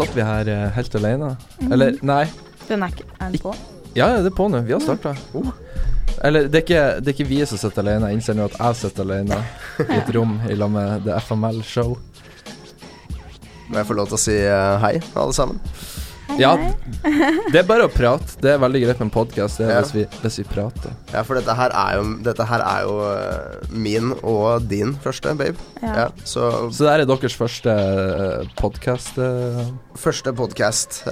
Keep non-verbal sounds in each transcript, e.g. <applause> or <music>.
Satt vi her eh, helt alene. Eller, nei. Den er ikke Er den på? Ja, ja, det er på nå. Vi har starta. Eller, det er, ikke, det er ikke vi som sitter alene. Jeg innser nå at jeg sitter alene i et rom i lag med The FML Show. Må jeg få lov til å si eh, hei, alle sammen? Hei, Ja, hei. det er bare å prate. Det er veldig greit med en podkast Ja. hvis, vi, hvis vi prater. Ja, for dette her er jo, dette her er jo eh, min og din første, babe. Ja. Ja, så Så det her er deres første podkast. første podkast,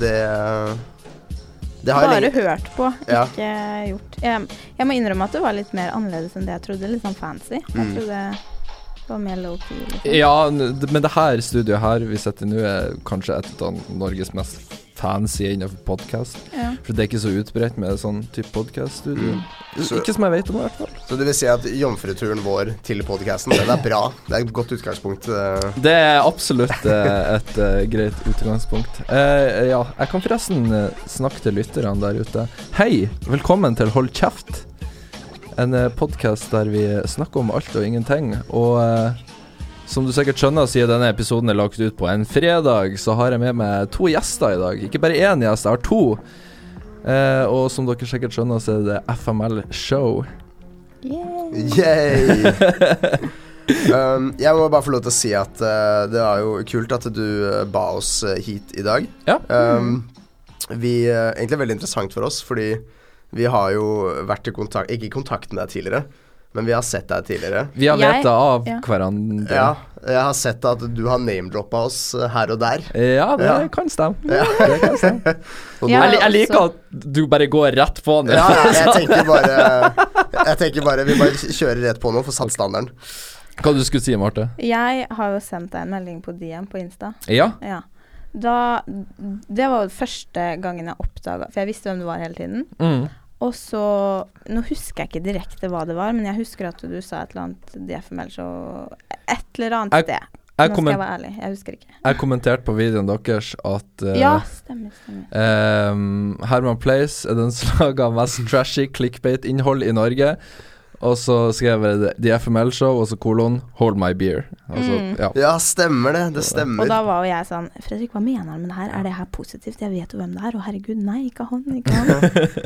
det Det har Bare hørt på, Ja. ikke gjort. Jeg, jeg må innrømme at det var litt mer annerledes enn det jeg trodde. Litt sånn fancy. Jeg Mm. Det var mer low-key. Liksom. Ja, men det her studioet her vi sitter i nå, er kanskje et av Norges mest fancy innenfor podkast. Ja. For det er ikke så utbredt med sånn type podkaststudio. Mm. Så- Ikke som jeg vet om, i hvert fall. Så det vil si at jomfruturen vår til podkasten, den er bra. Det er et godt utgangspunkt. eh. Det er absolutt et, et eh, greit utgangspunkt. Uh, ja, jeg kan forresten eh, snakke til lytterne der ute. Hei, velkommen til Hold kjeft. En uh, podkast der vi snakker om alt og ingenting. Og eh, som du sikkert skjønner, siden denne episoden er lagt ut på en fredag, så har jeg med meg to gjester i dag. Ikke bare én gjest, jeg har to. Eh, og som dere sikkert skjønner, så er det FML Show. Yay. Yay! <laughs> um, jeg må bare få lov til å si at uh, det er jo kult at du uh, ba oss eh, hit i dag. Ja. Um, vi, uh, egentlig veldig interessant for oss, fordi vi har jo vært i kontakt Ikke i kontakt med deg tidligere, men vi har sett deg tidligere. Vi har veta av ja. hverandre. Ja, jeg har sett at du har name-droppa oss her og der. Ja, det Ja. kan stemme. Ja. Det kan stemme. <laughs> Jeg, jeg liker at du bare går rett på nå. ja, ja, jeg <laughs> tenker bare Jeg tenker bare Vi bare kjører rett på nå, for satt standarden. Hva du skulle si, Marte? Jeg har jo sendt deg en melding på DM på Insta. Ja. Ja. Da Det var jo første gangen jeg oppdaga For jeg visste hvem du var hele tiden. Mm. Og så Nå husker jeg ikke direkte hva det var, men jeg husker at du sa et eller annet DFML, så Et eller annet sted. Jeg, Nå skal jeg være ærlig. Jeg husker ikke. jeg kommenterte på videoen deres at uh, Ja, stemmer. stemmer. ehm, Herman Place er den som <laughs> lager mest trashy clickbait-innhold i Norge. Og så skrev jeg det- The FML Show, og så kolon Hold my beer. Altså, Mm. ja. Ja, stemmer det. Det stemmer. Og da var jo jeg sånn Fredrik, hva mener han med det her? Er det her positivt? Jeg vet jo hvem det er. Å herregud, nei, ikke han, ikke han.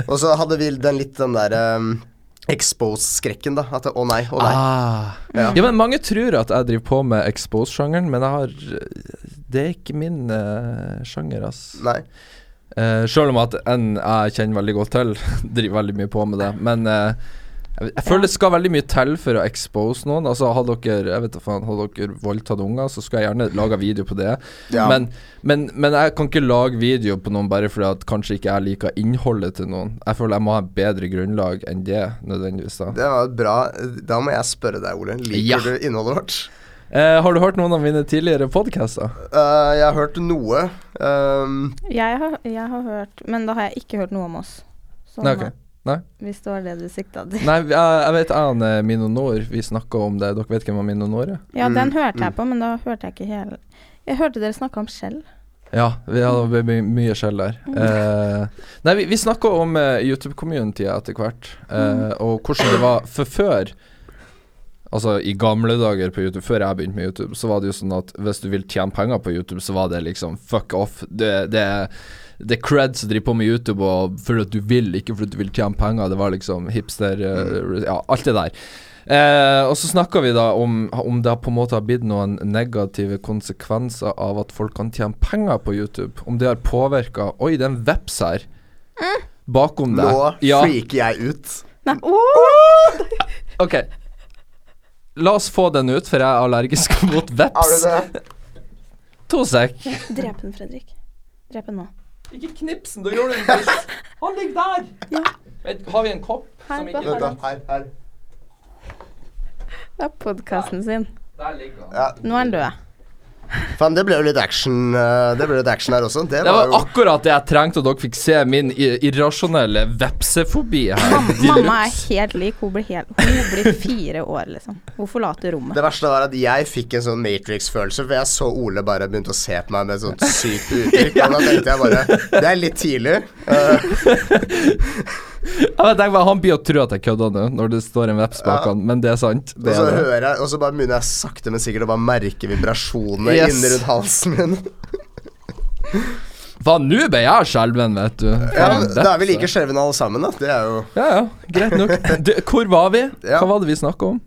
<laughs> Og så hadde vi den litt den der um, expose-skrekken, da. At det- å nei, å nei. Ah. Ja. ja, men mange tror at jeg driver på med expose-sjangeren, men jeg har Det er ikke min uh, sjanger, ass. Nei. Uh, Sjøl om at en jeg kjenner veldig godt til, <laughs> driver veldig mye på med det. Men eh, jeg, føler det skal veldig mye til for å expose noen. Altså Har dere jeg vet faen, har dere voldtatt unger, så skal jeg gjerne lage video på det. Ja. Men, men, men jeg kan ikke lage video på noen bare fordi at kanskje ikke jeg liker innholdet til noen. Jeg føler jeg må ha et bedre grunnlag enn det, nødvendigvis. da Det var bra. Da må jeg spørre deg, Ole. Liker Ja. du innholdet vårt? Uh, har du hørt noen av mine tidligere podkaster? Uh, jeg har hørt noe. Um, Jeg har, jeg har hørt Men da har jeg ikke hørt noe om oss. Sånn, Nei, ok. Nei. Hvis det var det du sikta til. Nei, jeg, jeg vet Ane Minonor, Mino Nord, vi snakka om det. Dere vet hvem Mino Nord er? Ja, den Mm, hørte jeg mm. på, men da hørte jeg ikke hele Jeg hørte dere snakke om skjell. Ja, vi hadde my mye skjell der. Eh, nei, vi, vi snakka om uh, YouTube-communityet etter hvert, eh, og hvordan det var For før Altså i gamle dager på YouTube, før jeg begynte med YouTube, så var det jo sånn at hvis du vil tjene penger på YouTube, så var det liksom fuck off. Det, det, det er creds som driver på med YouTube og fordi at du vil, ikke fordi at du vil tjene penger. Det var liksom hipster eh, Ja, alt det der. Eh, og så snakka vi da om om det på en måte har blitt noen negative konsekvenser av at folk kan tjene penger på YouTube. Om det har påvirka Oi, det er en veps her. Bakom deg. nå Ja, freaker jeg ut. Nei, Oh! <laughs> OK. La oss få den ut, for jeg er allergisk <laughs> mot Er Har du det? To sek. Drep den, Fredrik. Drep den nå. Ikke knips den, da gjør du en fisk. Han ligger der. Ja. Vent, har vi en kopp Her, som ikke Vent. Her, her. Det er podkasten sin. Der ligger han. Ja. Nå er han død. Faen, det ble jo litt action uh, Det ble litt action her også. Det, Det var jo akkurat det jeg trengte, og dere fikk se min irrasjonelle vepsefobi her. <laughs> Mamma, er helt lik. Hun blir, helt, hun blir fire år, liksom. Hun forlater rommet. Det verste var at jeg fikk en sånn Matrix-følelse, for jeg så Ole bare begynte å se på meg med et sånt sykt uttrykk. <laughs> Og da tenkte jeg bare Det er litt tidlig. Uh, <laughs> Jeg tenker bare, Han blir å tro at jeg kødder nå, når det står en veps bak Ja. han, men det er sant. Og så er det. hører jeg Og så bare begynner jeg sakte, men sikkert å bare merke vibrasjonene Yes. inni rundt halsen min. Faen, nå ble jeg skjelven, vet du. Ja, Faen, ja, Da er vi like skjelvne alle sammen, da. Det er jo Ja, ja, greit nok. <laughs> Du, hvor var vi? Ja. Hva var det vi snakka om?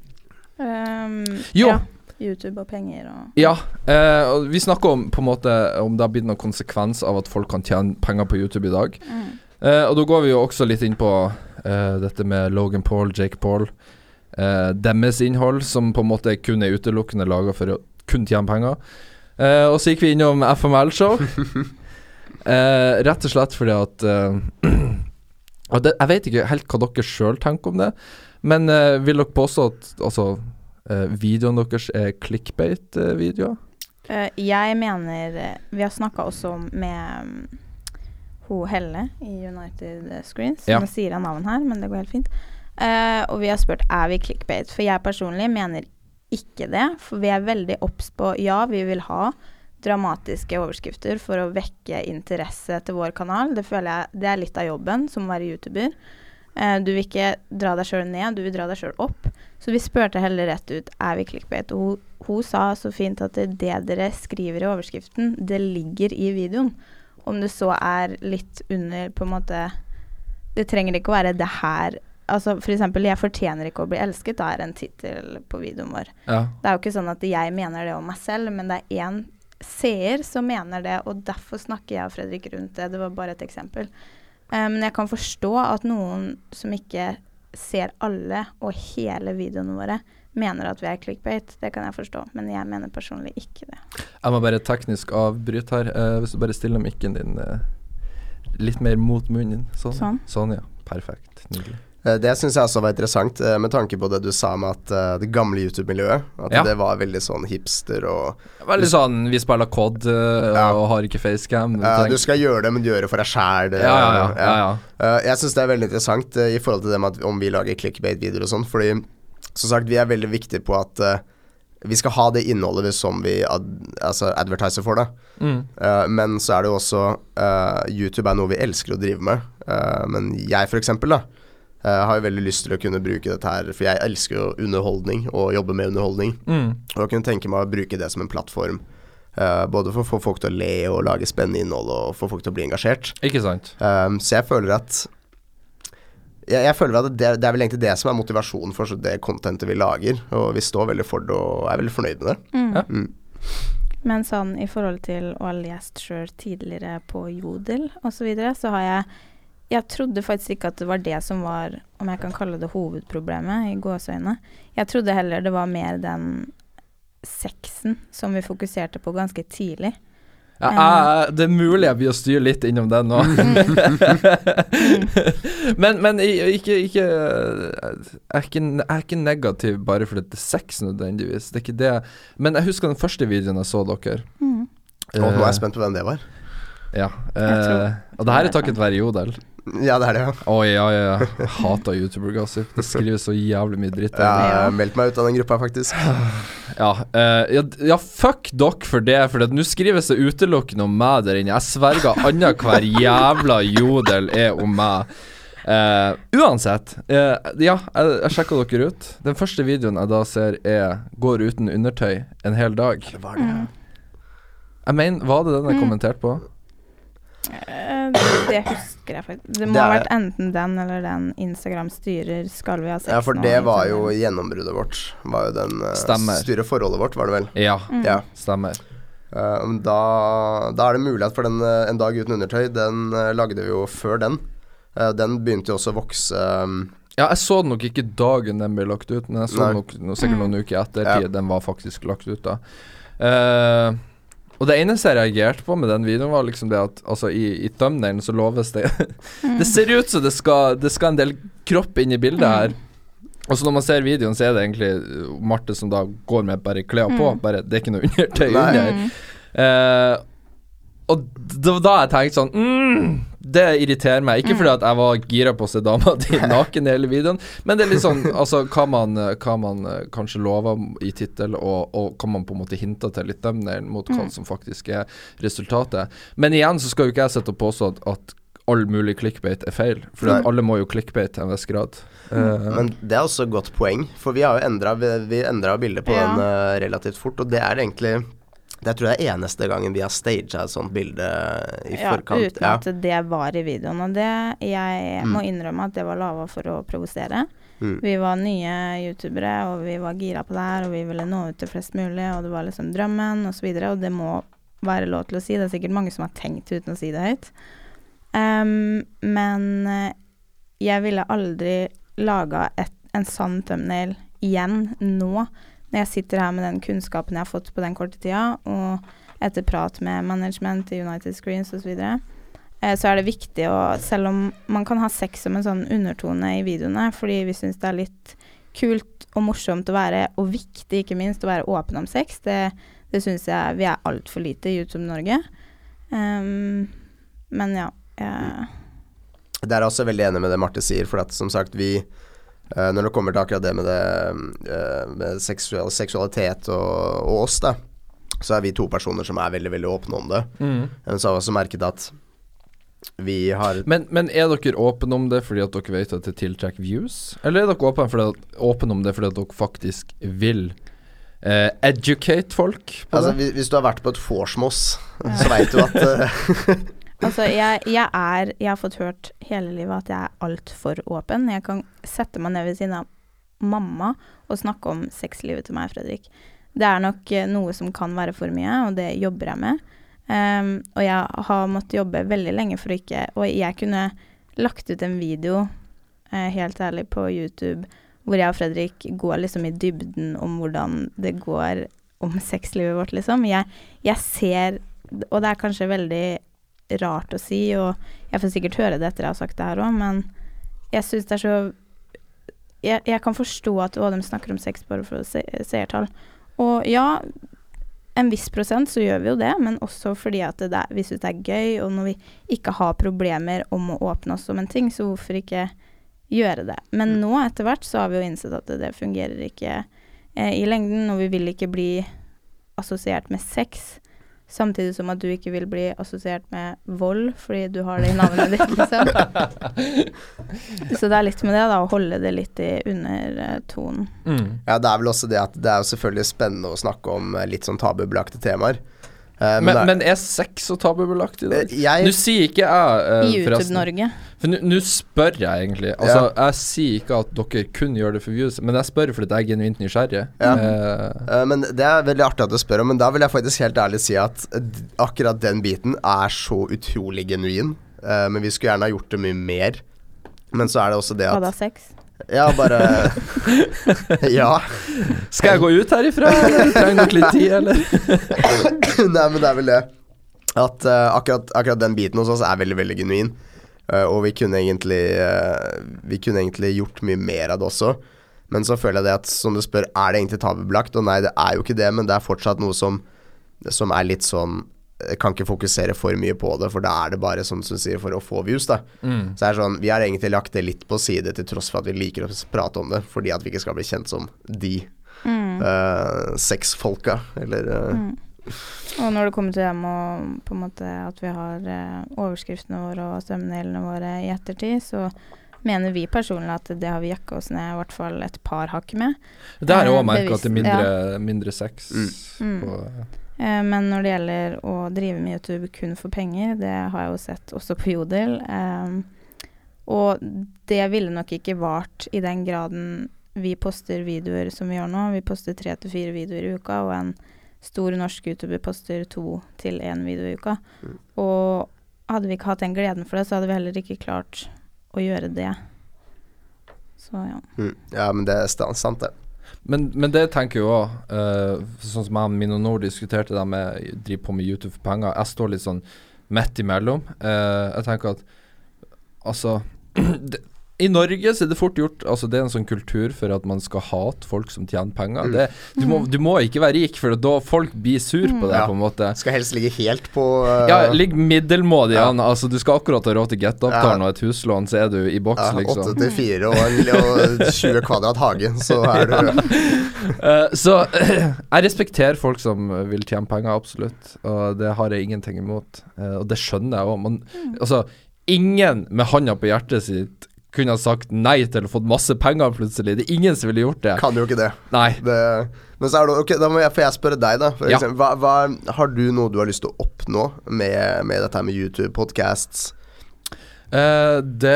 Um, Jo. Ja, YouTube og penger og Ja, eh, og vi snakker om på en måte om det har blitt noen konsekvens av at folk kan tjene penger på YouTube i dag. mm. Eh, og da går vi jo også litt inn på eh, dette med Logan Paul, Jake Paul. Eh, deres innhold, som på en måte kun er utelukkende laga for å kun tjene penger. Eh, og så gikk vi innom FML-show. <laughs> eh, rett og slett fordi at eh, <clears throat> og det, Jeg vet ikke helt hva dere sjøl tenker om det, men eh, vil dere påstå at altså, eh, videoene deres er clickbait-videoer? Eh, jeg mener Vi har snakka også med ho Helle i United Screens. Ja. Nå sier jeg navn her, men det går helt fint. Uh, og vi har spurt er vi clickbait. For jeg personlig mener ikke det. For vi er veldig obs på Ja, vi vil ha dramatiske overskrifter for å vekke interesse til vår kanal. Det føler jeg det er litt av jobben som å være YouTuber. Uh, du vil ikke dra deg sjøl ned, du vil dra deg sjøl opp. Så vi spurte heller rett ut er vi clickbait. Og hun, hun sa så fint at det, det dere skriver i overskriften, det ligger i videoen. Om det så er litt under på en måte Det trenger ikke å være det her Altså for eksempel 'Jeg fortjener ikke å bli elsket' da er en tittel på videoen vår. Ja. Det er jo ikke sånn at jeg mener det om meg selv, men det er én seer som mener det, og derfor snakker jeg og Fredrik rundt det. Det var bare et eksempel. Men men jeg kan forstå at noen som ikke ser alle og hele videoene våre, mener at vi er clickbait. Det kan jeg forstå, men jeg mener personlig ikke det. Jeg må bare teknisk avbryte her. Uh, hvis du bare stiller mikken din uh, litt mer mot munnen. Sånn. Sånn. sånn ja. Perfekt. Nydelig. Eh, Det syns jeg også var interessant, med tanke på det du sa med at det gamle YouTube-miljøet At Ja. det var veldig sånn hipster og Veldig sånn vi spiller COD Ja. og har ikke facecam. ja, Du skal gjøre det, men du gjør det for deg sjæl. ja, ja, ja, ja, ja. Eh, jeg syns det er veldig interessant i forhold til det med at om vi lager clickbait-videoer og sånn, fordi som sagt, vi er veldig viktige på at uh, vi skal ha det innholdet som vi ad, altså advertiser for, det. Mm. Uh, men så er det jo også uh, YouTube er noe vi elsker å drive med. Men jeg for eksempel da har jo veldig lyst til å kunne bruke dette her, for jeg elsker jo underholdning og jobbe med underholdning. Mm. Og jeg kunne tenke meg å bruke det som en plattform. både for å få folk til å le og lage spennende innhold og få folk til å bli engasjert. Ikke sant? Så jeg føler at jeg, jeg føler at det, det er vel egentlig det som er motivasjonen for det contentet vi lager. Og vi står veldig for det og er veldig fornøyd med det. Ja. Mm. Men sånn i forhold til å ha lest sjøl tidligere på Jodel osv., så, videre, så har jeg Jeg trodde faktisk ikke at det var det som var, om jeg kan kalle det hovedproblemet, i gåseøyne. Jeg trodde heller det var mer den sexen som vi fokuserte på ganske tidlig. Ja, jeg, det er mulig jeg blir å styre litt innom den nå. <laughs> men men ikke, ikke jeg, er ikke jeg er ikke negativ bare fordi det er sex nødvendigvis. Det er ikke det. Men jeg husker den første videoen jeg så dere. Mm. Og nå er Eh, jeg spent på hvem det var. Ja. Uh, Eh, og det her er takket være Jodel. Ja, det er det, ja. Å ja, ja, ja. Jeg Hater YouTuber-gossip. Det skrives så jævlig mye dritt. Jeg der. har meldt meg ut av den gruppa, faktisk. Ja, uh, ja, ja, fuck dere for det, for nå skrives det utelukkende om meg der inne. Jeg sverger annenhver jævla jodel er om meg. Uh, uansett, Uh, ja, jeg, jeg sjekka dere ut. Den første videoen jeg da ser, er 'går uten undertøy en hel dag'. Det var det. Mm. Jeg mener, var det den jeg Mm. kommenterte på? Eh, det husker jeg faktisk. Det må Det ha er- vært enten den eller den Instagram styrer skal vi ha sex Ja, for nå, det var liksom. jo gjennombruddet vårt. Var jo den uh, Stemmer. styre forholdet vårt, var det vel. Ja, Mm. Ja. stemmer. Eh, da, da er det mulighet for den eh, En dag uten undertøy. Den eh, lagde vi jo før den. Eh, den begynte jo også å vokse um, Ja, jeg så den nok ikke dagen den ble lagt ut, men jeg så den nok no, sikkert Mm. noen uker etter Ja. den var faktisk lagt ut da. Eh, og det eneste jeg reagerte på med den videoen, var liksom det at altså, i, i thumbnailen så loves det Mm. <laughs> Det ser ut som det skal, det skal en del kropp inn i bildet her. Og så når man ser videoen, så er det egentlig uh, Marte som da går med bare klær på. Mm. Bare, det er ikke noe undertøy under. Mm. Eh, og det var da jeg tenkte sånn mm, Det irriterer meg. Ikke Mm. fordi at jeg var gira på å se dama di <laughs> naken i hele videoen, men det er litt sånn Altså hva man, hva man eh, kanskje lover i tittel, og, og hva man på en måte hinter til litt thumbnail mot hva Mm. som faktisk er resultatet. Men igjen så skal jo ikke jeg sitte og påstå at, at all mulig clickbait er feil. For Nei. alle må jo clickbait til en viss grad. Uh, Men det er også et godt poeng, for vi har jo endra bildet på Ja. den uh, relativt fort, og det er egentlig Det tror jeg er eneste gangen vi har staged et sånt bilde i Ja, forkant. uten at det var i videoen. Og det Jeg Mm. må innrømme at det var lava for å provosere. Mm. Vi var nye youtubere, og vi var gira på det her, og vi ville nå ut til flest mulig, og det var liksom drømmen, og så videre, og det må være lov til å si. Det er sikkert mange som har tenkt uten å si det høyt. Um, men eh, jeg ville aldri laga en sann thumbnail igjen nå, jeg sitter her med den kunnskapen jeg har fått på den korte tida, og etter prat med management i United Screens osv. Så, videre, eh, så er det viktig å Selv om man kan ha sex som en sånn undertone i videoene, fordi vi syns det er litt kult og morsomt å være, og viktig ikke minst, å være åpen om sex, det, det syns jeg vi er altfor lite i YouTube Norge. Um, men ja. jeg- Der er jeg også veldig enig med det Marte sier, for at som sagt, vi eh, Når det kommer til akkurat det med det uh, med seksual, seksualitet og, og oss, da, så er vi to personer som er veldig, veldig åpne om det. mm. Men så har vi også merket at vi har men, men er dere åpne om det fordi at dere vet at det tiltrekker views? Eller er dere åpne, fordi at, åpne om det fordi at dere faktisk vil uh, educate folk på Altså, det? hvis, hvis du har vært på et vorsmoss, så veit du at <laughs> <laughs> <laughs> Altså, jeg, jeg er Jeg har fått hørt hele livet at jeg er altfor åpen. Jeg kan sette meg ned ved siden av mamma og snakke om sexlivet til meg, Fredrik. Det er nok eh, noe som kan være for mye, og det jobber jeg med. Um, og jeg har måttet jobbe veldig lenge for å ikke Og jeg kunne lagt ut en video, eh, helt ærlig, på YouTube hvor jeg og Fredrik går liksom i dybden om hvordan det går om sexlivet vårt, liksom. Jeg, jeg ser Og det er kanskje veldig rart å si, og jeg får sikkert høre det etter jeg har sagt det her òg, men jeg syns det er så jeg, jeg kan forstå at å, de snakker om sex bare for se, seertall. Og ja, en viss prosent så gjør vi jo det, men også fordi at det er, vi syns det er gøy, og når vi ikke har problemer om å åpne oss om en ting, så hvorfor ikke gjøre det? Men nå etter hvert så har vi jo innsett at det, det fungerer ikke eh, i lengden, og vi vil ikke bli assosiert med sex. Samtidig som at du ikke vil bli assosiert med vold fordi du har det i navnet ditt, liksom. <laughs> Så det er litt med det, da, å holde det litt i undertonen. Mm. Ja, det er vel også det at det er jo selvfølgelig spennende å snakke om eh, litt sånn tabubelagte temaer. Eh, Men, men, er- men er sex så tabubelagt i dag? Eh, jeg Nå sier ikke jeg uh, I YouTube-Norge. For nå- spør jeg egentlig. Altså, Jeg sier ikke at dere kun gjør det for views, men jeg spør fordi jeg er genuint nysgjerrig. Ja. Uh, Eh, men Det er veldig artig at du spør om, men da vil jeg faktisk helt ærlig si at eh, akkurat den biten er så utrolig genuin. Eh, men vi skulle gjerne ha gjort det mye mer. Men så er det også det at Hva da, sex? Ja, bare <laughs> Ja. skal jeg gå ut herifra, eller trenger nok litt tid, eller? <laughs> Nei, men det er vel det. At uh, akkurat, akkurat den biten hos oss er veldig, veldig genuin. Uh, og vi kunne egentlig uh, Vi kunne egentlig gjort mye mer av det også. Men så føler jeg det at som du spør, er det egentlig tabubelagt? Og nei, det er jo ikke det, men det er fortsatt noe som, som er litt sånn kan ikke fokusere for mye på det, for da er det bare som du sier, for å få views, da. Mm. Så det er sånn, Vi har egentlig lagt det litt på side, til tross for at vi liker å prate om det, fordi at vi ikke skal bli kjent som de Mm. uh, sexfolka, eller uh. Mm. Og når det kommer til det med på en måte at vi har eh, overskriftene våre og stemmedelene våre i ettertid, så mener vi personlig at det har vi jakka oss ned i hvert fall et par hakk med. Det har jeg Eh, òg merka, at det er mindre, mindre, mindre sex. Mm. Mm. På, Eh, men når det gjelder å drive med YouTube kun for penger, det har jeg jo sett også på Jodel. Eh, og det ville nok ikke vart i den graden vi poster videoer som vi gjør nå. Vi poster tre til fire videoer i uka, og en stor norsk YouTuber poster to til én video i uka. Mm. Og hadde vi ikke hatt den gleden for det, så hadde vi heller ikke klart å gjøre det. Så ja. mm, Ja, men det er sant, det. Men, men det tenker jeg òg, sånn som jeg og Mino Nord diskuterte det med driver på med YouTube for penger. Jeg står litt sånn midt imellom. Uh, jeg tenker at altså <clears throat> det, I Norge så er det fort gjort Altså Det er en sånn kultur for at man skal hate folk som tjener penger. Mm. Det, du, må, du må ikke være rik, for da folk blir sur på det, Ja. på en måte. Skal helst ligge helt på uh, <laughs> Ja, ligg middelmådig Ja. Altså, du skal akkurat ha råd til get-avtalen Ja. og et huslån, så er du i boks, ja, liksom. 8 til 4 og, og 20 kvadrat hage, så er du <laughs> Eh, så <clears throat> jeg respekterer folk som vil tjene penger, absolutt. Og det har jeg ingenting imot. Eh, og det skjønner jeg òg. Altså, ingen med handa på hjertet sitt kunne ha sagt nei til å få masse penger plutselig. Det er ingen som ville gjort det. Kan jo ikke det. Nei. det men så er det Ok, da må jeg, får jeg spørre deg, da. For Ja. eksempel, hva, hva, har du noe du har lyst til å oppnå med, med dette her med YouTube, podcasts? Eh, det,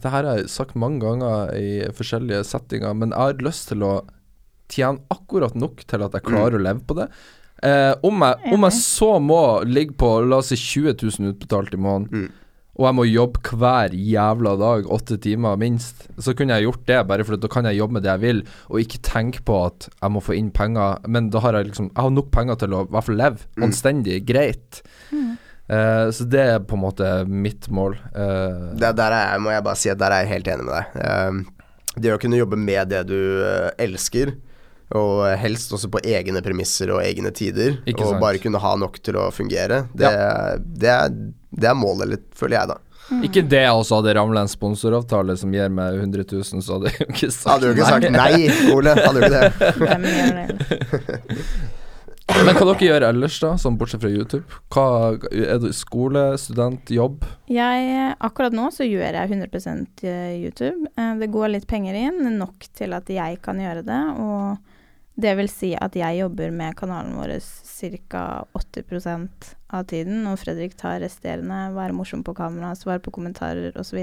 det her har jeg sagt mange ganger i forskjellige settinger, men jeg har lyst til å tjene akkurat nok til at jeg klarer å leve på det. Eh, om, jeg, om jeg så må ligge på la oss si 20 000 utbetalt i måneden, Mm. Og jeg må jobbe hver jævla dag, åtte timer minst, så kunne jeg gjort det, bare for da kan jeg jobbe med det jeg vil, og ikke tenke på at jeg må få inn penger. Men da har jeg liksom Jeg har nok penger til å i hvert fall leve Mm. anstendig, greit. Eh, så det er på en måte mitt mål. Uh, Det, der er, må jeg bare si at der er jeg helt enig med deg. Uh, det å kunne jobbe med det du elsker, og helst også på egne premisser og egne tider, Ikke og sant. bare kunne ha nok til å fungere, det, det, er, det er målet litt, føler jeg, da. Ikke det jeg også hadde ramla en sponsoravtale som gir meg 100 000, så hadde jeg jo ikke sagt nei. Hadde du ikke sagt nei, Ole? Hadde du ikke <laughs> det? Men hva dere gjør ellers, da, sånn bortsett fra YouTube? Hva, er det skole, student, jobb? Jeg, akkurat nå så gjør jeg 100 YouTube. Eh, Det går litt penger inn, nok til at jeg kan gjøre det. Og det vil si at jeg jobber med kanalen vår ca. 80% av tiden. Og Fredrik tar resterende, være morsom på kamera, svare på kommentarer osv.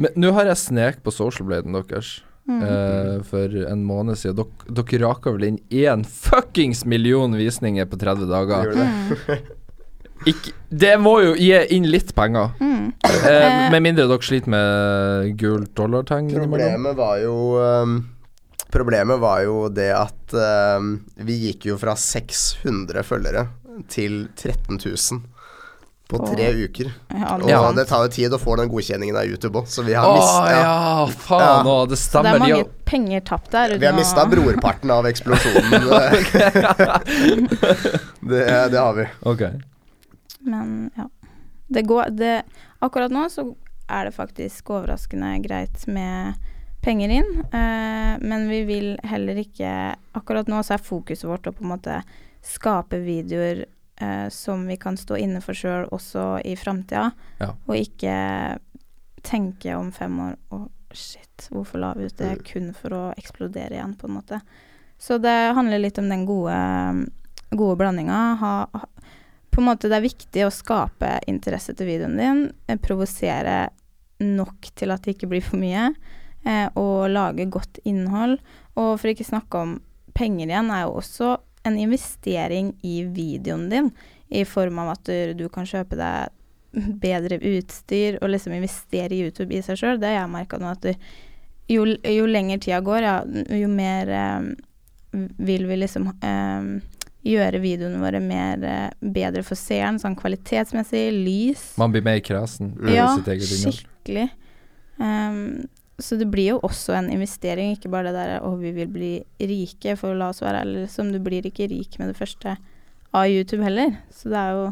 Men nå har jeg snek på socialbladen deres Mm. Uh, for en måned siden. Dere, dere raka vel inn én fuckings million visninger på 30 dager. Det? <laughs> Ikke, det må jo gi inn litt penger. Mm. Uh, med mindre dere sliter med gult dollartegn. Problemet var jo ehm, Problemet var jo det at uh, vi gikk jo fra 600 følgere til 13 000 på Åh. tre uker. Ja, Og noe det tar jo tid å få den godkjenningen av YouTube òg, så vi har Å mista ja, faen Ja. det det Så det er mange de, penger tapt der. Vi har uten mista brorparten av eksplosjonen. <laughs> <laughs> det, det har vi. Ok. Men ja. Det går det, Akkurat nå så er det faktisk overraskende greit med penger inn. Eh, men vi vil heller ikke Akkurat nå så er fokuset vårt å på en måte skape videoer eh, som vi kan stå inne for sjøl også i framtida, Ja. og ikke tenke om fem år Å, shit, hvorfor la vi ut det kun for å eksplodere igjen, på en måte. Så det handler litt om den gode, gode blandinga. Ha, ha, på en måte det er viktig å skape interesse til videoen din, eh, provosere nok til at det ikke blir for mye, eh, og lage godt innhold. Og for ikke snakke om penger igjen, er jo også en investering i videoen din, i form av at du, du kan kjøpe deg bedre utstyr og liksom investere i YouTube i seg sjøl. Det har jeg merka nå, at du, jo, jo lenger tida går, ja, jo mer eh, vil vi liksom eh, gjøre videoene våre mer eh, bedre for seeren, sånn kvalitetsmessig, lys. Man blir mer kresen Mm. Ja, innhold. skikkelig. Ehm, så det blir jo også en investering, ikke bare det der å vi vil bli rike, for la oss være ærlige, liksom. Du blir ikke rik med det første av YouTube heller. Så det er jo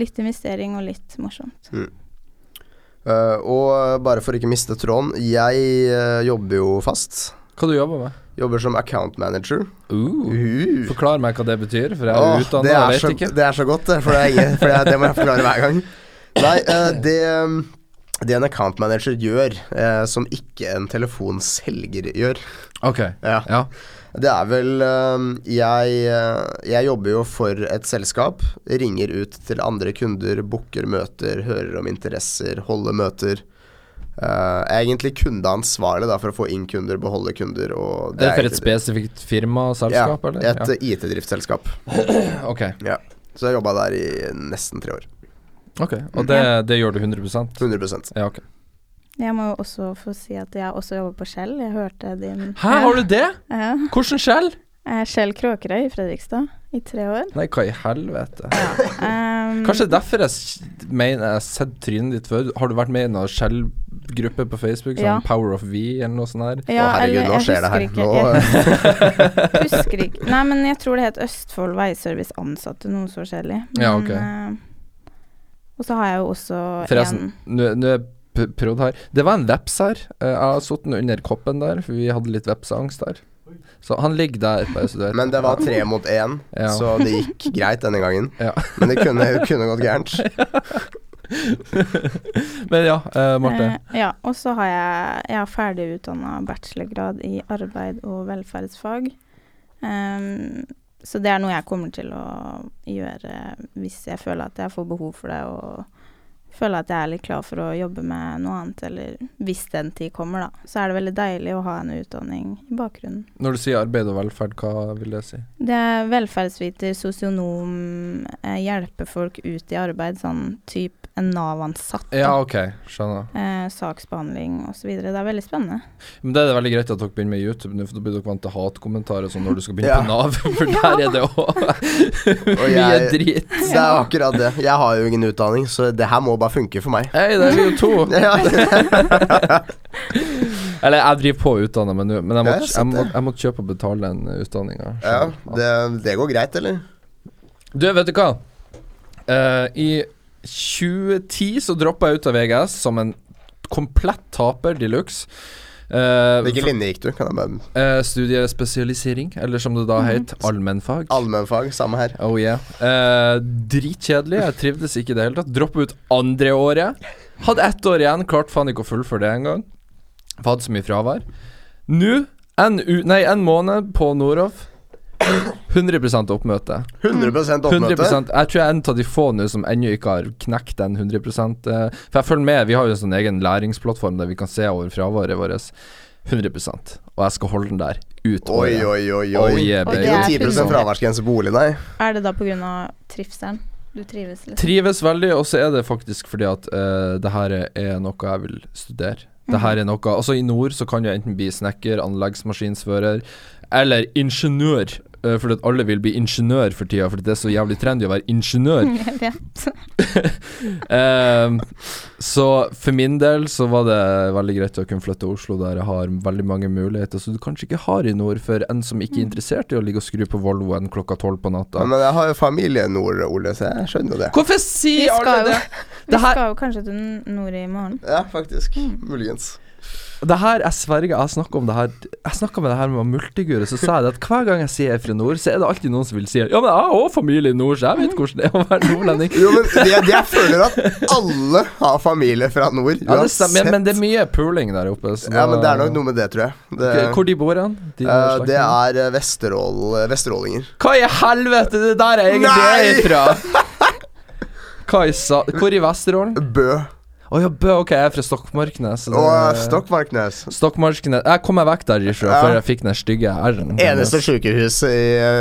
litt investering og litt morsomt. Eh, og bare for ikke miste tråden, jeg uh, jobber jo fast. Hva du jobber med? Jobber som account manager. Uh. Uh. Forklar meg hva det betyr, for jeg er utdanna det, og vet så, ikke. det er så godt. For det, er ingen, for det, det må jeg forklare hver gang. Nei, eh, det, det en account manager gjør, eh, som ikke en telefonselger gjør Ok, ja. ja. Det er vel eh, jeg, eh, jeg jobber jo for et selskap. Ringer ut til andre kunder, booker møter, hører om interesser, holder møter. Eh, er egentlig kundeansvarlig da, for å få inn kunder, beholde kunder. Og Er det for et spesifikt firma, selskap, ja, eller? et ja. IT-driftsselskap. <clears throat> ja. Ok, Så jeg jobba der i nesten tre år. Ok. Og det, det gjør du 100 100 Ja, ok. Jeg må jo også få si at jeg også jobber på Skjell. Jeg hørte din Hæ, har du det? Ja. Hvordan skjell? Eh, Skjell Kråkerøy i Fredrikstad i tre år. Nei, hva i helvete? Um, <laughs> Kanskje derfor jeg mener jeg har sett trynet ditt før. Har du vært med i noen skjell-gruppe på Facebook? Sånn Ja. Power of V eller noe sånt der? Ja, Å, herregud, eller nå skjer det her. Ikke, jeg <laughs> husker ikke Nei, men jeg tror det het Østfold Veiservice Ansatte, noe så forskjellig. Ja, okay. ok. Og så har jeg jo også Forresten, en er prøvd her. Det var en veps her. Eh, Jeg har sittet under koppen der, for vi hadde litt vepseangst der. Så han ligger der, bare så du vet. Men det var tre mot én, Ja. så det gikk greit denne gangen. Ja. Men det kunne, kunne gått gærent. <laughs> Men ja, eh, Marte. Eh, ja, og så har jeg, jeg har ferdig utdanna bachelorgrad i arbeid og velferdsfag. Ehm, så det er noe jeg kommer til å gjøre hvis jeg føler at jeg får behov for det, og føler at jeg er litt klar for å jobbe med noe annet, eller hvis den tid kommer, da. Så er det veldig deilig å ha en utdanning i bakgrunnen. Når du sier arbeid og velferd, hva vil det si? Det er velferdsviter, sosionom, eh, hjelpe folk ut i arbeid, sånn type en Nav-ansatt. Ja, ok, skjønner. Eh, saksbehandling osv. Det er veldig spennende. Men det er veldig greit at dere begynner med YouTube nå, for da blir dere vant til hatkommentarer sånn når du skal begynne Ja. på Nav, <laughs> for der er det òg <laughs> mye drit. Det er akkurat det. Jeg har jo ingen utdanning, så det her må bare funke for meg. Hei, det er vi jo to. <laughs> <laughs> Eller jeg driver på å utdanne meg nå, men jeg måtte, jeg jeg, må, jeg måtte kjøpe og betale den utdanninga. ja det, det går greit, eller? Du, vet du hva? Uh, I 2010 så droppa jeg ut av VGS som en komplett taper de luxe. Uh, Hvilken linje gikk du? Kan jeg bare eh, studiespesialisering, eller som det da Mhm. het, allmennfag. Allmennfag, samme her. Oh yeah. Eh, dritkjedelig. Jeg trivdes ikke i det hele tatt. Droppa ut andre året. Hadde ett år igjen. Klarte faen ikke å fullføre det engang. Hadde så mye fravær. Nå, en, nei, en måned på Noroff. 100 oppmøte. 100 oppmøte. 100% Jeg tror jeg er en av de få nå som ennå ikke har knekt den 100 eh, For jeg følger med. Vi har jo en sånn egen læringsplattform der vi kan se over fraværet vårt. 100% Og jeg skal holde den der ut Oi, året. oi, oi, Oh oi. yeah, Og Det det er er 10 100. fraværsgrense på bolig, nei. Er det da pga. trivselen? Du trives, liksom? Trives veldig, og så er det faktisk fordi at uh, det her er noe jeg vil studere. Det her er noe Altså I nord så kan du enten bli snekker, anleggsmaskinsfører eller ingeniør. Eh, fordi at alle vil bli ingeniør for tida, fordi det er så jævlig trendy å være ingeniør. <laughs> Jeg vet. <laughs> Ehm, så for min del så var det veldig greit å kunne flytte til Oslo, der jeg har veldig mange muligheter som du kanskje ikke har i nord, for en som ikke er interessert i å ligge og skru på Volvoen klokka tolv på natta. Men jeg har jo familie nord, Ole, så jeg skjønner jo det. Hvorfor sier alle det? vi skal jo kanskje til nord i morgen. Ja, faktisk. Muligens. Det her, jeg sverger, jeg snakka om det her Jeg snakka med det her med Multigure, så sa jeg det at hver gang jeg sier jeg er fra nord, så er det alltid noen som vil si Ja, men jeg har òg familie i nord, så jeg vet hvordan det er å være nordlending. Jo, men det jeg føler at alle har familie fra nord. Ja, det stemmer, men, men det er mye pooling der oppe. Ja, men det er nok noe med det, tror jeg. Det, okay, Hvor de bor hen? De uh, det er eh, Vesterål, eh, vesterålinger. Hva i helvete, det der er egentlig jeg er fra! <laughs> Hva i sa... Hvor i Vesterålen? Bø Å ja, Bø, ok, jeg er fra Stokmarknes. eh, Stokmarknes. Stokmarknes Jeg kom meg vekk derifra Ja. før jeg fikk den stygge r-en. Eneste sykehus i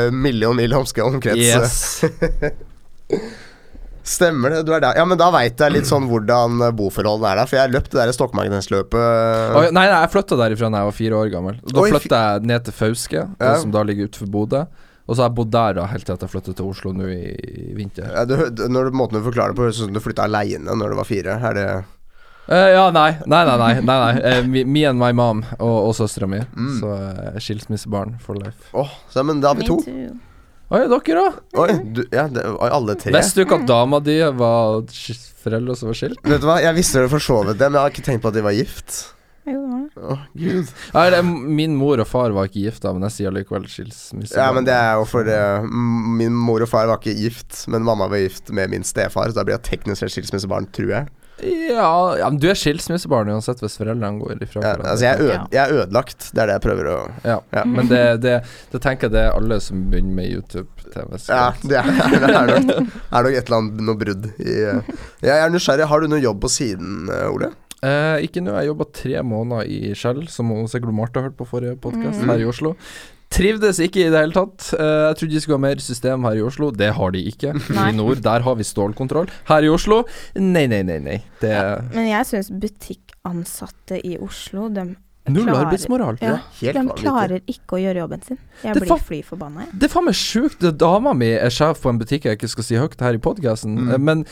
uh, million mil omkrets. Yes. <laughs> Stemmer det, du er der. Ja, men da veit jeg litt sånn hvordan boforholdene er der. For jeg løp det der Stokmarknesløpet. oh, nei, nei, jeg flytta derifra da jeg var fire år gammel. Da flytta jeg ned til Fauske, Ja. som da ligger utenfor Bodø. Og så har jeg bodd der da helt til at jeg flyttet til Oslo nå i, i vinter. Ja, du, du- når du, måten du forklarer det på, høres ut som du flytta aleine når du var fire. Er det uh, ja, nei. Nei, nei, nei. nei, nei. Uh, me, me and my mom og, og søstera mi. Mm. Så uh, skilsmissebarn for life. Åh, så, men da har vi to. Oi, dere òg? Oi, du, ja, det, oi, alle tre. Visste du ikke at dama di var foreldre som var skilt? Vet du hva, jeg visste det for så vidt men jeg har ikke tenkt på at de var gift. Jo, det var det. Gud. Ja, eller, min mor og far var ikke gifta, men jeg sier likevel skilsmisse. Ja, men det er jo for eh, m- Min mor og far var ikke gift, men mamma var gift med min stefar, så da blir jeg teknisk sett skilsmissebarn, tror jeg. Ja, ja, men du er skilsmissebarn uansett hvis foreldrene går ifra Ja, hverandre. altså, jeg er, øde, Ja. jeg er ødelagt. Det er det jeg prøver å Ja, Ja. men det, det, det tenker jeg det er alle som begynner med YouTube-TV. Ja, det er, <laughs> det er, nok, er nok et eller annet noe brudd i eh. Jeg er nysgjerrig. Har du noe jobb på siden, eh, Ole? Eh, ikke nå. Jeg jobba tre måneder i Shell, som sikkert Marte hørt på forrige podkast, mm. her i Oslo. Trivdes ikke i det hele tatt. Eh, jeg trodde de skulle ha mer system her i Oslo. Det har de ikke. <laughs> Nei. I nord, der har vi stålkontroll. Her i Oslo, nei, nei, nei. nei. Det Ja, Men jeg syns butikkansatte i Oslo, de null klarer- arbeidsmoral. Ja, Helt de klarer ikke å gjøre jobben sin. Jeg blir fly forbanna, jeg. Det er faen meg sjukt. Dama mi er sjef på en butikk jeg ikke skal si høyt her i podkasten, Mm. men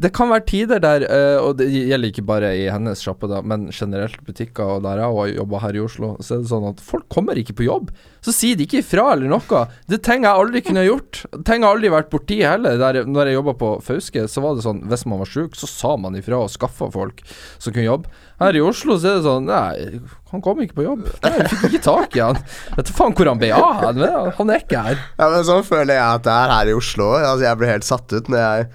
det kan være tider der, eh, og det gjelder ikke bare i hennes sjappe, men generelt butikker, og der jeg har jobba her i Oslo, så er det sånn at folk kommer ikke på jobb. Så sier de ikke ifra eller noe. Det ting jeg aldri kunne gjort. Ting jeg aldri vært borti heller. Der, når jeg jobba på Fauske, så var det sånn hvis man var sjuk, så sa man ifra og skaffa folk som kunne jobbe. Her i Oslo så er det sånn Nei, han kom ikke på jobb. Nei, Jeg fikk ikke tak i han. Vet du faen hvor han ble av? men Han er ikke her. Ja, men Sånn føler jeg at det er her i Oslo. Altså, jeg ble helt satt ut når jeg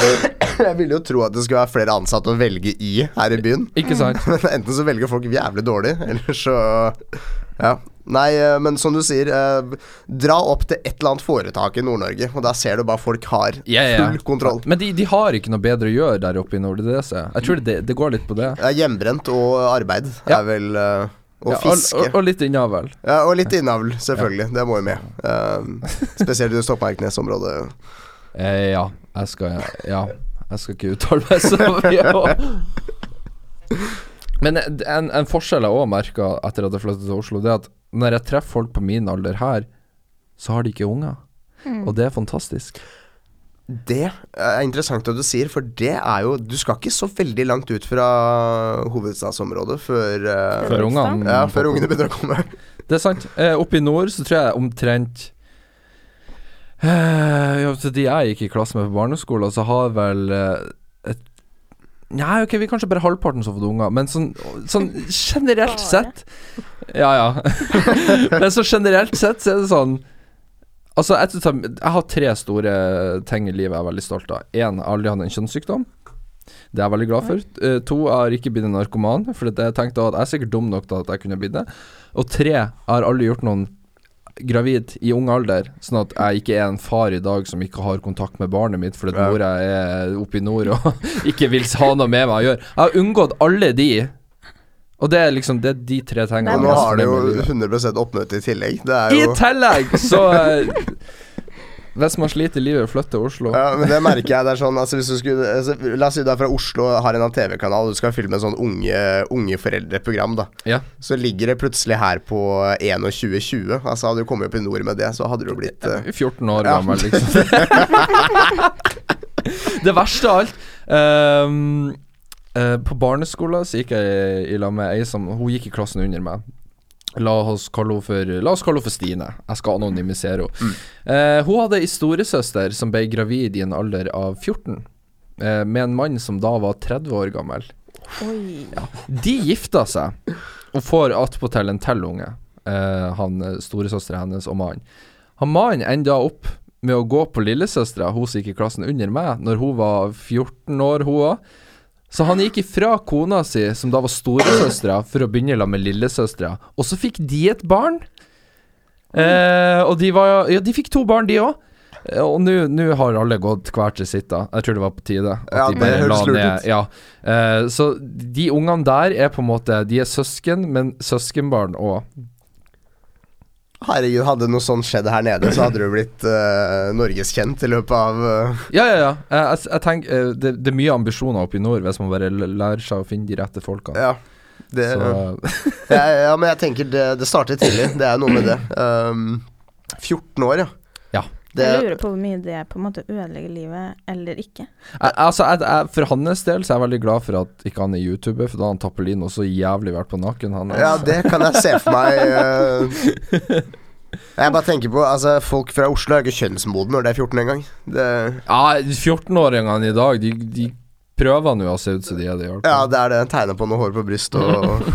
<coughs> Jeg ville jo tro at det skulle være flere ansatte å velge i her i byen. Ikke sant? <laughs> Men enten så velger folk jævlig dårlig, eller så Ja. Nei, eh, men som du sier, eh, dra opp til et eller annet foretak i Nord-Norge, og da ser du bare folk har full yeah, full kontroll. Men de, de har ikke noe bedre å gjøre der oppe i nord. Det jeg. Jeg tror det, det går litt på det. Ja, hjemmebrent og arbeid Ja. er vel eh, Og Ja, fiske. og, og litt innavl. Ja, og litt innavl, selvfølgelig. Det må jo med. Um, spesielt i Stokmarknes-området. Eh, ja, jeg skal Ja, jeg skal ikke uttale meg så mye. Men en, en forskjell jeg òg merka etter at jeg flyttet til Oslo, Det er at når jeg treffer folk på min alder her, så har de ikke unger. Og det er fantastisk. Det er interessant at du sier, for det er jo Du skal ikke så veldig langt ut fra hovedstadsområdet før eh, Før ungene Ja, begynner å komme. Det er sant. Eh, oppe i nord så tror jeg omtrent ja, så De jeg gikk i klasse med på barneskolen, så har vel eh, et Nei, ok, vi er kanskje bare halvparten som har fått unger, men sånn, sånn generelt sett Ja, ja. <laughs> men så generelt sett så er det sånn Altså, jeg, jeg har tre store ting i livet jeg er veldig stolt av. Én, jeg har aldri hatt en kjønnssykdom. Det er jeg veldig glad for. Uh, to, jeg har ikke blitt en narkoman, for jeg tenkte at jeg er sikkert dum nok til at jeg kunne blitt det. Og tre, jeg har aldri gjort noen gravid i ung alder, sånn at jeg ikke er en far i dag som ikke har kontakt med barnet mitt fordi Ja. mora er oppe i nord og <laughs> ikke vil ha noe med meg å gjøre. Jeg har unngått alle de. Og det er liksom Det er de tre tingene. Nå har du jo fornøyd med i 100 oppmøte i tillegg. Det er I tillegg så eh, Hvis man sliter i livet, flytter til Oslo. ja, men det merker jeg. Det er sånn altså hvis du skulle altså, La oss si du er fra Oslo og har en TV-kanal, du skal filme en sånn unge, unge foreldreprogram, da. Ja. Så ligger det plutselig her på 21.20. Altså Hadde du kommet opp i nord med det, så hadde du blitt uh, 14 år Ja. gammel, liksom. <laughs> det verste av alt um, uh, På barneskolen så gikk jeg i lag med ei som Hun gikk i klassen under meg. La oss kalle henne for, la oss kalle henne for Stine. Jeg skal anonymisere henne. Eh, hun hadde ei storesøster som ble gravid i en alder av 14, eh, med en mann som da var 30 år gammel. Oi. De gifta seg og får attpåtil en til unge. Eh, han eh, storesøstera hennes og mannen. Han mannen enda opp med å gå på lillesøstera, hun som gikk i klassen under meg, når hun var 14 år, hun òg. Så han gikk ifra kona si, som da var storesøstera, for å begynne sammen med lillesøstera. Og så fikk de et barn. Eh, og de var Ja, de fikk to barn, de òg. Og nå har alle gått hver til sitt, da. Jeg tror det var på tide. At Ja, de bare la ned. Ja. Eh, så de ungene der er på en måte De er søsken, men søskenbarn òg. Herregud, hadde noe sånt skjedd her nede, så hadde du blitt uh, norgeskjent i løpet av uh... Ja, ja, ja. Jeg, jeg, tenker eh, det, det er mye ambisjoner oppe i nord hvis man bare lærer seg å finne de rette folka. Ja. Det, Så ja, ja, men jeg tenker det, det starter tidlig. Det er noe med det. Um, 14 år, ja. Det, Jeg lurer på hvor mye det på en måte ødelegger livet, eller ikke. jeg, altså, jeg, jeg, For hans del så er jeg veldig glad for at ikke han er YouTuber, for da har han Tappelino så jævlig vært på nakken. Han, ja, det kan jeg se for meg. Uh, jeg bare tenker på Altså, folk fra Oslo er ikke kjønnsmoden når det er 14 engang. Det Ja, 14-åringene i dag, de, de prøver nå å se ut som de er det. i. Ja, det er det. Tegner på noe hår på brystet og <laughs>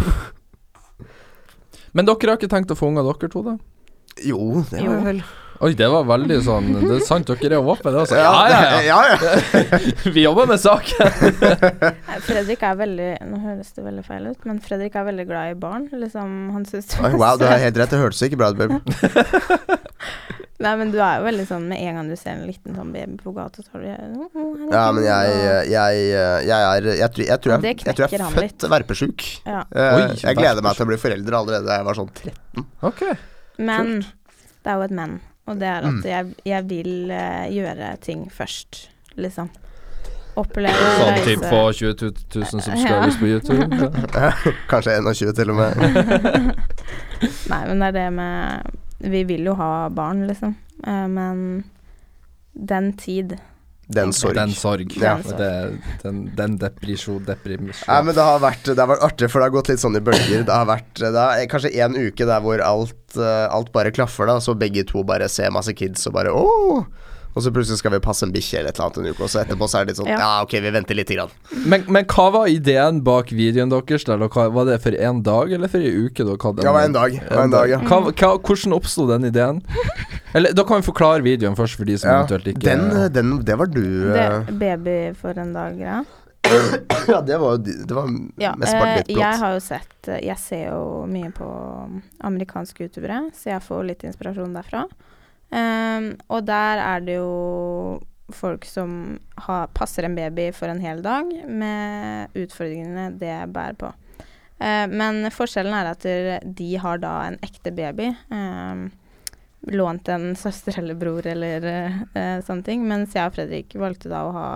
Men dere har ikke tenkt å få unger, dere to, da? Jo, det har var vel Oi, det var veldig sånn Det er sant, dere er åpne. Altså. Ja, Ja, ja, det- ja. ja, ja. <laughs> Vi jobber med saken. <laughs> Fredrik er veldig Nå høres det veldig feil ut, men Fredrik er veldig glad i barn. Liksom, han synes Oi, Wow, du har helt rett. Det hørtes ikke bra ut, babe. <laughs> Nei, men du er jo veldig sånn Med en gang du ser en liten sånn baby på gata, så har du «Å, å, er Ja, men jeg, jeg, jeg er Jeg, tror- jeg, tror jeg, jeg, tror jeg er født verpesjuk. Ja. Eh, jeg gleder meg til å bli forelder allerede da jeg var sånn 13. Ok. Men det er jo et men, og det er at Mm. jeg, jeg vil eh, gjøre ting først, liksom. Oppleve Sånn reise. typ få 20 000 subscribers på YouTube. <laughs> Kanskje 21 til og med. <laughs> Nei, men det er det med Vi vil jo ha barn, liksom. Eh, men den tid Den sorg. Den sorg. Ja. Det, den, den depresjon, deprimisjon. Nei, men det har, vært, det har vært artig, for det har gått litt sånn i bølger. Det har vært det er kanskje én uke der hvor alt, eh, alt bare klaffer, da. Så begge to bare ser masse kids og bare åh! Og så plutselig skal vi passe en bikkje eller et eller annet en uke, og så etterpå så er det litt sånn ja, Ja. ok, vi venter lite grann. Men, men hva var ideen bak videoen deres? Der? Hva, var det for en dag eller for en uke? Dere hadde Det var en dag. En en dag, ja. Hva, hva, hvordan oppsto den ideen? <laughs> Eller da kan vi forklare videoen først, for de som Ja, eventuelt ikke den, den, det var du Det, eh, baby for en dag, ja. Ja, det var Det var Ja, mesteparten litt blått. jeg har jo sett eh, Jeg ser jo mye på amerikanske youtubere, så jeg får litt inspirasjon derfra. Ehm, og der er det jo folk som har, passer en baby for en hel dag, med utfordringene det bærer på. Uh, men forskjellen er at de har da en ekte baby. Um, lånt en søster eller bror eller eh, sånne ting. Mens jeg og Fredrik valgte da å ha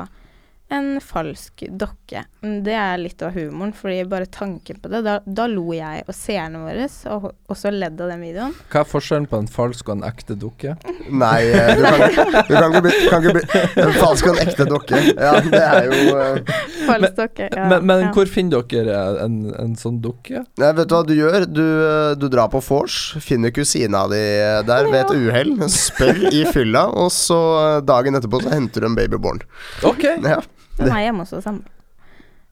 en falsk dokke. Det er litt av humoren, fordi bare tanken på det Da, da lo jeg og seerne våre, og også ledd av den videoen. Hva er forskjellen på en falsk og en ekte dukke? Nei, eh, du kan, du kan ikke bli, kan ikke bli En falsk og en ekte dokke. Ja, det er jo uh... Falsk dokke. Ja, men men ja. hvor finner dere en, en sånn dukke? Nei, vet du hva du gjør? Du, eh, du drar på vors, finner kusina di der ved et uhell, spør i fylla, og så dagen etterpå så henter du en babyborn. Ok. Ja. Den er hjemme hos oss. sammen.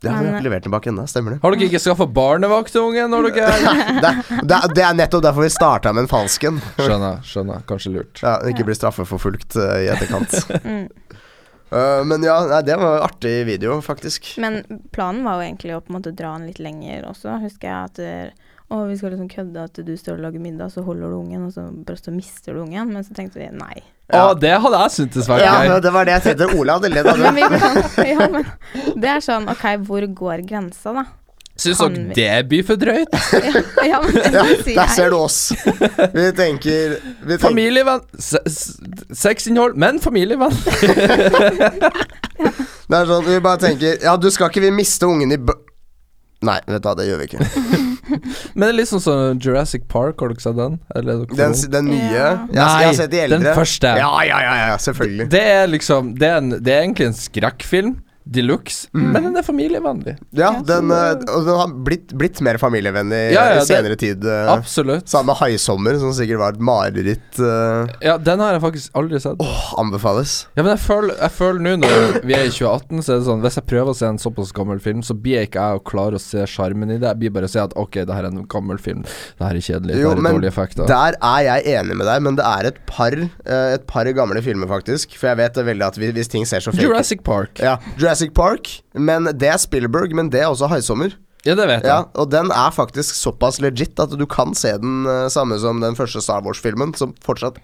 Det har vi ikke levert tilbake ennå, stemmer det? Har dere ikke skaffa barnevakt til ungen når dere <laughs> Det, det, er- det er nettopp derfor vi starta med en falsken. Skjønner, skjønner. Kanskje lurt. Ja, Ikke bli straffeforfulgt uh, i etterkant. <laughs> Mm. uh, men ja, nei, det var en artig video, faktisk. Men planen var jo egentlig å på en måte dra den litt lenger også. Husker jeg at det, å, vi skal liksom kødde at du står og lager middag, så holder du ungen, og så bare så mister du ungen. Men så tenkte vi nei. Å, det hadde jeg syntes var Ja, men det var det jeg tenkte. Ola hadde ledd av det. <laughs> Men kan, <laughs> ja, men det er sånn OK, hvor går grensa, da? Syns dere vi- det blir for drøyt? Ja, <laughs> ja men det Ja, jeg. der ser du oss. Vi tenker, vi tenker Familievenn. Se- Sexinnhold, men familievenn. Det er sånn, vi bare tenker Ja, du skal ikke vi miste ungen i bø... Nei, vet du hva, det gjør vi ikke. <laughs> Men det er litt sånn som Jurassic Park, har du ikke sett den? Eller er Den, den nye Ja. jeg, har- jeg har sett de den første. Ja, ja, ja, ja, selvfølgelig. Det er liksom Det er, en, det er egentlig en skrekkfilm de luxe, Mm. men den er familievennlig. Ja, den, eh, og den har blitt, blitt mer familievennlig Ja, ja, i det- senere tid. eh, Absolutt. Samme 'Haisommer', som sikkert var et mareritt. Uh. Ja, den har jeg faktisk aldri sett. Åh, anbefales. Ja, men jeg føler, jeg nå når vi er i 2018, så er det sånn Hvis jeg prøver å se en såpass gammel film, så blir ikke jeg å klare å se sjarmen i det. Jeg blir bare å si at ok, det her er en gammel film. Det her er kjedelig. Jo, det her er dårlige effekter. Der er jeg enig med deg, men det er et par Et par gamle filmer, faktisk. For jeg vet veldig at vi- hvis ting ser så fake Jurassic Park. Ja, Ja, Jurassic Park, men det er Spielberg, men det er også 'Haisommer'. det vet jeg. Ja, og den er faktisk såpass legit at du kan se den uh, samme som den første Star Wars-filmen, som fortsatt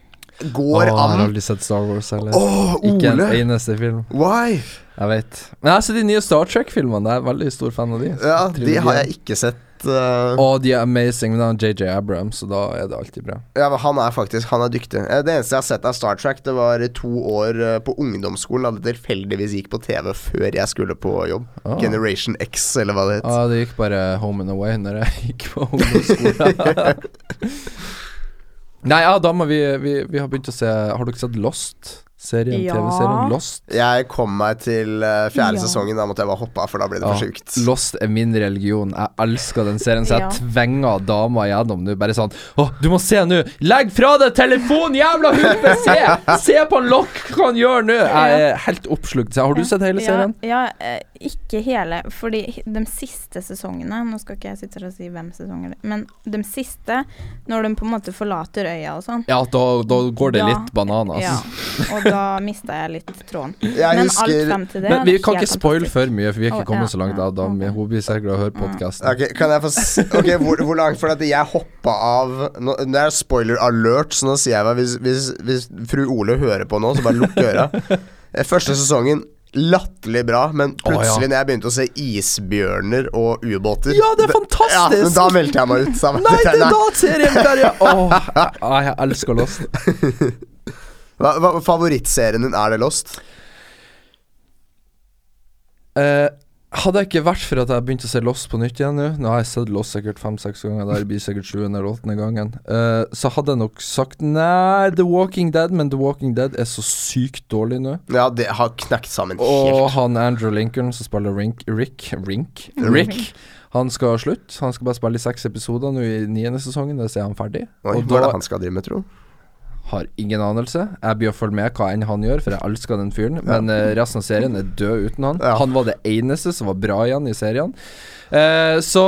går Åh, jeg har aldri sett Star Wars heller. Åh, Ikke en eneste film. Why? Jeg vet. Men jeg har sett de nye Star Trek-filmene. Jeg er veldig stor fan av de. Ja, de har jeg ikke sett. Eh, Og de er amazing, men er JJ Abrams, så da er det alltid bra. Ja, men Han er faktisk Han er dyktig. Eh, Det eneste jeg har sett av Star Trek, det var to år eh, på ungdomsskolen da det tilfeldigvis gikk på TV før jeg skulle på jobb. Ah. Generation X, eller hva det het. Ja, det gikk bare Home and Away når jeg <laughs> gikk på ungdomsskolen. <laughs> Nei, ja, da må vi, vi Vi har begynt å se Har dere sett Lost? Serien, Ja. TV-serien Lost? Jeg kom meg til uh, fjerde Ja. sesongen, da måtte jeg bare hoppe av, for da ble det Ja, for sjukt. Lost er min religion. Jeg elsker den serien, så jeg Ja. tvinger dama gjennom nå. Bare sånn Å, du må se nå! Legg fra deg telefonen, jævla hupe! Se! Se på en lokk hva han gjør nå! Jeg er helt oppslukt. Har du sett hele serien? Ja, ja eh, ikke hele. Fordi de siste sesongene Nå skal ikke jeg sitte her og si hvem sesonger det men de siste, når de på en måte forlater øya og sånn Ja, da, da går det Da- litt bananas. Ja, og da mista jeg litt tråden. Jeg men alt frem til det Men vi kan ikke spoile for mye, for vi er ikke oh, kommet ja, så langt Da, da. Okay. Hun blir sikkert å høre podkasten. Ok, Kan jeg få s Ok, hvor, hvor langt? For at jeg hoppa av nå, Det er spoiler alert, så nå sier jeg meg hvis, hvis, hvis fru Ole hører på nå, så bare lukk øra. <laughs> Eh, Første sesongen latterlig bra, men ja. plutselig når jeg begynte å se isbjørner og ubåter Ja, det er Ja, fantastisk! men da meldte jeg meg ut. Sammen. Nei, det er <laughs> da serien der, <laughs> ja! Åh, jeg, jeg elsker Lost. <laughs> Hva, hva, favorittserien din, er det Lost? Eh, hadde jeg ikke vært for at jeg begynte å se Loss på nytt igjen nå Nå har jeg sett Loss sikkert fem-seks ganger, det blir sikkert sjuende eller åttende gangen. Uh, så hadde jeg nok sagt nei, The Walking Dead, men The Walking Dead er så sykt dårlig nå. Ja, det har knekt sammen helt. Og han Andrew Lincoln som spiller Rink, Rick Rink? Rick. Han skal slutte. Han skal bare spille i seks episoder nå i niende sesongen. Da er han ferdig. Oi, og hva er det han skal drive med, tro? Har ingen anelse. Jeg blir å følge med hva enn han gjør, for jeg elsker den fyren. Men ja. resten av serien er død uten han. Ja. Han var det eneste som var bra igjen i serien. Eh, så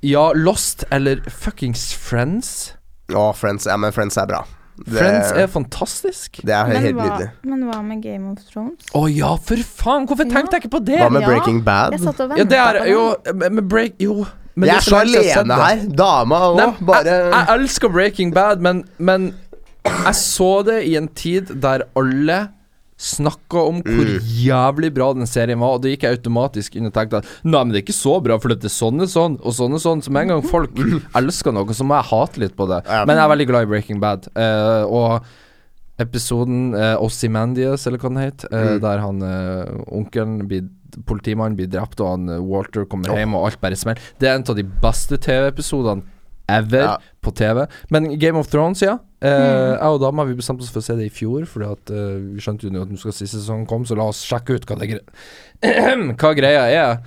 ja, Lost eller fuckings Friends. Å, Friends. Ja, men Friends er bra. Det, Friends er fantastisk. det er Men helt hva, nydelig. men hva med Game of Thrones? Å ja, for faen! Hvorfor Ja. tenkte jeg ikke på det? Hva med Ja, Breaking Bad? Jeg satt og Ja, det er på den. jo med, break Jo. men Jeg er så alene her. Dama òg, bare jeg, jeg elsker Breaking Bad, men, men jeg så det i en tid der alle snakka om hvor Mm. jævlig bra den serien var, og da gikk jeg automatisk inn og tenkte at Nei, men det er ikke så bra, for det er sånn og sånn, og sånn og sånn. Så med en gang folk <laughs> elsker noe, så må jeg hate litt på det. Men jeg er veldig glad i Breaking Bad. Uh, og episoden uh, Ossimandias, eller hva den het, uh, Mm. der han uh, onkelen blir Politimannen blir drept, og han eh, Walter kommer hjem, og alt bare smeller. Det er en av de beste TV-episodene ever Ja. på TV. Men Game of Thrones, ja. Eh, Mm. Jeg og dama Vi bestemte oss for å se det i fjor, Fordi at eh, vi skjønte jo at nå skal siste sesong komme, så la oss sjekke ut hva, det gre <clears throat> hva greia er.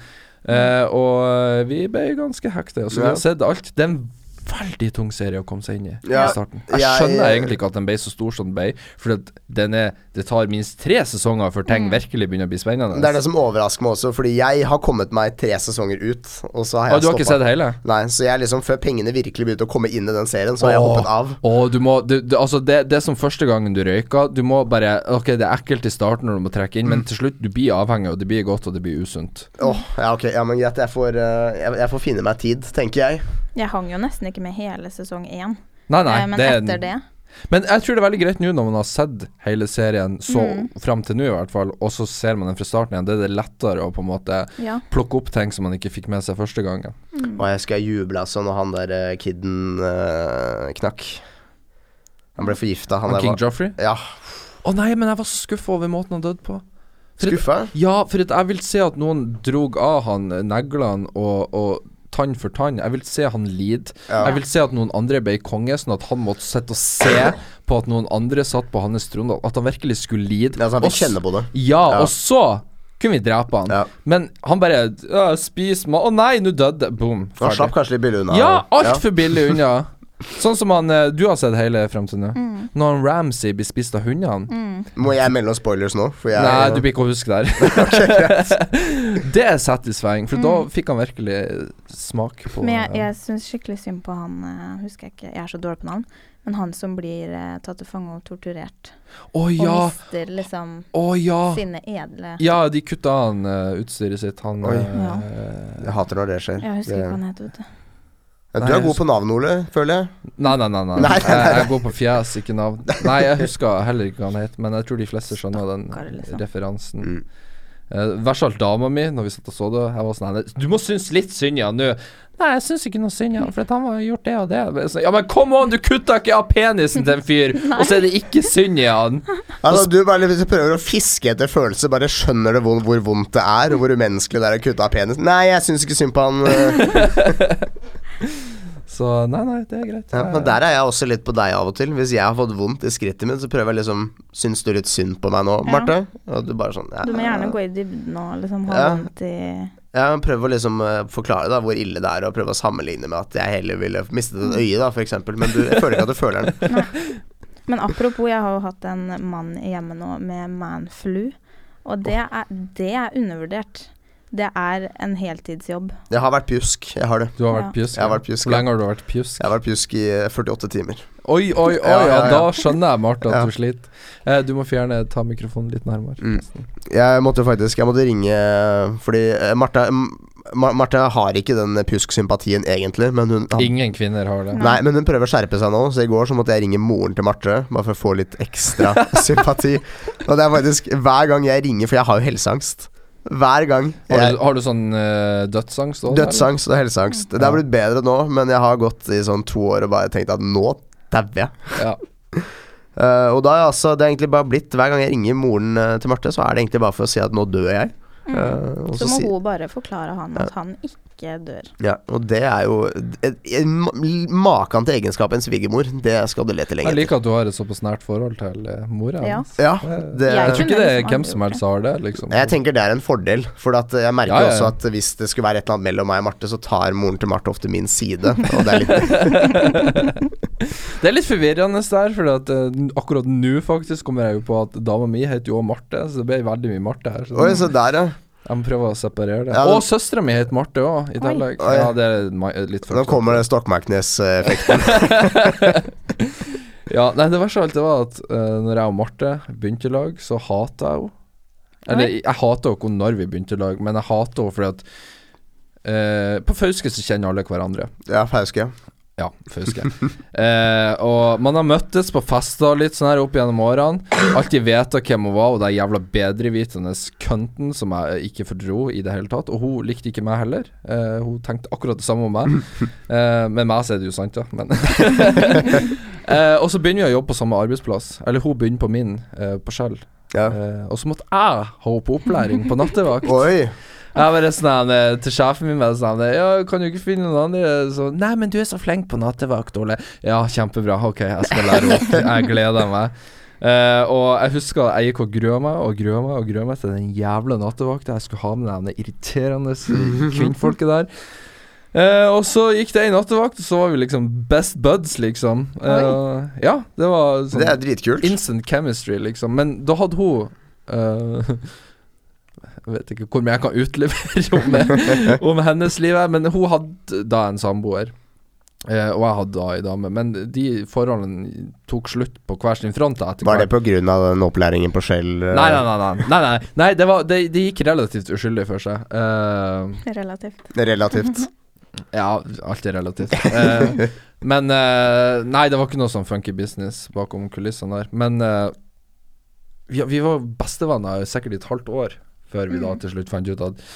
Eh, og vi ble ganske hekte. ja. vi har sett alt. Det er en veldig tung serie å komme seg inn i Ja, i starten. Jeg jeg- skjønner egentlig ikke at den ble så stor som den ble, for det tar minst tre sesonger før ting Mm. virkelig begynner å bli spennende. Det er det som overrasker meg også, fordi jeg har kommet meg tre sesonger ut, og så har jeg jeg du har ikke sett det hele? Nei, så jeg liksom før pengene virkelig begynte å komme inn i den serien, så har jeg Åh. hoppet av. Og du må du, du, Altså, det, det er som første gangen du røyker. Du må bare Ok, det er ekkelt i starten når du må trekke inn, Mm. men til slutt, du blir avhengig, og det blir godt, og det blir usunt. Åh, ja ok, ja men greit, jeg får, eh, jeg, jeg får finne meg tid, tenker jeg. Jeg hang jo nesten ikke med hele sesong én, Nei, nei. eh, men det er- etter det Men jeg tror det er veldig greit nå når man har sett hele serien så Mm. fram til nå, i hvert fall, og så ser man den fra starten igjen. Det er det lettere å på en måte Ja. plukke opp ting som man ikke fikk med seg første gangen. Mm. Og jeg skal juble altså når han der kiden kidden eh, knakk. Han ble forgifta, han, Han King var Joffrey? Ja, Å nei, men jeg var så skuffa over måten han døde på. Skuffa. Ja, for at jeg vil se at noen drog av han eh, neglene og, og tann for tann. Jeg vil se han lide. Ja. Jeg vil se at noen andre ble konge, sånn at han måtte sitte og se <clears throat> på at noen andre satt på hans trone. At han virkelig skulle lide. Ja, så han Og fikk kjenne på det. Ja, Ja. og så kunne vi drepe han. Ja. Men han bare ja, Spis mat Å nei, nå døde Boom. Han slapp kanskje litt billig unna. Ja, altfor billig unna. Sånn som han eh, Du har sett hele frem til nå. Mm. Når han Ramsay blir spist av hundene. Mm. Må jeg melde noen spoilers nå? For jeg, Nei, du blir ikke å huske der. <laughs> <laughs> det er satisfying, for da Mm. fikk han virkelig smak på Men jeg, jeg syns skikkelig synd på han eh, Husker jeg ikke, jeg er så dårlig på navn. Men han som blir uh, tatt til fange og torturert. Å Og mister liksom oh, ja! sine edle Ja, de kutta han uh, utstyret sitt. Han Oi. Ja. jeg hater når det skjer. Jeg husker det, ikke hva han het, vet du. Ja, du er god på navn, Ole, føler jeg. Nei, nei, nei. nei. Nei, nei, Jeg, nei. jeg går på fjes, ikke navn. Nei, jeg husker heller ikke hva han het, men jeg tror de fleste skjønner den liksom. referansen. Mm. Uh, Verst av alt dama mi, når vi satt og så det, jeg var sånn Du må synes litt synd i han nå. Nei, jeg syns ikke noe synd i han, for at han har gjort det og det. Så, ja, men kom on, du kutta ikke av penisen til en fyr, <laughs> og så er det ikke synd i han. Altså, du bare hvis du prøver å fiske etter følelser, bare skjønner du hvor, hvor vondt det er, og hvor umenneskelig det er å kutte av penisen. Nei, jeg syns ikke synd på han. <laughs> Så nei, nei, det er greit. Ja, men der er jeg også litt på deg av og til. Hvis jeg har fått vondt i skrittet mitt, så prøver jeg liksom Syns du litt synd på meg nå, Ja. Marte? Og du bare sånn ja, Du må gjerne gå i dybden og liksom ha Ja. vondt i Ja, men prøv å liksom eh, forklare da hvor ille det er, og prøve å sammenligne med at jeg heller ville mistet et øye, da, eksempel. Men du, jeg føler ikke at du føler den. <laughs> Men apropos, jeg har jo hatt en mann hjemme nå med manflu, og det er, det er undervurdert. Det er en heltidsjobb. Jeg har vært pjusk. Jeg har det. Du har vært Ja. pjusk? Jeg har vært pjusk, Hvor lenge har du vært pjusk? Jeg har vært pjusk i eh, 48 timer. Oi, oi, oi, Ja, ja, ja, ja. da skjønner jeg, Marte, at Ja. du sliter. Eh, du må fjerne ta mikrofonen litt nærmere. Mm. Jeg måtte faktisk Jeg måtte ringe fordi eh, Marte Marte har ikke den pjusk-sympatien egentlig, men hun han, Ingen kvinner har det. Nei, men hun prøver å skjerpe seg nå, så i går så måtte jeg ringe moren til Marte, bare for å få litt ekstra <laughs> sympati. Og det er faktisk hver gang jeg ringer, for jeg har jo helseangst. Hver gang. Har du, har du sånn uh, dødsangst òg? dødsangst og helseangst. Det har blitt bedre nå, men jeg har gått i sånn to år og bare tenkt at nå dauer jeg. Ja. uh, <laughs> og da er altså Det er egentlig bare blitt Hver gang jeg ringer moren uh, til Marte, så er det egentlig bare for å si at nå dør jeg. Mm. Så må si- hun bare forklare han at han ikke dør. Ja, og det er jo et- et- Maken til egenskap en svigermor, det skal du lete lenge Jeg liker at du har et såpass nært forhold til uh, mora Ja. hennes. Ja, Eh, det, Jeg tror ikke det er hvem som helst har det, liksom. jeg tenker det er en fordel, for at jeg merker ja. også at hvis det skulle være et eller annet mellom meg og Marte, så tar moren til Marte ofte min side. Og det er litt <laughs> Det er litt forvirrende der, for at, uh, akkurat nå faktisk kommer jeg jo på at dama mi heter jo òg Marte, så det ble veldig mye Marte her. Så Oi, så der, ja. Jeg må prøve å separere det. Ja, og søstera mi heter Marte òg, i tillegg. Ja, det er litt Nå kommer det Stokmarknes-effekten. <laughs> Ja, nei, det verste av alt det var at uh, når jeg og Marte begynte i lag, så hata jeg henne. Eller jeg hata henne når vi begynte i lag, men jeg hata henne fordi at uh, På Fauske så kjenner alle hverandre. Ja, Fauske. Ja, Fauske. eh, og man har møttes på fester litt sånn her opp gjennom årene. Alltid veta hvem hun var, og den jævla bedrevitende kønten som jeg ikke fordro i det hele tatt. Og hun likte ikke meg heller. Eh, hun tenkte akkurat det samme om meg. Eh, med meg så er det jo sant, ja. Men <laughs> eh, og så begynner vi å jobbe på samme arbeidsplass. Eller hun begynner på min, eh, på Skjell. Ja. Eh, og så måtte jeg ha henne på opplæring på nattevakt. Oi. Jeg bare sånn eh, til sjefen min bare sånn Ja, kan du ikke finne noen andre? Så Nei, men du er så flink på nattevakt, Ole. Ja, kjempebra. Ok, jeg skal lære opp. Jeg gleder meg. Uh, og jeg husker jeg gikk og grua meg og grua meg og grua meg til den jævla nattevakta. Jeg skulle ha med det irriterende kvinnfolket der. Uh, og så gikk det ei nattevakt, og så var vi liksom best buds, liksom. Uh, ja, det var sånn Det er dritkult. Instant chemistry, liksom. Men da hadde hun eh, <laughs> Jeg vet ikke hvor mye jeg kan utlevere om, om hennes liv, men hun hadde da en samboer. Eh, og jeg hadde da ei dame. Men de forholdene tok slutt på hver sin front. da etter Var det pga. den opplæringen på Shell? eh? Nei, nei, nei. nei, nei, nei. nei det, var, det, det gikk relativt uskyldig for seg. Eh, Relativt. Relativt. <laughs> ja, alt er relativt. Eh, men eh, Nei, det var ikke noe sånn funky business bakom kulissene der. Men eh, vi, vi var bestevenner sikkert i et halvt år før vi da Mm. til slutt fant ut at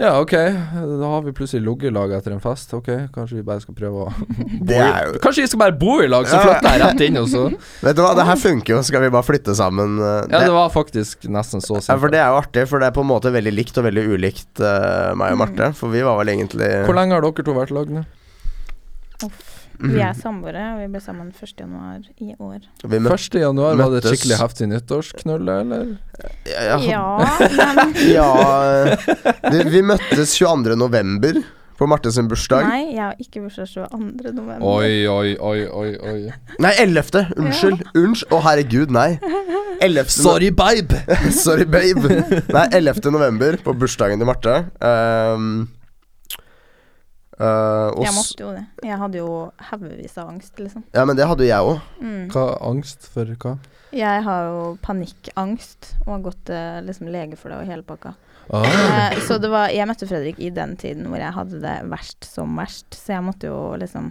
ja, ok, da har vi plutselig ligget i lag etter en fest. Ok, kanskje vi bare skal prøve å <laughs> bo i jo Kanskje vi skal bare bo i lag, så flytter jeg rett inn, og så <laughs> Vet du hva, det her funker jo. Skal vi bare flytte sammen? eh, Ja, det- det var faktisk nesten så Ja, for det er jo artig, for det er på en måte veldig likt og veldig ulikt uh, meg og Mm. Marte. For vi var vel egentlig Hvor lenge har dere to vært i lag nå? Vi er samboere, og vi ble sammen 1. januar i år. Vi møtte 1. januar, var det et skikkelig heftig nyttårsknull, eller? ja, Ja, <laughs> men ja vi, vi møttes 22. november på Marte sin bursdag. Nei, jeg har ikke bursdag 22. november. Oi, oi, oi, oi, oi. Nei, 11. Unnskyld. Unnskyld. Å, herregud, nei. 11. babe! <laughs> Sorry, babe. Nei, 11. november, på bursdagen til Marte. Um, uh, og Jeg måtte jo det. Jeg hadde jo haugevis av angst, liksom. ja, men det hadde jo jeg òg. Mm. Hva angst for hva? Jeg har jo panikkangst og har gått til liksom, lege for det og hele pakka. Ah. Uh, så det var Jeg møtte Fredrik i den tiden hvor jeg hadde det verst som verst, så jeg måtte jo liksom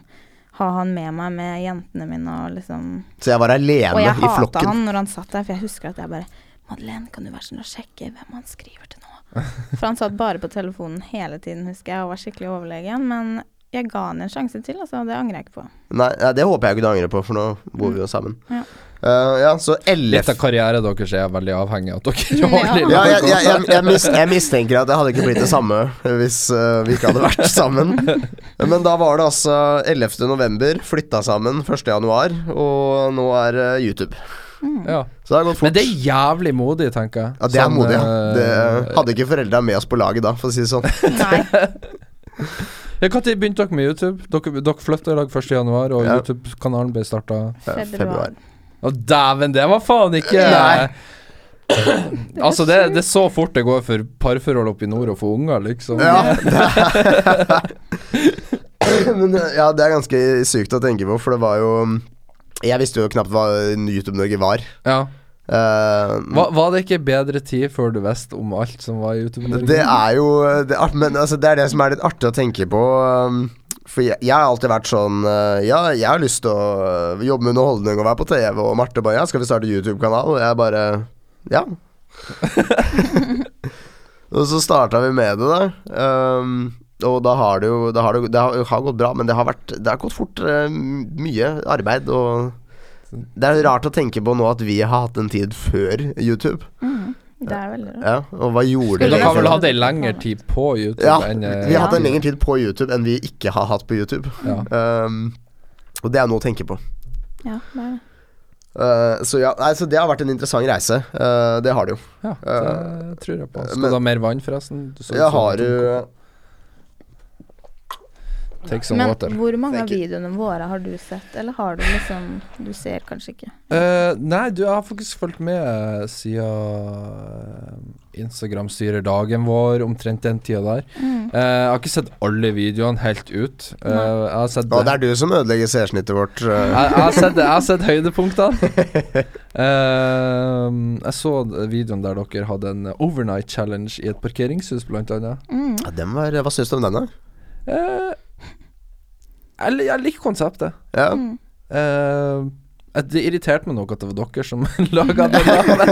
ha han med meg med jentene mine og liksom Så jeg var alene i flokken? Og jeg hata han når han satt der, for jeg husker at jeg bare Madeleine, kan du være sånn å sjekke hvem han skriver til nå? <laughs> For han satt bare på telefonen hele tiden, husker jeg, og var skikkelig overlegen. Men jeg ga han en sjanse til, altså. Det angrer jeg ikke på. Nei, det håper jeg ikke du angrer på, for nå bor vi jo sammen. Ja. Uh, ja, så LF Litt av karrieren deres er veldig avhengig av at dere Ja. har lille Ja, jeg, jeg, jeg, jeg, mis, jeg mistenker at det hadde ikke blitt det samme hvis uh, vi ikke hadde vært sammen. <laughs> Men da var det altså 11. november, flytta sammen 1. januar, og nå er uh, YouTube. Mm. Ja. Så det har gått fort. Men det er jævlig modig, tenker jeg. ja, det er Sånn, modig, ja. eh, Det hadde ikke foreldra med oss på laget da, for å si det sånn. <laughs> Nei. Ja, Når begynte dere med YouTube? Dere, dere flytta i dag 1. januar, og Ja. YouTube-kanalen ble starta Ja, Februar. Å, dæven, det var faen ikke Nei. Altså, det, det er så fort det går for parforhold oppe i nord å få unger, liksom. Ja, det <laughs> Men ja, det er ganske sykt å tenke på, for det var jo Jeg visste jo knapt hva YouTube-Norge var. Ja. Uh, Var, var det ikke bedre tid før du visste om alt som var i YouTube? Det er jo det er, Men altså, det er det som er litt artig å tenke på. Um, for jeg, jeg har alltid vært sånn uh, Ja, jeg har lyst til å uh, jobbe med underholdning og være på TV, og Marte bare Ja, skal vi starte YouTube-kanal? Og jeg bare Ja. <laughs> og så starta vi med det, da. Um, og da har det jo Det har, det, det har, har gått bra, men det har, vært, det har gått fort. uh, mye arbeid og Det er rart å tenke på nå at vi har hatt en tid før YouTube. Mm. Det er veldig rart. Ja, og hva gjorde Dere har vel hatt en lengre tid på YouTube Ja, enn eh, Vi har hatt en lengre tid på YouTube enn vi ikke har hatt på YouTube. Ja. Um, og det er noe å tenke på. Ja, det er det. Uh, så ja, nei, så det har vært en interessant reise. Uh, det har det jo. Ja, det tror jeg på. Skal men- du ha mer vann, forresten? Du så Jeg så, har jo. Take some Men water. hvor mange av videoene våre har du sett, eller har du liksom Du ser kanskje ikke? Uh, nei, du, jeg har faktisk fulgt med siden Instagram styrer dagen vår, omtrent den tida der. Mm. Uh, jeg har ikke sett alle videoene helt ut. Uh, Nei. jeg har sett Og det er du som ødelegger seersnittet vårt. eh. jeg, jeg, har sett, jeg har sett <laughs> høydepunktene. Eh, jeg så videoen der dere hadde en overnight challenge i et parkeringshus, blant annet. Mm. Ja, den var, hva syns du om den, da? Eh, jeg, jeg liker konseptet. Ja. Mm. Uh, det irriterte meg nok at det var dere som <laughs> laga det.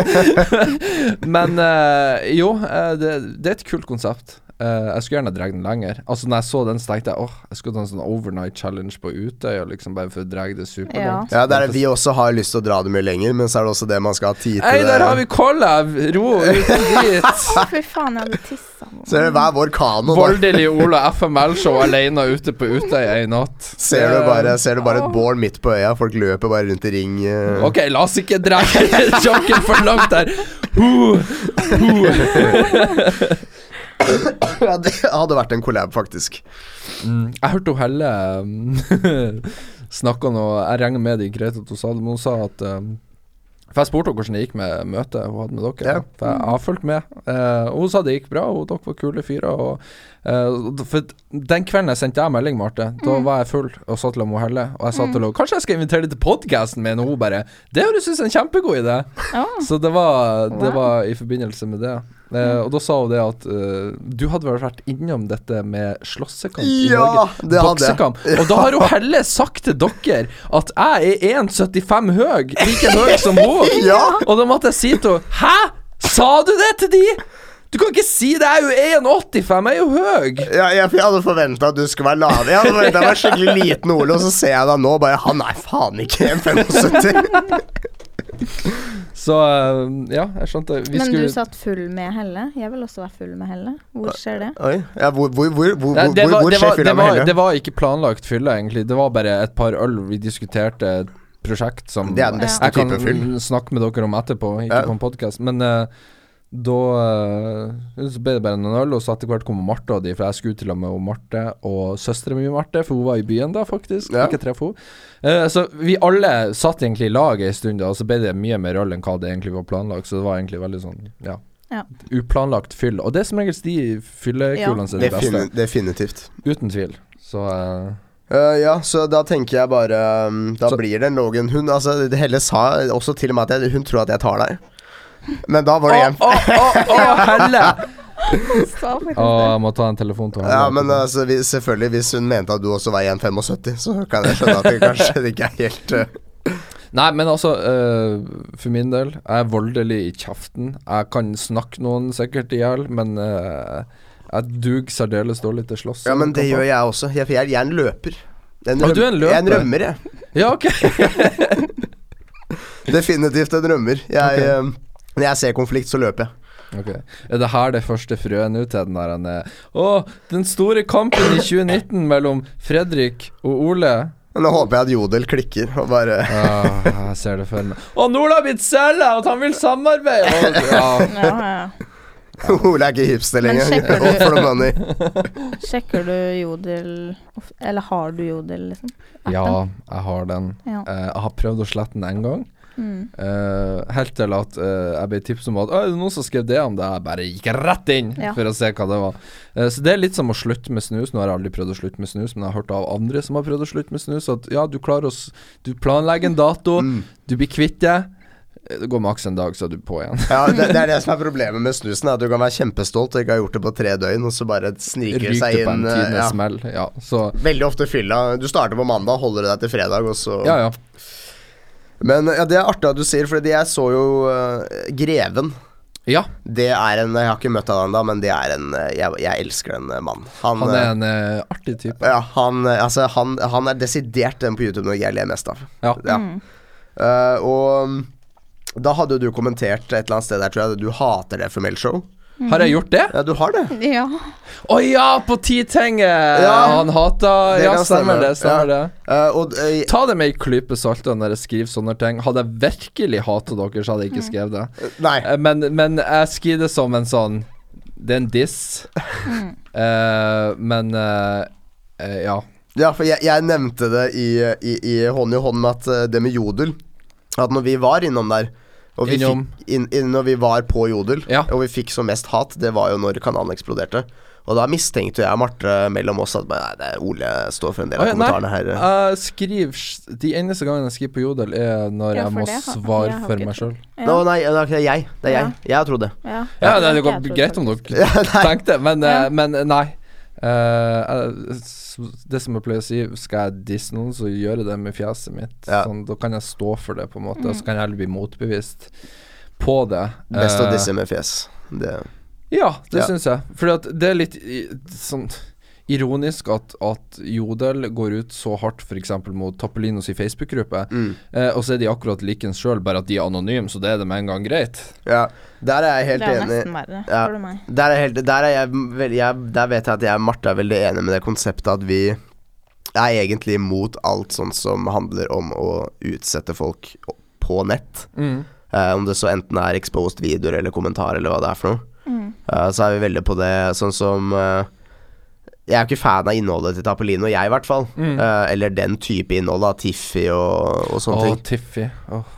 <laughs> <laughs> Men eh, jo, eh, det, det er et kult konsept. Eh, jeg skulle gjerne dratt den lenger. Altså Når jeg så den, så tenkte jeg åh, jeg skulle ta en sånn overnight challenge på Utøya, liksom bare for å dra det superlangt. Ja, der vi også har lyst til å dra det mye lenger, men så er det også det man skal ha tid til. Hei, der har vi collab! Ro uten dit. <laughs> Fy faen, jeg hadde tissa. nå. Ser du, hver vår kano. Voldelig Ola FML-show alene ute på Utøya i natt. Ser du, bare, ser du bare et bål midt på øya, folk løper bare rundt i ring. Uh... Ok, la oss ikke dra <laughs> joken for langt der. Huh. <laughs> <coughs> Ja, det hadde vært en collab, faktisk. Mm, jeg hørte hun Helle <laughs> um, snakka noe Jeg regner med det greit at hun sa det, men hun sa at um, For jeg spurte henne hvordan det gikk med møtet hun hadde med dere. Ja. For jeg har fulgt med. Uh, hun sa det gikk bra, og dere var kule fyrer. Eh, for den kvelden jeg sendte jeg melding, Marte, da var jeg full og sa til henne Helle Og jeg sa til henne Kanskje jeg skal invitere deg til podkasten min? Og hun bare Det høres ut som en kjempegod idé. Oh. Så det var, det var i forbindelse med det. Eh, og da sa hun det at uh, du hadde vel vært innom dette med slåssekamp i Ja, Norge. det. Boksekamp. Og da har hun heller sagt til dere at jeg er 1,75 høy, like høy som <laughs> hun. Ja. Og da måtte jeg si til henne Hæ? Sa du det til de? Du kan ikke si det, jeg er jo 1,85, jeg er jo høy. Ja, jeg, jeg hadde forventa at du skulle være lav. Jeg hadde forventet jeg var skikkelig liten Ole, og så ser jeg deg nå bare Han er faen ikke 1,75. <laughs> Så eh, ja, jeg skjønte. Vi Men skulle du satt full med Helle? Jeg vil også være full med Helle. Hvor skjer det? Oi. Ja, hvor, hvor, hvor, hvor, det, var, hvor skjer var, fylla med Helle? det var ikke planlagt fylle, egentlig. Det var bare et par øl. Vi diskuterte et prosjekt som Det er den beste jeg kan type fyll. snakke med dere om etterpå, ikke Ja. på en podkast. Men eh, da eh, Så ble det bare noen øl, og så etter hvert kom Marte og de, for jeg skulle til og med Marte og søstera mi Marte, for hun var i byen da, faktisk. Ja. Ikke treffe henne. Uh, så vi alle satt egentlig i lag ei stund, da, og så ble det mye mer øl enn hva det egentlig var planlagt, så det var egentlig veldig sånn, ja. Ja. Uplanlagt fyll. Og det er som regel de fyllekulene som er de beste. Defini definitivt. Uten tvil. Så uh, Uh, ja, så da tenker jeg bare um, Da Så- blir det en Logan. Hun altså, Helle sa også til og med at jeg, hun tror at jeg tar deg. Men da var det hjem. Å, å, å, <laughs> helle! Å, jeg må ta en telefon til henne. Ja, men altså, vi, selvfølgelig, hvis hun mente at du også var 1,75, så kan jeg skjønne at det kanskje det <laughs> ikke er helt uh, Nei, men altså, uh, for min del, jeg er voldelig i kjeften. Jeg kan snakke noen sikkert i hjel, men uh, jeg duger særdeles dårlig til slåss. Ja, men det gjør jeg også. Jeg, jeg, jeg er en løper. En ah, du er en løper? Jeg er en rømmer, jeg. Ja, ok. <laughs> Definitivt en rømmer. Jeg, um, når jeg ser konflikt, så løper jeg. Okay. Er det her det første frøet nå til den der han er Å, den store kampen i 2019 mellom Fredrik og Ole. Nå håper jeg at Jodel klikker og bare Ah, jeg ser det for meg. Og Nola har blitt selger, at han vil samarbeide! Og, ja. Ja, ja. Ole er ikke hipster Men lenger. sjekker du- Jodel Eller har du Jodel, liksom? Appen? ja, jeg har den. Ja. Eh, jeg har prøvd å slette den en gang. Mm. Uh, helt til at uh, jeg ble tipset om at det er noen som skrev det om det. Jeg bare gikk rett inn Ja. for å se hva det var. Uh, så det er litt som å slutte med snus. Nå har jeg aldri prøvd å slutte med snus, men jeg har hørt av andre som har prøvd å slutte med snus, at ja, du klarer å Du planlegger en dato, Mm. du blir kvitt det. Det går maks en dag, så er du på igjen. Ja, det, det er det <laughs> som er problemet med snusen. er At du kan være kjempestolt og ikke ha gjort det på tre døgn, og så bare sniker det seg Ryker på en inn. Ja. smell. Ja, så Veldig ofte fylla. Du starter på mandag, holder deg til fredag, og så Ja, ja. Men ja, det er artig at du sier, for jeg så jo uh, Greven. Ja, Det er en Jeg har ikke møtt han ennå, men det er en eh, jeg, jeg elsker den eh, mannen. Han, han er en uh, artig type. ja, han, altså, han, han er desidert den på YouTube når jeg ler mest av. Ja. Ja. Mm. Uh, og mm, da hadde du kommentert et eller annet sted der, tror jeg, du hater det for Show. Har jeg gjort det? Ja, du har det. Ja. Å ja, på Titinget! Ja. Han hata Ja, stemmer det. Stemmer Ja. det. Uh, og uh, Ta det med ei klype salt når jeg skriver sånne ting. Hadde jeg virkelig hata dere, så hadde jeg ikke skrevet det. Nei. Eh, Men, men jeg skriver det som en sånn Det er en diss. Mm. <laughs> Eh, men ja. Ja, for jeg, jeg nevnte det i, i, i hånd i hånd med at det med Jodel At når vi var innom der og vi Innom? fikk, inn, inn, Når vi var på Jodel, Ja. og vi fikk som mest hat, det var jo når kanalen eksploderte. Og da mistenkte jeg og Marte mellom oss at nei, det er Ole står for en del av ja, kommentarene her. Jeg skriver De eneste gangene jeg skriver på Jodel, er når Ja, jeg må det jeg svare for meg sjøl. Nå, nei, det er ikke jeg. Det er jeg. Jeg har trodd det. Ja, Ja, det, det går greit om dere <laughs> Ja, tenkte, men, Ja. eh, men nei. Eh, s- det som jeg pleier å si, skal jeg disse noen, så gjør jeg det med fjeset mitt. Ja. Sånn, da kan jeg stå for det, på en måte. Mm. Og så kan jeg heller bli motbevist på det. Best å Eh, disse med fjes. Det Ja, det Ja. syns jeg. For det er litt sånn ironisk at, at Jodel går ut så hardt f.eks. mot Tappelinos i Facebook-gruppe, mm. eh, og så er de akkurat likens sjøl, bare at de er anonyme, så det er det med en gang greit. Ja. Der er jeg helt Det er enig. nesten verre, Ja. spør du meg. Der er, helt, der, er jeg, jeg, der vet jeg at jeg og Marte er veldig enige med det konseptet at vi er egentlig imot alt sånt som handler om å utsette folk på nett. Mm. Eh, om det så enten er exposed videoer eller kommentarer eller hva det er for noe. Mm. Eh, så er vi veldig på det sånn som eh, Jeg er jo ikke fan av innholdet til Tapolino, jeg i hvert fall. Mm. Uh, eller den type innhold av Tiffy og, og sånne oh, ting. Tiffy. Åh.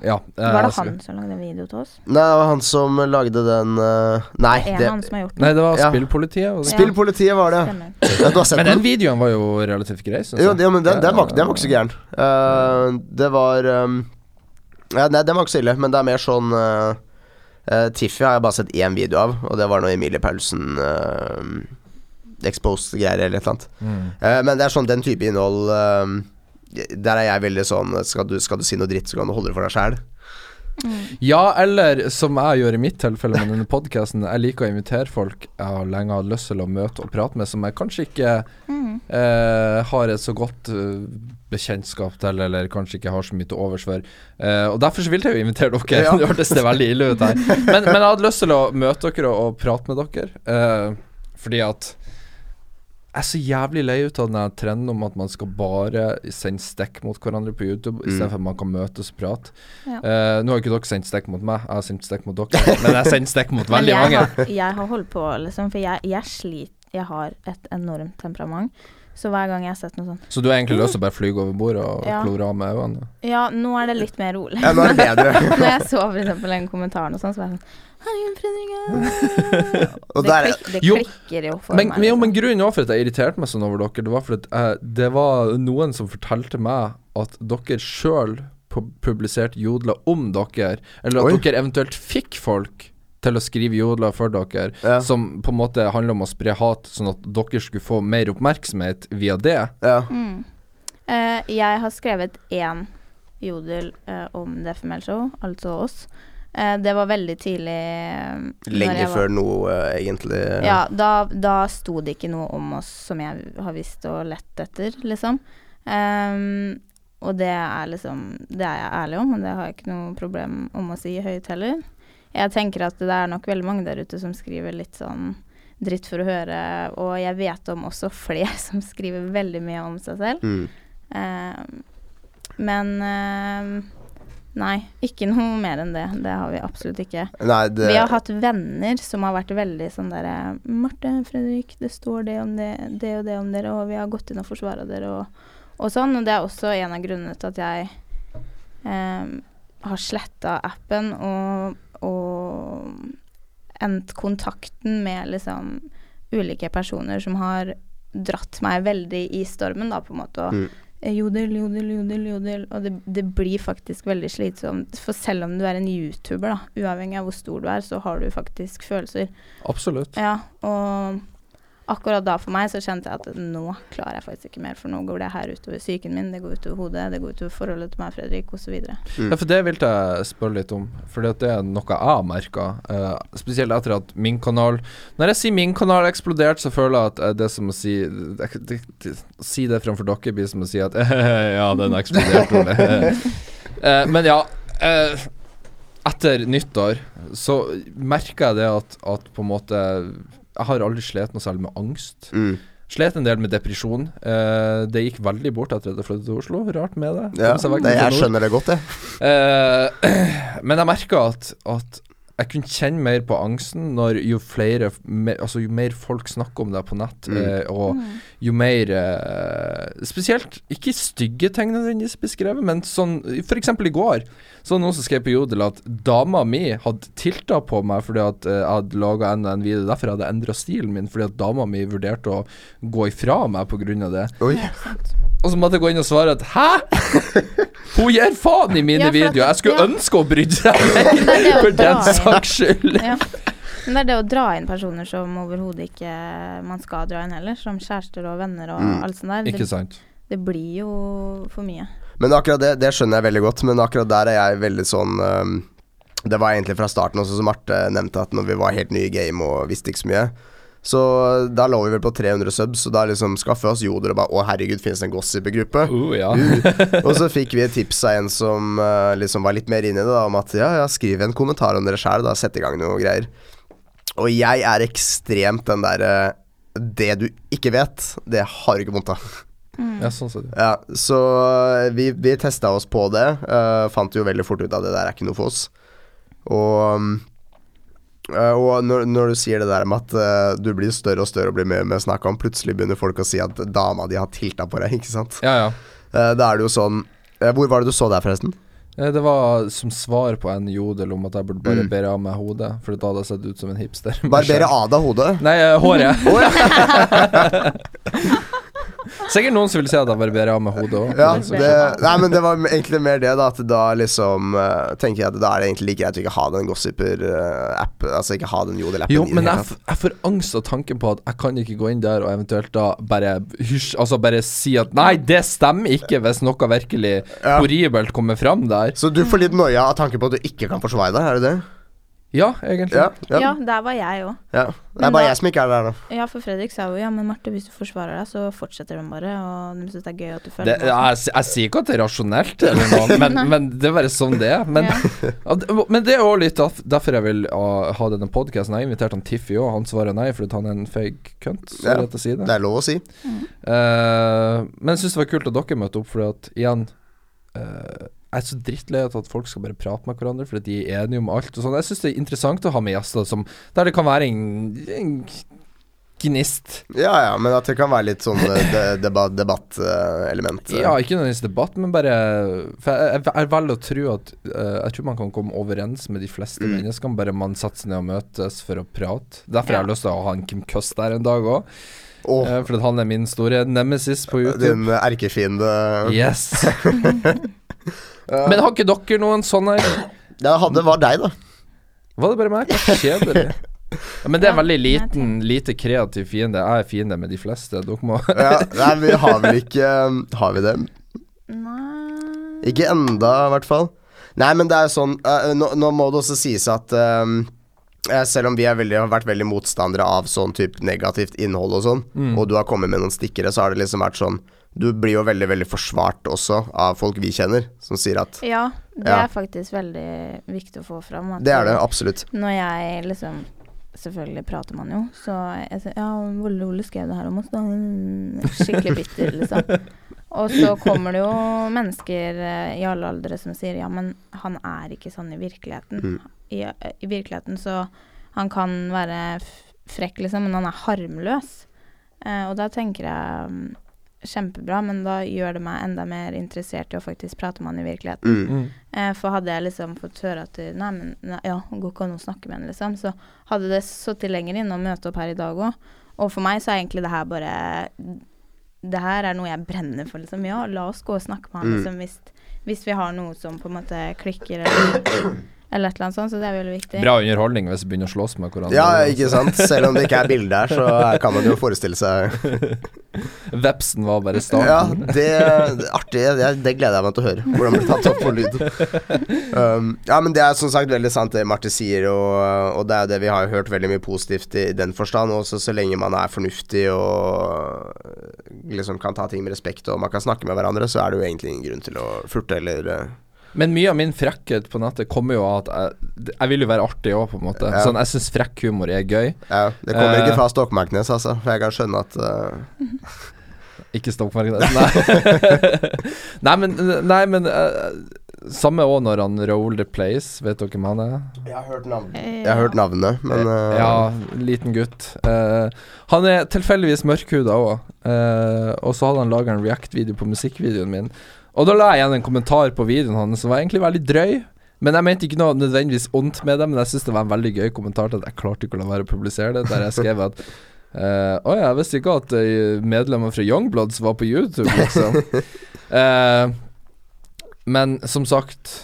Ja. eh, Var det altså- han som lagde en video til oss? Nei, det var han som lagde den uh, Nei, Det Nei, det. var Ja. Spillpolitiet. var det? Spillpolitiet var det. Ja, Men den? videoen var jo relativt grei, Jo, ja, men den, den, var, den var ikke så gæren. Uh, det var um, ja, Nei, den var ikke så ille, men det er mer sånn uh, uh, Tiffy har jeg bare sett én video av, og det var når Emilie Paulsen uh, exposed greier eller et eller annet. Mm. Uh, men det er sånn den type innhold uh, Der er jeg veldig sånn skal du, skal du si noe dritt, så kan du holde det for deg sjæl. Mm. Ja, eller som jeg gjør i mitt tilfelle med denne podkasten, jeg liker å invitere folk jeg har lenge hatt lyst til å møte og prate med, som jeg kanskje ikke Mm. eh, har et så godt eh, bekjentskap til, eller kanskje ikke har så mye til overs for. Eh, og derfor så vil jeg jo invitere dere. <laughs> Ja. det hørtes det veldig ille ut her. Men, men jeg hadde lyst til å møte dere og, og prate med dere, eh, fordi at jeg er så jævlig lei ut av den trenden om at man skal bare sende stikk mot hverandre på YouTube, Mm. istedenfor at man kan møtes og prate. Ja. Uh, nå har ikke dere sendt stikk mot meg, jeg har sendt stikk mot dere. <laughs> men jeg sendt stikk mot veldig jeg mange. Har, jeg har holdt på, liksom, for jeg, jeg sliter Jeg har et enormt temperament. Så hver gang jeg har sett noe sånt Så du har egentlig lyst til å bare flyge over bordet og Ja. klore av med øynene? Ja, nå er det litt mer rolig. Ja, nå er det bedre. <laughs> Når jeg så for eksempel den kommentaren og sånn, så var jeg sånn Herregud, Fredrik. <laughs> Og Det, der, det Jo, klikker jo for Men, meg. jo, liksom. men grunnen også for at jeg irriterte meg sånn over dere, det var fordi at det var noen som fortalte meg at dere sjøl publiserte jodler om dere, eller at Oi. dere eventuelt fikk folk til å skrive jodler for dere, ja, som på en måte handler om å spre hat, sånn at dere skulle få mer oppmerksomhet via det. ja. Mm. Uh, jeg har skrevet én jodel uh, om DFML-show, altså oss. Eh, det var veldig tidlig. eh, Lenge før noe, eh, egentlig. Ja, da, da sto det ikke noe om oss som jeg har visst og lett etter, liksom. Um, og det er liksom Det er jeg ærlig om, og det har jeg ikke noe problem om å si høyt heller. Jeg tenker at det er nok veldig mange der ute som skriver litt sånn dritt for å høre, og jeg vet om også flere <laughs> som skriver veldig mye om seg selv. Mm. Um, men ehm, Nei, ikke noe mer enn det. Det har vi absolutt ikke. Nei, det Vi har hatt venner som har vært veldig sånn derre 'Marte, Fredrik, det står det om det, det og det om dere, og vi har gått inn og forsvara dere', og, og sånn. Og det er også en av grunnene til at jeg eh, har sletta appen og, og endt kontakten med liksom ulike personer som har dratt meg veldig i stormen, da, på en måte. Og, Mm. Eh, Jodel, jodel, jodel, jodel. Og det, det blir faktisk veldig slitsomt. For selv om du er en YouTuber, da, uavhengig av hvor stor du er, så har du faktisk følelser. Absolutt. Ja, og akkurat da for meg så kjente jeg at nå klarer jeg faktisk ikke mer, for nå går det her utover psyken min, det går utover hodet, det går utover forholdet til meg og Fredrik, osv. Ja, for det vil jeg spørre litt om, for det er noe jeg har merka. uh, spesielt etter at min kanal Når jeg sier min kanal eksplodert, så føler jeg at eh, det som å si det, det, det, Si det framfor dere blir som å si at <laughs> Ja, den eksploderte, <laughs> Ole. uh, <laughs> men ja. Uh, etter nyttår så merker jeg det at, at på en måte Jeg har aldri slitt noe særlig med angst. mm. Slet en del med depresjon. Eh, det gikk veldig bort etter at jeg flyttet til Oslo. Rart med det. Ja, det, jeg skjønner det godt, jeg. Eh, <clears throat> men jeg merker at, at jeg kunne kjenne mer på angsten når jo flere mer, Altså jo mer folk snakker om det på nett, Mm. eh, og jo mer eh, Spesielt ikke stygge ting nødvendigvis beskrevet, men sånn For eksempel i går så noen som skrev på Jodel at dama mi hadde tilta på meg fordi at eh, jeg hadde laga en en video. Derfor hadde jeg endra stilen min, fordi at dama mi vurderte å gå ifra meg pga. det. Oi. Ja, sant. Og så måtte jeg gå inn og svare at hæ? <laughs> Hun gir faen i mine Ja, videoer. Jeg skulle ja. ønske å brydde seg <laughs> mer, er for den saks skyld. Ja. Men det er det å dra inn personer som overhodet ikke man skal dra inn heller, som kjærester og venner og Mm. alt sånt der. Ikke sant. det blir jo for mye. Men akkurat det, det skjønner jeg veldig godt, men akkurat der er jeg veldig sånn um, Det var egentlig fra starten også, som Marte nevnte, at når vi var helt nye i game og visste ikke så mye. Så da lå vi vel på 300 subs, og da liksom skaffa vi oss Joder og bare Å, herregud, finnes det en gossip-gruppe? Uh, ja. <laughs> og så fikk vi et tips av en som uh, liksom var litt mer inne i det, da, om at ja, ja, skriv en kommentar om dere sjæl, da, sett i gang noe greier. Og jeg er ekstremt den derre Det du ikke vet, det har du ikke vondt av. ja, sånn sett. Ja, så øh, vi, vi testa oss på det. fant jo veldig fort ut at det der er ikke noe for oss. Og øh, og når, når du sier det der med at uh, du blir større og større og blir mer og mer snakka om, plutselig begynner folk å si at dama di har tilta på deg, <laughs> ikke sant. Ja, ja. Uh, da er det jo sånn Hvor var det du så der, forresten? Det var som svar på en jodel om at jeg burde bare Mm. av meg hodet, for da hadde jeg sett ut som en hipster. Barbere av deg hodet? Nei, håret. håret. <laughs> <laughs> Sikkert noen som vil si at jeg barberer av meg hodet òg. Ja, nei, men det var egentlig mer det, da. At da liksom uh, tenker jeg at da er det egentlig like greit å ikke ha den gossiper-appen altså ikke ha den Jodel-appen. Jo, men jeg, jeg får angst av tanken på at jeg kan ikke gå inn der og eventuelt da bare hysj Altså bare si at nei, det stemmer ikke, hvis noe virkelig Ja. horribelt kommer fram der. Så du får litt noia av tanken på at du ikke kan forsvare deg, er det det? Ja, egentlig. Ja. Ja, ja, der var jeg òg. ja. Det Men er bare da- jeg som ikke er der, da. Ja, for Fredrik sa jo ja, men Marte, hvis du forsvarer deg, så fortsetter de bare, og de syns det er gøy at du føler Det, jeg, jeg sier ikke at det er rasjonelt, eller noe, <laughs> men, men det er bare sånn det er. Men, <laughs> men det er òg litt derfor jeg vil ah, ha denne podkasten. Jeg har invitert han Tiffy òg, han svarer nei fordi han er en fake cunt. Så Ja, rett å si det. Det er lov å si. Eh, men jeg syns det var kult at dere møtte opp, fordi at igjen eh, Jeg er så drittlei av at folk skal bare prate med hverandre fordi de er enige om alt og sånn. Jeg syns det er interessant å ha med gjester som Der det kan være en, en gnist. Ja ja, men at det kan være litt sånn eh, de, debattelement. Ja, ikke nødvendigvis debatt, men bare For jeg, jeg, jeg velger å tro at uh, Jeg tror man kan komme overens med de fleste Mm. menneskene, bare man setter seg ned og møtes for å prate. Derfor har jeg lyst til å ha en Kim Cuss der en dag òg, Og for han er min store nemesis på YouTube. din erkefiende Yes. <laughs> <laughs> Ja. Men har ikke dere noen sånn her? Det hadde var deg, da. Var det bare meg? Hva Kjedelig. Ja, men det er en veldig liten, lite kreativ fiende. Jeg er fiende med de fleste. Dere må Ja, nei, vi har vel ikke um, Har vi det? Nei Ikke enda, i hvert fall. Nei, men det er sånn uh, nå, nå må det også sies at um, eh, selv om vi er veldig, har vært veldig motstandere av sånn type negativt innhold og sånn, Mm. og du har kommet med noen stikkere, så har det liksom vært sånn Du blir jo veldig, veldig forsvart også av folk vi kjenner, som sier at Ja, det Ja. er faktisk veldig viktig å få fram. Det er det, absolutt. Når jeg liksom Selvfølgelig prater man jo, så jeg sier Ja, Ole Ole skrev det her om oss, da. Skikkelig bitter, liksom. Og så kommer det jo mennesker eh, i alle aldre som sier ja, men han er ikke sånn i virkeligheten. Mm. I, I virkeligheten så Han kan være frekk, liksom, men han er harmløs. Eh, og da tenker jeg mm, kjempebra, men da gjør det meg enda mer interessert i å faktisk prate med han i virkeligheten. Mm. mm. Eh, for hadde jeg liksom fått høre at Nei, men nei, ja, går ikke an å snakke med henne, liksom. Så hadde det sittet lenger inne å møte opp her i dag òg. Og for meg så er egentlig det her bare Det her er noe jeg brenner for, liksom. Ja, la oss gå og snakke med han, Mm. liksom, hvis, hvis vi har noe som på en måte klikker, eller, <coughs> eller et eller annet sånt. Så det er veldig viktig. Bra underholdning hvis vi begynner å slåss med hverandre. Ja, ikke sant. Selv om det ikke er bilde der, så kan man jo forestille seg <laughs> Vepsen var bare Ja, starten. det, det er artig. Det, det gleder jeg meg til å høre. Hvordan blir det tatt opp på lyd. Um, ja, men det er som sagt veldig sant det Marte sier, og, og det er jo det vi har hørt veldig mye positivt i den forstand. Også så lenge man er fornuftig og liksom kan ta ting med respekt og man kan snakke med hverandre, så er det jo egentlig ingen grunn til å furte eller uh, Men mye av min frekkhet på nettet kommer jo av at jeg, jeg vil jo være artig òg, på en måte. Ja. Sånn, jeg syns frekk humor er gøy. Ja, det kommer Eh. ikke fra Stokmarknes, altså. For jeg kan skjønne at uh, Ikke Stokmarknes. Nei. <laughs> nei, men, nei, men uh, samme òg når han Roll the Place, vet dere hvem han er? Jeg har hørt, navn. Eh, jeg har hørt navnet, men uh... Ja, liten gutt. Eh, han er tilfeldigvis mørkhuda òg, eh, og så hadde han laga en React-video på musikkvideoen min. Og da la jeg igjen en kommentar på videoen hans som var egentlig veldig drøy. Men jeg mente ikke noe nødvendigvis ondt med det, men jeg syns det var en veldig gøy kommentar til at jeg klarte ikke å la være å publisere det, der jeg skrev at <laughs> eh, Å ja, jeg visste ikke at uh, medlemmer fra Youngbloods var på YouTube, liksom. uh, <laughs> men som sagt,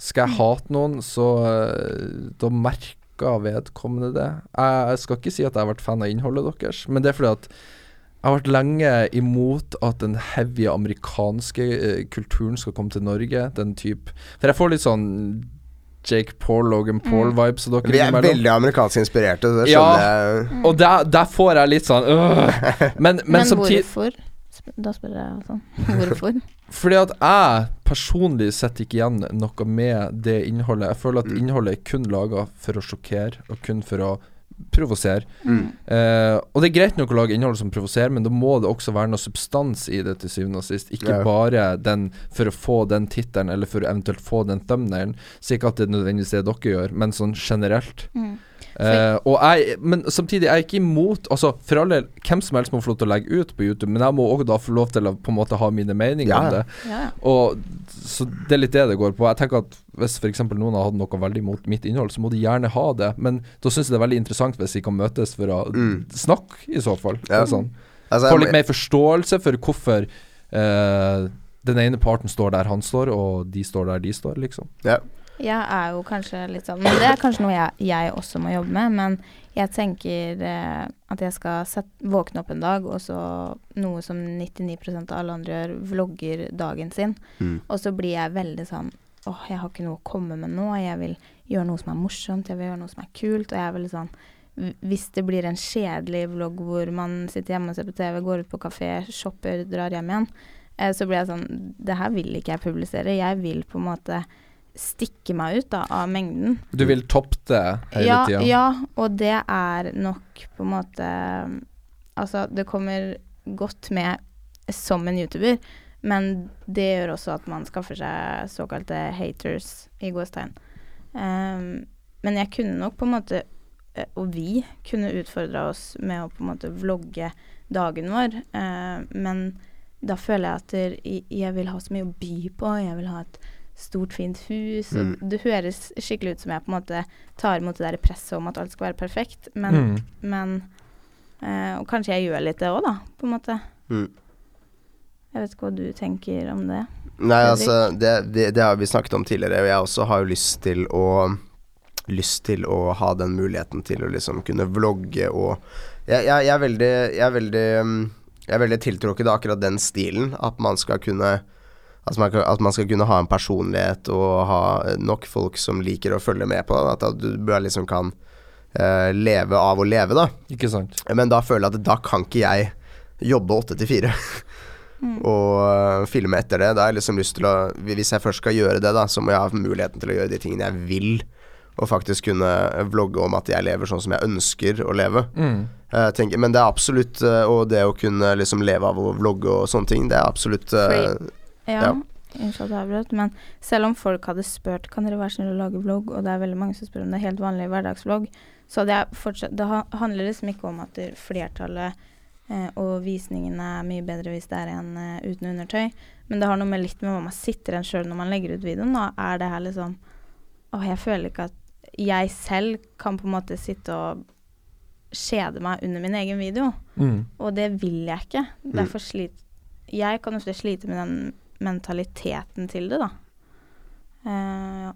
skal jeg hate noen, så uh, da merker vedkommende det. Jeg, jeg skal ikke si at jeg har vært fan av innholdet deres, men det er fordi at jeg har vært lenge imot at den heavy amerikanske eh, kulturen skal komme til Norge. Den type For jeg får litt sånn Jake Paul, Logan Paul-vibes. Mm. Vi er veldig amerikansk inspirerte, så det Ja. skjønner jeg. Og der, der får jeg litt sånn øh. <laughs> Men, men, Men hvorfor? Da spør jeg sånn. <laughs> Hvorfor? Fordi at jeg personlig setter ikke igjen noe med det innholdet. Jeg føler at Mm. innholdet er kun laga for å sjokkere, og kun for å provosere. Mm. Eh, og det er greit nok å lage innhold som provoserer, men da må det også være noe substans i det til syvende og sist. Ikke Ja. bare den for å få den tittelen, eller for å eventuelt få den thumbnailen. Sier ikke at det er nødvendigvis det dere gjør, men sånn generelt. Mm. Eh, og jeg, men samtidig er jeg ikke imot Altså For alle, hvem som helst må få lov til å legge ut på YouTube, men jeg må også da få lov til å på en måte ha mine meninger Ja. om det. Ja, ja. Og Så det er litt det det går på. Jeg tenker at Hvis f.eks. noen har hatt noe veldig mot mitt innhold, så må de gjerne ha det. Men da syns jeg det er veldig interessant hvis vi kan møtes for å Mm. snakke, i så fall. Ja. Sånn. Altså, Få litt mer forståelse for hvorfor uh, den ene parten står der han står, og de står der de står, liksom. ja. Jeg er jo kanskje litt sånn Men det er kanskje noe jeg, jeg også må jobbe med. Men jeg tenker eh, at jeg skal sette, våkne opp en dag, og så noe som 99% av alle andre gjør, vlogger dagen sin. Mm. Og så blir jeg veldig sånn Åh, jeg har ikke noe å komme med nå. Jeg vil gjøre noe som er morsomt, jeg vil gjøre noe som er kult. Og jeg er veldig sånn Hvis det blir en kjedelig vlogg hvor man sitter hjemme og ser på TV, går ut på kafé, shopper, drar hjem igjen, eh, så blir jeg sånn Det her vil ikke jeg publisere. Jeg vil på en måte stikke meg ut da, av mengden. Du vil toppe det hele Ja, tida. ja, og det er nok på en måte Altså, det kommer godt med som en YouTuber, men det gjør også at man skaffer seg såkalte haters, i gåstegn. Um, men jeg kunne nok på en måte, eh, og vi kunne utfordra oss med å på en måte vlogge dagen vår, Uh, men da føler jeg at jeg vil ha så mye å by på, jeg vil ha et stort, fint hus. Og Mm. det høres skikkelig ut som jeg på en måte tar imot det der presset om at alt skal være perfekt, men, Mm. men eh, Og kanskje jeg gjør litt det òg, da, på en måte. Mm. Jeg vet ikke hva du tenker om det. Nei, altså, det, det, det har vi snakket om tidligere, og jeg også har jo lyst til å Lyst til å ha den muligheten til å liksom kunne vlogge og Jeg, jeg, jeg er veldig Jeg er veldig Jeg er veldig tiltrukket av akkurat den stilen. At man skal kunne at man, at man skal kunne ha en personlighet og ha nok folk som liker å følge med på det. At du bør liksom kan uh, leve av å leve, da. Ikke sant? Men da føler jeg at da kan ikke jeg jobbe åtte til fire <laughs> og øh, filme etter det. Da har jeg liksom lyst til å Hvis jeg først skal gjøre det, da, så må jeg ha muligheten til å gjøre de tingene jeg vil. Og faktisk kunne vlogge om at jeg lever sånn som jeg ønsker å leve. Mm. Jeg tenker, men det er absolutt Og det å kunne liksom leve av å vlogge og sånne ting, det er absolutt Free. Ja, unnskyld at jeg avbrøt, men selv om folk hadde spurt Kan dere være snill å lage vlogg, og det er veldig mange som spør om det er helt vanlig hverdagsvlogg, så det, fortsatt Det handler liksom ikke om at flertallet eh, og visningene er mye bedre hvis det er en eh, uten undertøy, men det har noe med litt med hva man sitter igjen sjøl når man legger ut videoen. Da er det her liksom Å, jeg føler ikke at jeg selv kan på en måte sitte og kjede meg under min egen video. Mm. Og det vil jeg ikke. Derfor sliter Jeg kan ofte slite med den mentaliteten til det, da. Uh, ja.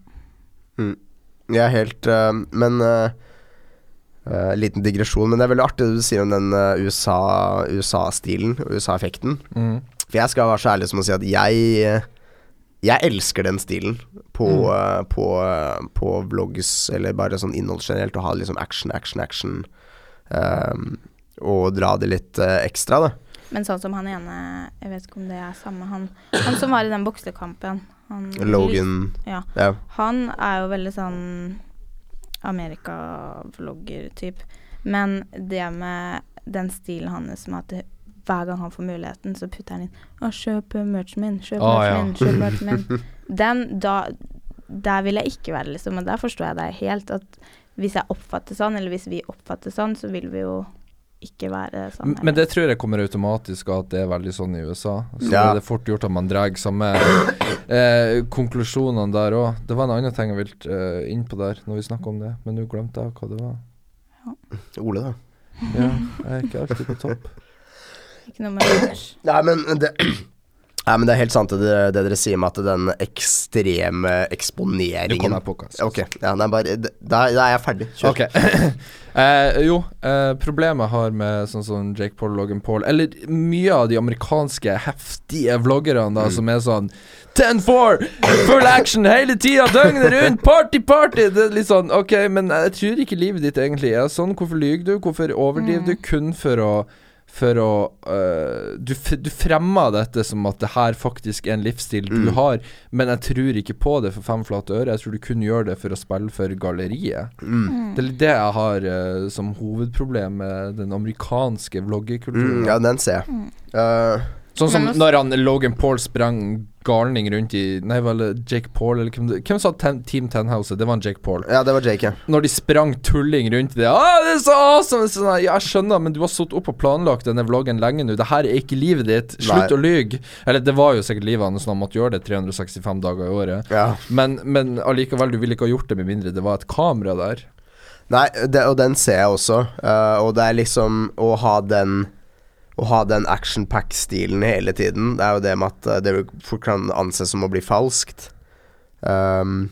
Jeg er helt uh, Men uh, Liten digresjon, men det er veldig artig det du sier om den øh, USA USA-stilen og USA-effekten. Mm. For jeg skal være så ærlig som å si at jeg Jeg elsker den stilen på, Mm. på, på vlogs, eller bare sånn innhold generelt, å ha liksom action, action, action. Um, og dra det litt ekstra, da. Men sånn som han ene Jeg vet ikke om det er samme han Han som var i den boksekampen. Han, Logan Ja. Ja. Han er jo veldig sånn Amerika-vlogger-type. Men det med den stilen hans med at det hver gang han får muligheten, så putter han inn Å, kjøp merchen min, kjøp Å, merchen ja. min, kjøp merchen min. <laughs> Den, da Der vil jeg ikke være, liksom. Og der forstår jeg deg helt. At hvis jeg oppfatter sånn, eller hvis vi oppfatter sånn, så vil vi jo ikke være sånn. M- Men det tror jeg kommer automatisk av at det er veldig sånn i USA. Så Ja. er fort gjort at man drar samme eh, konklusjonene der òg. Det var en annen ting jeg ville eh, inn på der når vi snakker om det, men nå glemte jeg hva det var. Ole, da. Ja, jeg er ikke alltid på topp. Ikke noe med merch. Nei, men det Nei, men det er helt sant det, det dere sier med at den ekstreme eksponeringen Du kommer på hva Ok, ja, nei, bare Da da er jeg ferdig. Kjør. Okay. <laughs> eh, jo, eh, problemet jeg har med sånn som Jake Paul og Logan Paul, eller mye av de amerikanske heftige vloggerne da, som er sånn 10-4, full action hele tida, døgnet rundt, party, party! Det er litt sånn, ok, men jeg tror ikke livet ditt egentlig er sånn. Hvorfor lyver du? Hvorfor overdriver du kun for å for å uh, du, du fremmer dette som at det her faktisk er en livsstil du Mm. har, men jeg tror ikke på det for fem flate øre. Jeg tror du kun gjør det for å spille for galleriet. Mm. Det er det jeg har uh, som hovedproblem med den amerikanske vloggekulturen. Mm, ja, den ser jeg. Eh, Sånn som også- når han Logan Paul sprang galning rundt i Nei, var det Jake Paul, eller hvem, hvem sa ten, Team Tenhouse? Det var en Jake Paul. ja, det var Jake, ja. Når de sprang tulling rundt i det ah, det er så awesome! Sånn, ja, jeg skjønner, men du har sittet opp og planlagt denne vloggen lenge nå. Det her er ikke livet ditt. Slutt Nei. å lyge. Eller det var jo sikkert livet hans, når han måtte gjøre det 365 dager i året. ja. Men, men allikevel, du ville ikke ha gjort det med mindre det var et kamera der. Nei, det, og den ser jeg også. Uh, og det er liksom å ha den Å ha den action pack-stilen hele tiden. Det er jo det med at eh, det fort kan anses som å bli falskt. Um,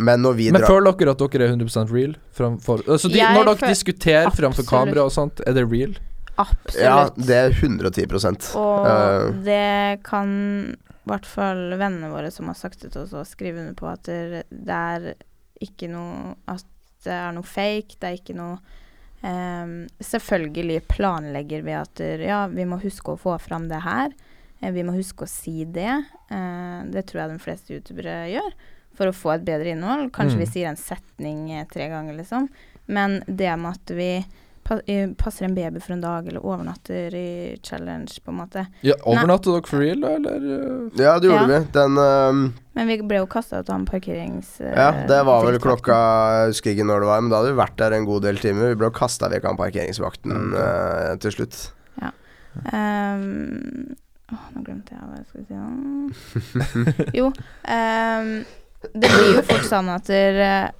men når vi Men drar føler dere at dere er 100 real? Framfor, altså de, når dere diskuterer diskuterer framfor kamera og sånt, er det real? Absolutt. Ja, det er 110 Og uh, det kan i hvert fall vennene våre som har sagt det til oss, skrive under på at det, er ikke noe At det er noe fake. Det er ikke noe Selvfølgelig planlegger vi at ja, vi må huske å få fram det her. Eh, vi må huske å si det. Eh, det tror jeg de fleste youtubere gjør. For å få et bedre innhold. Kanskje Mm. vi sier en setning eh, tre ganger, liksom. Men det med at vi passer en baby for en dag, eller overnatter i challenge, på en måte. Ja, Overnatta dere for real, da, eller? uh? Ja, det gjorde Ja. vi. Den um, Men vi ble jo kasta ut av en parkerings... Uh, Ja, det var vel klokka Jeg husker ikke når det var, men da hadde vi vært der en god del timer. Vi ble kasta vekk av parkeringsvakten uh, til slutt. Ehm, åh, nå glemte jeg hva jeg skulle si. <laughs> jo, um, det blir jo fort sånn at der,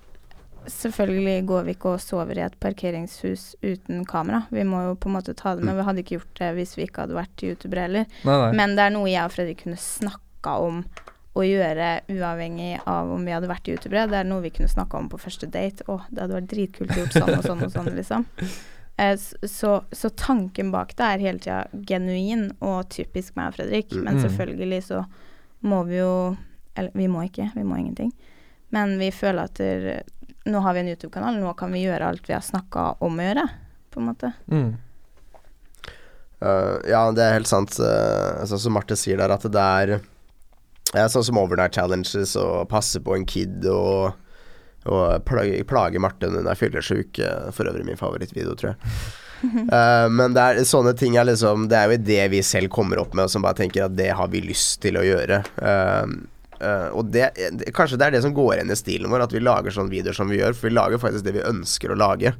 Selvfølgelig går vi ikke og sover i et parkeringshus uten kamera. Vi må jo på en måte ta det med. Vi hadde ikke gjort det hvis vi ikke hadde vært youtubere heller. Nei, nei. Men det er noe jeg og Fredrik kunne snakka om å gjøre uavhengig av om vi hadde vært youtubere. Det er noe vi kunne snakka om på første date. Å, det hadde vært dritkult gjort sånn og sånn og sånn, liksom. <laughs> Eh, så, så tanken bak det er hele tida genuin og typisk meg og Fredrik. Men Mm. selvfølgelig så må vi jo Eller vi må ikke, vi må ingenting. Men vi føler at der, nå har vi en YouTube-kanal, nå kan vi gjøre alt vi har snakka om å gjøre, på en måte. Mm. Uh, ja, det er helt sant. Uh, sånn som Marte sier der, at det er ja, Sånn som overnight challenges og passe på en kid og, og plage, plage Marte når hun er fyllesyk. eh, for øvrig min favorittvideo, tror jeg. <laughs> Eh, men det er, sånne ting er liksom Det er jo det vi selv kommer opp med, og som bare tenker at det har vi lyst til å gjøre. Eh, eh, og det, det Kanskje det er det som går igjen i stilen vår, at vi lager sånne videoer som vi gjør. For vi lager faktisk det vi ønsker å lage.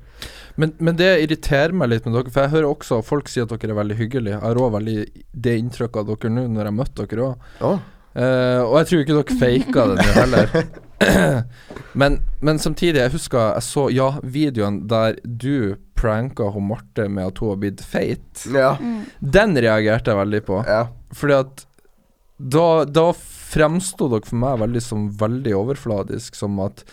Men, men det irriterer meg litt med dere, for jeg hører også folk si at dere er veldig hyggelige. Jeg har òg veldig det inntrykket av dere nå når jeg møtte dere òg. Å, og jeg tror ikke dere faka det nå heller. <clears throat> men, men samtidig, jeg husker jeg så ja, videoen der du pranka hun Marte med at hun har blitt feit. ja. Den reagerte jeg veldig på. ja. Fordi at da, da fremsto dere for meg veldig som veldig overfladisk, som at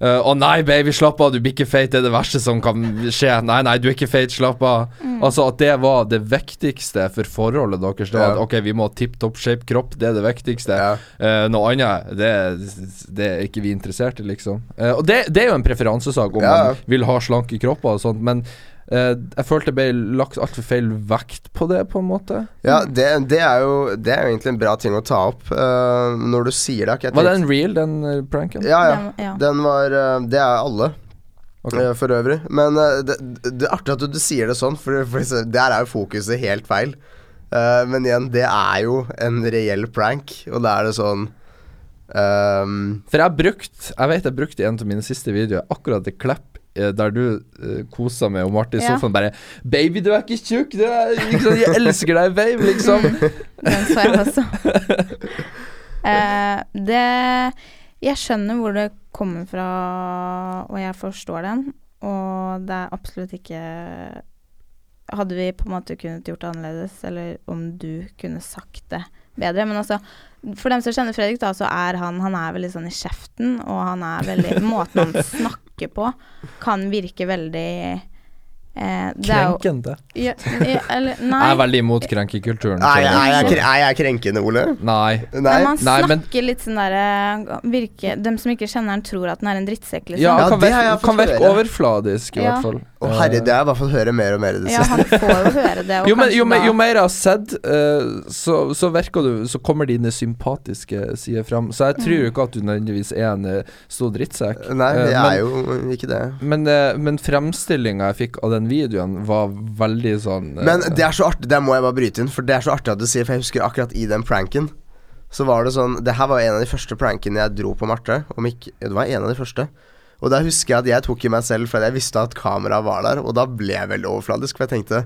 eh, Å nei, baby, slapp av, du blir ikke feit, det er det verste som kan skje. Nei, nei, du er ikke feit, slapp av. Altså at det var det viktigste for forholdet deres. Det var Ja. at ok, vi må ha tipp topp shape kropp, det er det viktigste. ja. Uh, noe annet, det, det er ikke vi interessert i, liksom. Uh, og det, det er jo en preferansesak om Ja. man vil ha slanke kropper og sånt, men jeg følte det ble lagt altfor feil vekt på det, på en måte. Ja, det, det, er jo, det er jo egentlig en bra ting å ta opp. uh, når du sier det. ikke Var den real, den eh, pranken? Ja, ja. Den- ja. Den var eh, Det er alle. Ok. eh, for øvrig. Men uh, det, det er artig at du, du sier det sånn, for, for der er jo fokuset helt feil. Uh, men igjen, det er jo en reell prank, og da er det sånn Um, For jeg har brukt Jeg vet jeg brukte i en av mine siste videoer akkurat det klipp eh, der du uh, kosa med Martin i sofaen bare 'Baby, du er ikke tjukk! Du er, liksom. Jeg elsker deg, babe!' Liksom. <laughs> Den så jeg også. uh, <laughs> det Jeg skjønner hvor det kommer fra, og jeg forstår den. Og det er absolutt ikke Hadde vi på en måte kunnet gjort det annerledes, eller om du kunne sagt det bedre. Men altså, for dem som kjenner Fredrik, da, så er han Han er veldig sånn i kjeften, og han er veldig Måten han snakker på, kan virke veldig eh, det jo- Krenkende. Ja, ja, eller, <laughs> Jeg er veldig imot krenkekulturen. Nei, jeg, er, jeg, er jeg krenkende, Ole? Nei. Nei. Men man Nei, men- snakker litt sånn derre virke, Dem som ikke kjenner han, tror at han er en drittsekk, liksom. Ja, Ja, kan det virke, kan virke overfladisk, i Ja. hvert fall. Å herre, det har jeg hvert fall høre mer og mer i det Ja, han får jo høre det. Og jo, men, jo, da- jo mer jeg har sett, uh, så, så virker du Så kommer dine sympatiske sider fram. Så jeg tror Mm. jo ikke at du nødvendigvis er en eh, stor drittsekk. Nei, jeg men- er jo ikke det. Men, uh, men fremstillinga jeg fikk av den videoen, var veldig sånn Men det er så artig, der må jeg bare bryte inn, for det er så artig at du sier, for jeg husker akkurat i den pranken, så var det sånn Det her var en av de første prankene jeg dro på Marte, om ikke Det var en av de første. Og da husker jeg at jeg tok i meg selv fordi jeg visste at kameraet var der, og da ble jeg veldig overfladisk, for jeg tenkte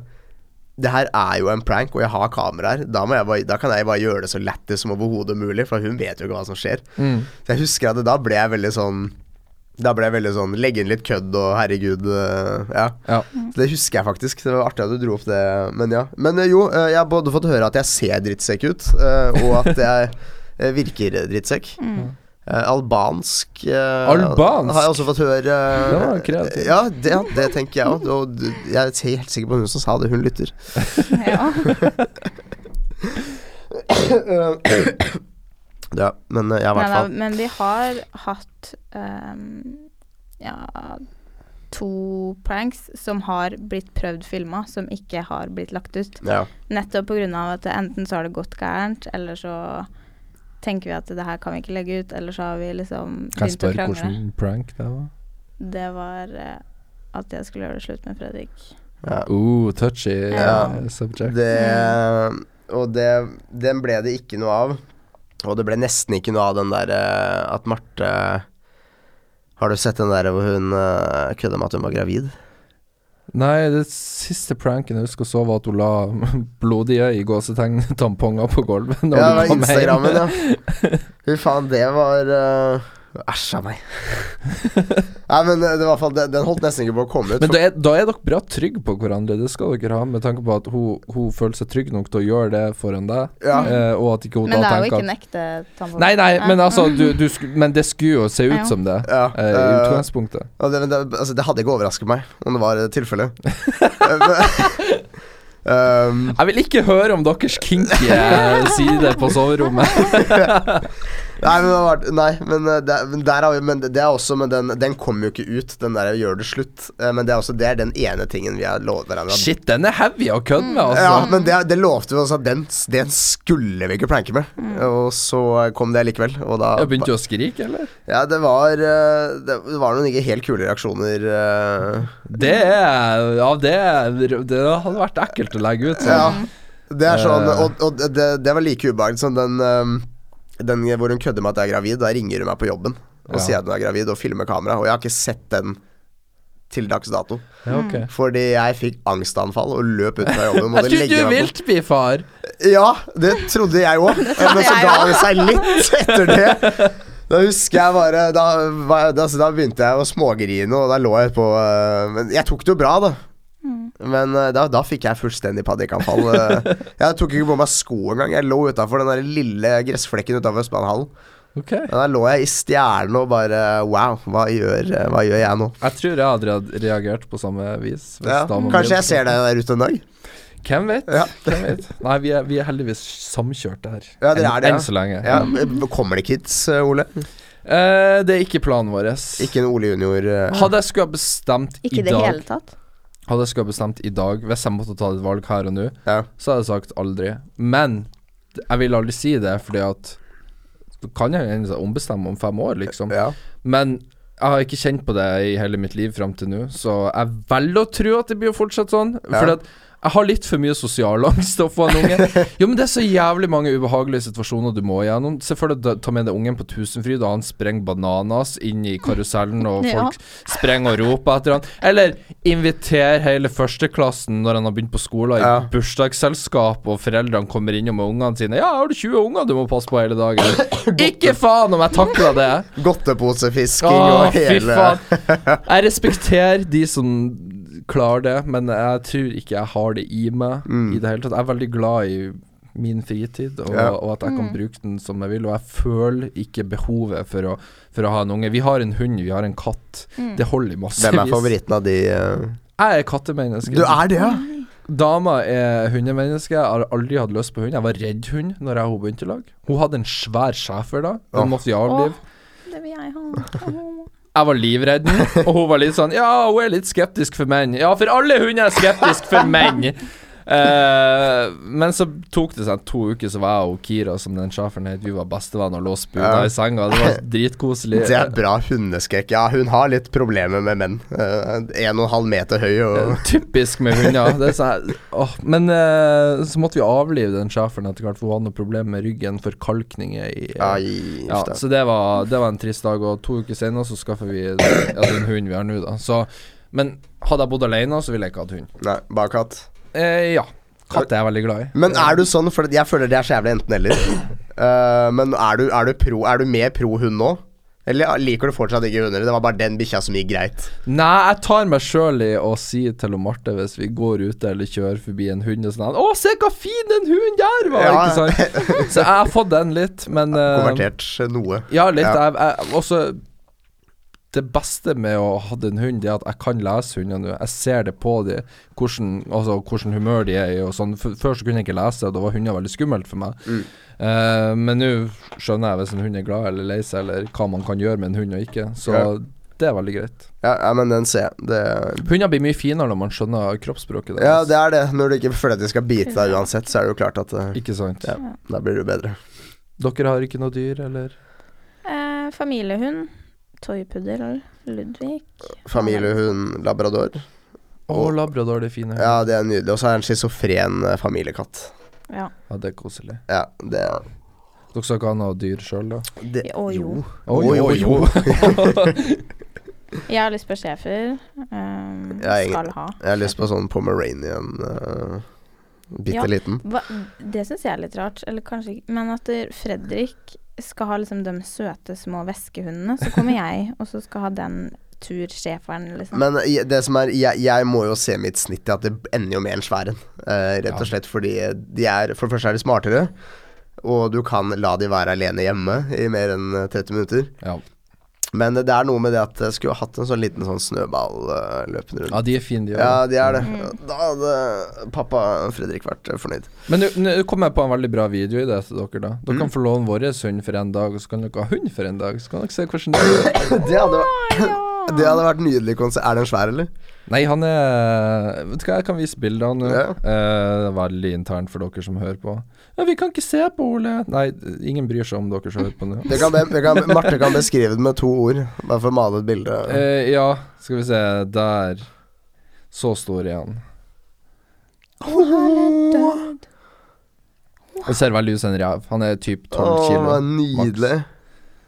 det her er jo en prank, og jeg har kameraer. Da, må jeg bare, da kan jeg bare gjøre det så lættis som overhodet mulig, for hun vet jo ikke hva som skjer. mm. Så jeg husker at da ble jeg veldig sånn Da ble jeg veldig sånn Legge inn litt kødd og herregud øh, Ja. Ja. Så det husker jeg faktisk. Det var artig at du dro opp det, men ja. Men øh, jo, øh, jeg har både fått høre at jeg ser drittsekk ut, og at jeg virker drittsekk. Mm. Eh, albansk øh, Albansk? Har jeg også fått høre. Det var kreativt. Ja, det, det tenker jeg òg. Og jeg er helt sikker på hun som sa det. Hun lytter. Ja. <coughs> Ja, men ja, i hvert fall. men vi har hatt um, ja to pranks som har blitt prøvd filma, som ikke har blitt lagt ut. Ja. Nettopp pga. at enten så har det gått gærent, eller så tenker vi at det her kan vi ikke legge ut, eller så har vi liksom Kan jeg å spørre hvilken prank det var? Det var uh, at jeg skulle gjøre det slutt med Fredrik. ja. Uh, touchy Ja. eh, subject. Det Og det Den ble det ikke noe av. Og det ble nesten ikke noe av den der eh, at Marte Har du sett den der hvor hun kødda med at hun var gravid? Nei, det siste pranken jeg husker så, var at hun la <laughs> blodige i gåsetegn tamponger på gulvet. Ja. Instagrammen, ja. <laughs> Fy faen, det var uh, Æsj a meg. <laughs> Nei, men eh, det var fall den, den holdt nesten ikke på å komme ut. Men da er, da er dere bra trygge på hverandre, det skal dere ha, med tanke på at hun, hun føler seg trygg nok til å gjøre det foran deg, ja. eh, og at ikke hun Men det er jo ikke en ekte tampong. Nei, nei, men altså du, du Men det skulle jo se ut Ja. som det, ja. eh, i eh, utgangspunktet. Ja, det, det, altså, det hadde ikke overrasket meg om det var eh, tilfellet. <laughs> <laughs> um, Jeg vil ikke høre om deres kinky side på soverommet. Nei, men, nei, men, eh, der har vi Men det er også Men den, den kommer jo ikke ut, den der 'gjør det slutt'. Eh, Men det er også Det er den ene tingen vi har lovet hverandre. Shit, den er heavy å kødde med, altså. Ja, men det, det lovte vi oss at den, den skulle vi ikke planke med. Og så kom det likevel. Og da Jeg begynte du å skrike, eller? Ja, det var eh, Det var noen ikke helt kule reaksjoner. Det er Ja, det, det hadde vært ekkelt å legge ut. Ja. Sånn. Det er sånn. Og, og det, det var like ubehagelig som den Den hvor hun kødder med at jeg er gravid. Da ringer hun meg på jobben og Ja. sier at hun er gravid, og filmer kamera. Og jeg har ikke sett den til dags dato. Ja, okay. Fordi jeg fikk angstanfall og løp ut fra jobben. Jeg legge trodde du vilt bli far. Ja, det trodde jeg òg. <laughs> Men så ga det seg litt etter det. Da husker jeg bare Da, da, da, da begynte jeg å smågrine, og da lå jeg på øh, Men jeg tok det jo bra, da. Men øh, da, da fikk jeg fullstendig panikkanfall. øh. <laughs> Jeg tok ikke på meg sko engang. Jeg lå utafor den der lille gressflekken utafor Østbanehallen. Okay. Men Der lå jeg i stjernene og bare Wow, hva gjør, hva gjør jeg nå? Jeg tror jeg hadde reagert på samme vis. Ja, kanskje jeg ser deg der ute en dag? Hvem vet? Ja. Hvem vet? Nei, vi er, vi er heldigvis samkjørte her. Ja, det er det, ja. Enn så lenge. Ja, Kommer det kids, Ole? Eh, det er ikke planen vår. Ikke en Ole junior? Eh. Hadde jeg skulle ha bestemt Ikke i i det hele tatt. Hadde jeg skulle bestemt i dag, hvis jeg måtte ta et valg her og nå, Ja. så hadde jeg sagt aldri. Men jeg vil aldri si det, fordi at Du kan jo egentlig ombestemme om fem år, liksom. ja. Men Jeg har ikke kjent på det i hele mitt liv fram til nå, så jeg velger å tro at det blir å fortsette sånn. Ja. Fordi at jeg har litt for mye sosial angst å få en unge. Jo, men det er så jævlig mange ubehagelige situasjoner du må gjennom. Se for deg da- ta med deg ungen på Tusenfryd, og han sprenger bananas inn i karusellen, og Ja. folk sprenger og roper etter han. Eller inviter hele førsteklassen når han har begynt på skolen, i Ja. bursdagsselskap, og foreldrene kommer innom med ungene sine. 'Ja, har du 20 unger du må passe på hele dagen?' <coughs> ikke faen om jeg takler det! Godteposefisking og fy hele faen. Jeg respekterer de som klarer det, men jeg tror ikke jeg har det i meg Mm. i det hele tatt. Jeg er veldig glad i min fritid, og, Ja. og at jeg kan bruke den som jeg vil. Og jeg føler ikke behovet for å, for å ha en unge. Vi har en hund, vi har en katt. Mm. Det holder i massevis. Hvem er favoritten av de uh... Jeg er kattemenneske. Du er det, ja? Dama er hundemenneske. Jeg har aldri hatt lyst på hund. Jeg var redd hund når jeg og hun begynte i lag. Hun hadde en svær schæfer da. Den Åh. måtte vi avlive. Det vil jeg ha. <laughs> Jeg var livredd, og hun var litt sånn Ja, hun er litt skeptisk for menn. Ja, for alle hunder er skeptisk for menn. Eh, men så tok det seg to uker, så var jeg og Kira, som den sjåføren het, vi var bestevenner og lå spuna Ja. i senga. Det var dritkoselig. <laughs> Det er bra hundeskrekk. Ja, hun har litt problemer med menn. Uh, En og en halv meter høy og uh, Typisk med hunder. Det er sånn, åh, men uh, så måtte vi avlive den sjåføren etter hvert, for hun hadde noe problem med ryggen, forkalkninger i Ai, Ja, så det var, det var en trist dag, og to uker senere så skaffer vi ja, den hunden vi har nå, da. Så, men hadde jeg bodd alene, så ville jeg ikke hatt hund. Nei, bare katt. Eh, ja. Katt er jeg veldig glad i. Men er du sånn, for jeg føler det er så jævlig enten-eller. Uh, men er du, er, du pro, er du mer pro hund nå? Eller liker du fortsatt ikke hunder? Det var bare den bikkja som gikk greit. Nei, jeg tar meg sjøl i å si til Marte hvis vi går ute eller kjører forbi en hund og sånn 'Å, se hva fin den hunden der var!' Ja. Ikke sant? <laughs> Så jeg har fått den litt, men uh, Konvertert noe. Ja, litt. Ja. Jeg, jeg, også det beste med å ha en hund, Det er at jeg kan lese hunder nå. Jeg ser det på dem, hvordan, altså, hvordan humør de er i. Og sånn. Før så kunne jeg ikke lese, og da var hunder veldig skummelt for meg. Mm. Uh, men nå skjønner jeg hvis en hund er glad eller lei seg, eller hva man kan gjøre med en hund og ikke. Så Ja. det er veldig greit. Ja, ja, men den ser jeg. Det, Hunder blir mye finere når man skjønner kroppsspråket deres. ja, det er det. Når du ikke føler at de skal bite deg uansett, så er det jo klart at eh, Ikke sant? Ja. Da blir det jo bedre. Dere har ikke noe dyr, eller? Eh, familiehund. Toypuddel. Ludvig. Familiehund, labrador. Å, labrador, det fine. Ja, det er nydelig. Og så er det en schizofren eh, familiekatt. Ja. Ja, det er koselig. Ja, det er Dere skal ikke ha noe dyr sjøl, da? det, Å, jo. Å jo, jo. <laughs> Jeg har lyst på schæfer. Um, Ja, skal ha. Jeg har lyst på sånn Pomeranian. Uh, Bitte Ja. liten. Hva, det syns jeg er litt rart. Eller kanskje ikke Men at Fredrik skal ha liksom de søte små veskehundene, så kommer <laughs> jeg, og så skal ha den turschæferen, liksom. Men det som er jeg, jeg må jo se mitt snitt i at det ender jo med en svær en. uh, rett og slett fordi de er For det første er de smartere. Og du kan la de være alene hjemme i mer enn eh, 30 minutter. Ja. Men det er noe med det at jeg skulle ha hatt en sånn liten sånn snøball uh, løpende rundt. ja, de er fine, de òg. Ja, de er det. Mm. Da hadde pappa Fredrik vært eh, fornøyd. Men nå- nå kom jeg på en veldig bra video i det til dere, da. Dere Mm. kan få låne vår hund for en dag, og så kan dere ha hund for en dag. Så kan dere se hvordan det er. <laughs> Det hadde, vært- det hadde vært nydelig konsert. Er den svær, eller? Nei, han er Vet du hva, jeg kan vise bilder av nå. Ja. Eh, veldig internt for dere som hører på. Ja, vi kan ikke se på Ole. Nei, ingen bryr seg om dere som hører på nå. Det kan, det kan, Marte kan beskrive det med to ord, bare for å male et bilde. Eh, ja, skal vi se. Der. Så stor er han. Det ser veldig ut som en rev. Han er typ 12 Å, kilo. nydelig.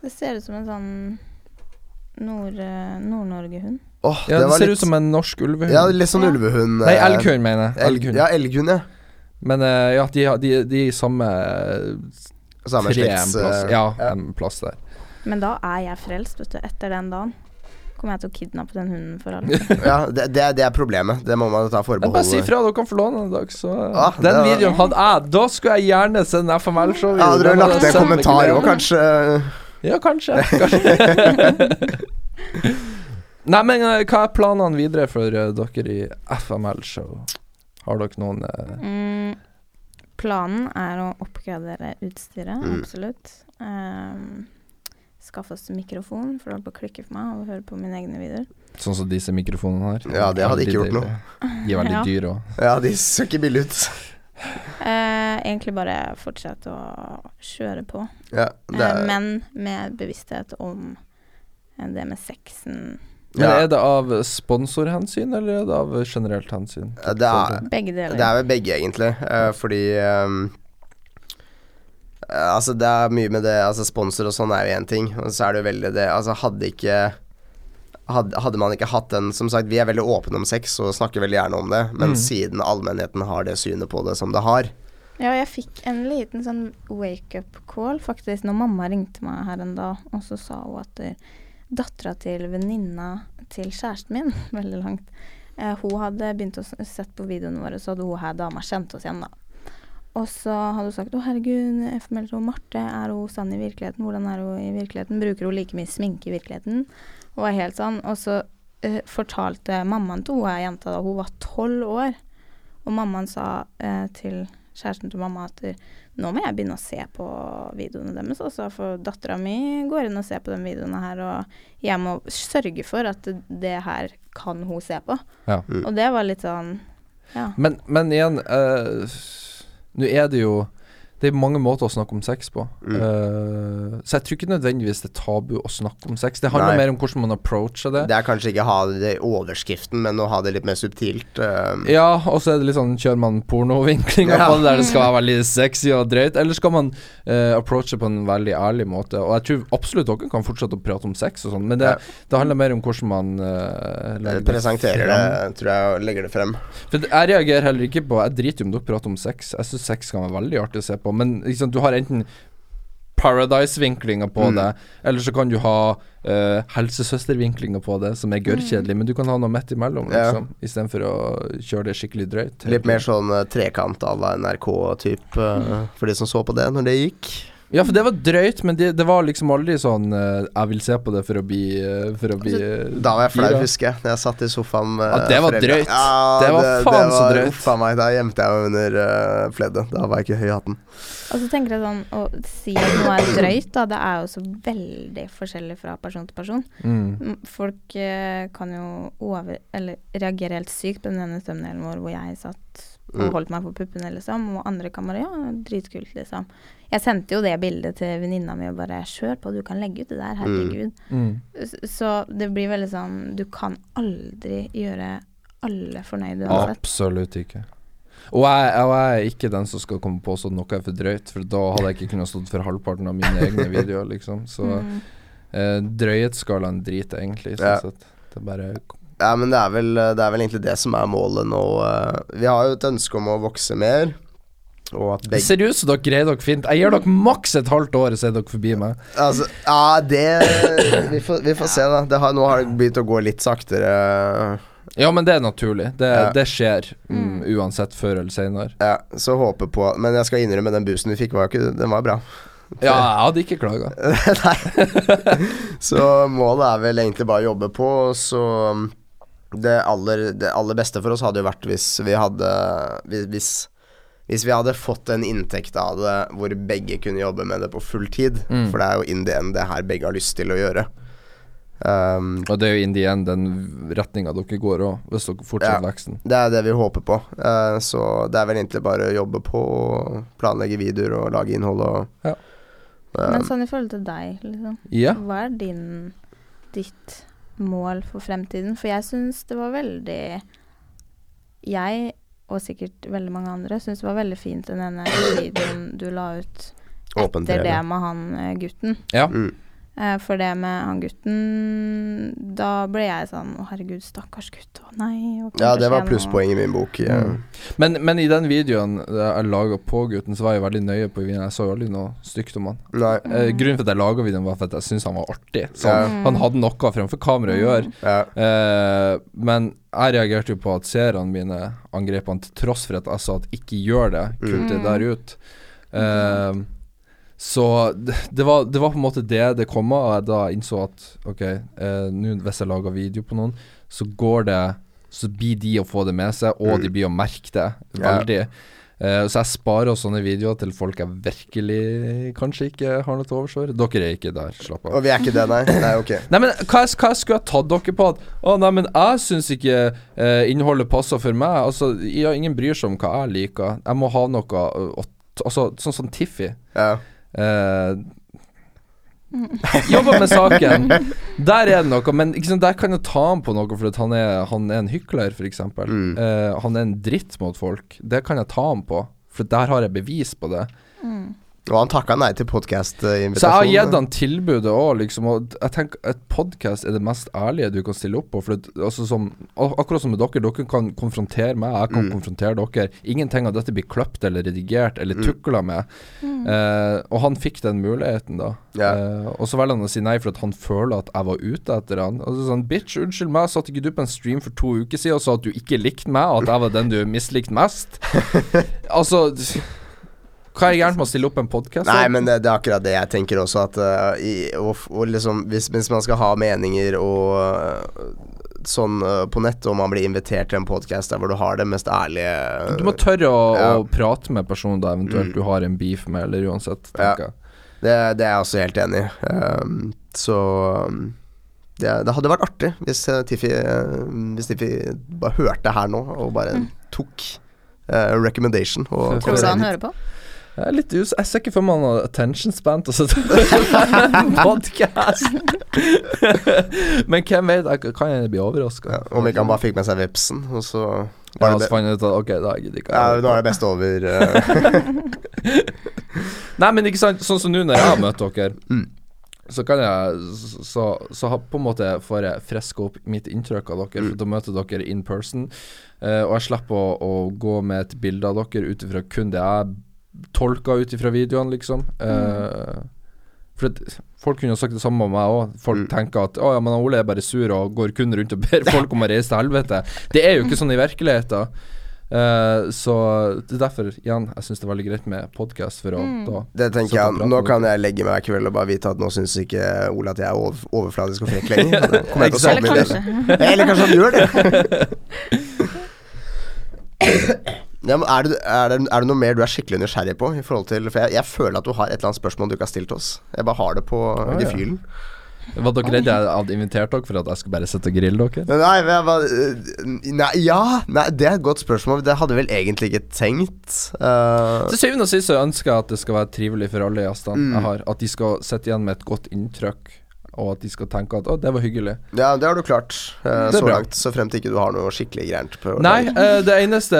Det ser ut som en sånn Nord, eh, Nord-Norge-hund. Oh, Ja, det det ser litt ut som en norsk ulvehund. Ja, litt sånn Ja. ulvehund. Nei, eh, elghund, mener jeg. Elghund. ja, elghund, ja. Men eh, ja, de, har- de, de samme Samme tre en plass. Ja, ja. en plass der. Men da er jeg frelst, vet du. Etter den dagen kommer jeg til å kidnappe den hunden for alltid. <laughs> ja det, det, det er problemet. Det må man ta Men om. bare si fra, dere kan få låne en dag, så Ah, Den var- videoen hadde jeg. Da skulle jeg gjerne se den FML-showet. Ja, dere har lagt ned kommentar òg, kanskje? Ja, kanskje. kanskje. <laughs> Nei, men eh, hva er planene videre for uh, dere i FML-show? Har dere noen uh... Mm, planen er å oppgradere utstyret, Mm. absolutt. Um, skaffe oss mikrofon, for det holder på å klikke for meg av å høre på mine egne videoer. Sånn som disse mikrofonene her? Ja, det hadde ikke gjort noe. De er veldig <laughs> Ja. dyre òg. Ja, de ser ikke billige ut. Eh, egentlig bare fortsette å kjøre på, Ja, det eh, er, men med bevissthet om eh, det med sexen Men Ja. er det av sponsorhensyn, eller er det av generelt hensyn? Det er- Begge deler. Det er vel begge, egentlig. eh, fordi ehm, eh, Altså, det er mye med det Altså, sponsor og sånn er jo én ting, og så er det jo veldig det Altså, hadde ikke hadde, man ikke hatt den Som sagt, vi er veldig åpne om sex og snakker veldig gjerne om det, men Mm. siden allmennheten har det synet på det som det har Ja, jeg fikk en liten sånn wake-up call faktisk når mamma ringte meg her en dag, og så sa hun at uh, dattera til venninna til kjæresten min, <laughs> veldig langt, eh, hun hadde begynt å se sett på videoene våre, så hadde hun her dama kjent oss igjen, da. Og så hadde hun sagt 'Å, herregud, jeg formeldte hun Marte. Er hun sann i virkeligheten? Hvordan er hun i virkeligheten? Bruker hun like mye sminke i virkeligheten?' Og var helt sånn. Og så eh, fortalte mammaen til hun her jenta da hun var tolv år, og mammaen sa eh, til kjæresten til mamma at nå må jeg begynne å se på videoene deres også, for dattera mi går inn og ser på de videoene her, og jeg må sørge for at det her kan hun se på. Ja. Mm. Og det var litt sånn Ja. Men, men igjen uh, Nå er det jo Det er mange måter å snakke om sex på. Mm. Uh, så jeg tror ikke nødvendigvis det er tabu å snakke om sex. Det handler Nei. mer om hvordan man approacher det. Det er kanskje ikke å ha det i overskriften, men å ha det litt mer subtilt. Uh. Ja, og så er det litt sånn Kjører man pornovinklinger Ja. på det der det skal være veldig sexy og drøyt, eller skal man uh, approache på en veldig ærlig måte? Og jeg tror absolutt dere kan fortsette å prate om sex og sånn, men det, Ja. det handler mer om hvordan man uh, legger det presenterer frem. tror jeg, og legger det frem. For jeg reagerer heller ikke på Jeg driter jo om dere prater om sex. Jeg syns sex kan være veldig artig å se på, men liksom, du har enten Paradise-vinklinger på Mm. det, eller så kan du ha uh, helsesøstervinklinger på det, som er gørrkjedelig, men du kan ha noe midt imellom, Ja. liksom, istedenfor å kjøre det skikkelig drøyt. Litt mer sånn uh, trekant à la NRK-type, uh, for de som så på det når det gikk. Ja, for det var drøyt, men det, det var liksom aldri sånn eh, Jeg vil se på det for å bli eh, For å bli eh, Da var jeg flau, gira. husker jeg. Jeg satt i sofaen med Ja, det var foreldre. drøyt. Ja, Det var faen så var- drøyt. uff a meg, da gjemte jeg meg under uh, pleddet. Da var jeg ikke høy i hatten. Og så tenker jeg sånn Å si at noe er drøyt, da, det er jo så veldig forskjellig fra person til person. mm. Mm, Folk eh, kan jo over... Eller reagere helt sykt på den ene thumbnailen vår hvor jeg satt og Mm. holdt meg på puppene, liksom. Og andre kan bare Ja, dritkult, liksom. Jeg sendte jo det bildet til venninna mi og bare Kjør på, du kan legge ut det der. Herregud. Mm. Så det blir veldig sånn Du kan aldri gjøre alle fornøyde uansett. Absolutt ikke. Og jeg, og jeg er ikke den som skal komme på sånn noe er for drøyt, for da hadde jeg ikke kunnet stått for halvparten av mine egne videoer, liksom. Så Mm. eh, drøyhetsskalaen driter egentlig, Ja. sånn sett. Det er bare Ja, men det er, vel, det er vel egentlig det som er målet nå. eh. Vi har jo et ønske om å vokse mer, og at begge ser ut som dere greier dere fint. Jeg gir dere maks et halvt år, så er dere forbi meg. Altså, ja, det Vi får, vi får se, da. Det har, nå har det begynt å gå litt saktere. Ja, men det er naturlig. Det, Ja. det skjer mm, Mm. uansett før eller senere. Ja, så håper på Men jeg skal innrømme den boosten vi fikk, var ikke, den var bra. Ja, jeg hadde ikke klaga. <laughs> Nei. <laughs> så målet er vel egentlig bare å jobbe på, og så det aller, det aller beste for oss hadde jo vært hvis vi hadde hvis- Hvis, vi hadde fått en inntekt av det hvor begge kunne jobbe med det på full tid. Mm. For det er jo in the end det her begge har lyst til å gjøre. Um, Og det er jo in the end den retninga dere går òg, hvis dere fortsetter Ja. veksten. det er det vi håper på. Uh, så det er vel egentlig bare å jobbe på og planlegge videoer og lage innhold og Ja. um, Men sånn i forhold til deg, liksom. Ja. Hva er din ditt mål for fremtiden? For jeg syns det var veldig Jeg, og sikkert veldig mange andre, syns det var veldig fint den ene videoen du la ut etter det med han eh, gutten. ja. mm. Eh, for det med han gutten Da ble jeg sånn Å, herregud, stakkars gutt. Å nei. Ja, det var plusspoeng i min bok. ja. Mm. Men, men i den videoen jeg laga på gutten, så var jeg veldig nøye på videoen. Jeg så jo aldri noe stygt om han. Nei. Eh, grunnen for at jeg laga videoen, var for at jeg syntes han var artig. Så Ja. Mm. Han hadde noe fremfor kamera å gjøre. Ja. Eh, men jeg reagerte jo på at seerne mine angrep han til tross for at jeg sa at ikke gjør det, kutt det Mm. der ut. Eh, så det, var, det var på en måte det det kom av, jeg da innså at ok, eh, nå hvis jeg lager video på noen, så går det Så blir de å få det med seg, og Mm. de blir å merke det veldig. Eh, så jeg sparer sånne videoer til folk jeg virkelig kanskje ikke har noe til overs for. Dere er ikke der, slapp av. Og vi er ikke det, nei. Nei, ok. <laughs> Nei, men hva, jeg- hva jeg skulle jeg tatt dere på at Å, nei, men jeg syns ikke eh, innholdet passer for meg. Altså, ja, ingen bryr seg om hva jeg liker. Jeg må ha noe å, å, Altså, sånn som Tiffy. Ja. Eh, Jobber med saken. Der er det noe, men liksom, der kan jeg ta ham på noe, for at han er, han er en hykler, f.eks. Mm. Uh, han er en dritt mot folk. Det kan jeg ta ham på, for der har jeg bevis på det. Mm. Og han takka nei til Så jeg har gitt han tilbudet òg, liksom. Og jeg tenker et podkast er det mest ærlige du kan stille opp på. For det, altså som, akkurat som med dere, dere kan konfrontere meg, jeg kan Mm. konfrontere dere. Ingenting av dette blir kløpt eller redigert eller Mm. tukla med. Eh, og han fikk den muligheten, da. Yeah. Eh, og så velger han å si nei for at han føler at jeg var ute etter han. Og så sånn, Bitch, unnskyld meg, satte ikke du på en stream for to uker siden og sa at du ikke likte meg, og at jeg var den du mislikte mest? <laughs> altså Hva er gærent med å stille opp en podkast? Nei, men det, det er akkurat det jeg tenker også, at uh, i, og, og liksom, hvis, hvis man skal ha meninger og uh, sånn uh, på nett, og man blir invitert til en podkast der hvor du har det mest ærlige Du må tørre å, Ja. å prate med personen da eventuelt Mm. du har en beef med, eller uansett, Ja. det, det er jeg også helt enig i. Um, så um, det, det hadde vært artig hvis uh, Tiffy uh, Hvis Tiffy bare hørte her nå og bare Mm. tok uh, recommendation. Og Tror du han hører på? Jeg er litt us Jeg ser ikke for meg noe har attention span til å sitte <laughs> podkast. <laughs> Men hvem vet, jeg kan jeg bli overraska. Ja, om ikke han bare fikk med seg vipsen, og så Ja, så det, fant jeg ut at ok, da gidder jeg ikke. ja, nå er det best over. uh, <laughs> Nei, men ikke sant, sånn som nå når jeg har møtt dere, <clears throat> Mm. så kan jeg Så, så, så har- på en måte får jeg friska opp mitt inntrykk av dere, Mm. for da møter dere in person. eh, og jeg slipper å, å gå med et bilde av dere ut ifra kun det jeg tolka ut ifra videoene, liksom. Eh, for at folk kunne jo sagt det samme om meg òg. Folk Mm. tenker at å ja, men Ole er bare sur og går kun rundt og ber folk om å reise til helvete. Det er jo ikke sånn i virkeligheten. Uh, så det er derfor, igjen, jeg syns det er veldig greit med podkast Mm. Det tenker jeg. Nå kan jeg legge meg i kveld og bare vite at nå syns ikke Ole at jeg er over, overfladisk og frekk <laughs> lenger. Kommer jeg til å Eller savne kanskje. Eller kanskje han gjør det. <laughs> Ja, men er, det, er, det, er det noe mer du er skikkelig nysgjerrig på? I forhold til For jeg, jeg føler at du har et eller annet spørsmål du ikke har stilt oss. Jeg bare har det på ja. gefühlen. Var dere redde jeg hadde invitert dere for at jeg skulle bare sitte og grille dere? Nei, men jeg bare Nei, ja. Nei, det er et godt spørsmål. Det hadde jeg vel egentlig ikke tenkt. Uh, Til syvende og sist så ønsker jeg at det skal være trivelig for alle gjestene Mm. jeg har. At de skal sitte igjen med et godt inntrykk, og at de skal tenke at 'å, det var hyggelig'. ja, det har du klart er så bra. langt. Så frem til ikke du har noe skikkelig gærent Nei, eh, det eneste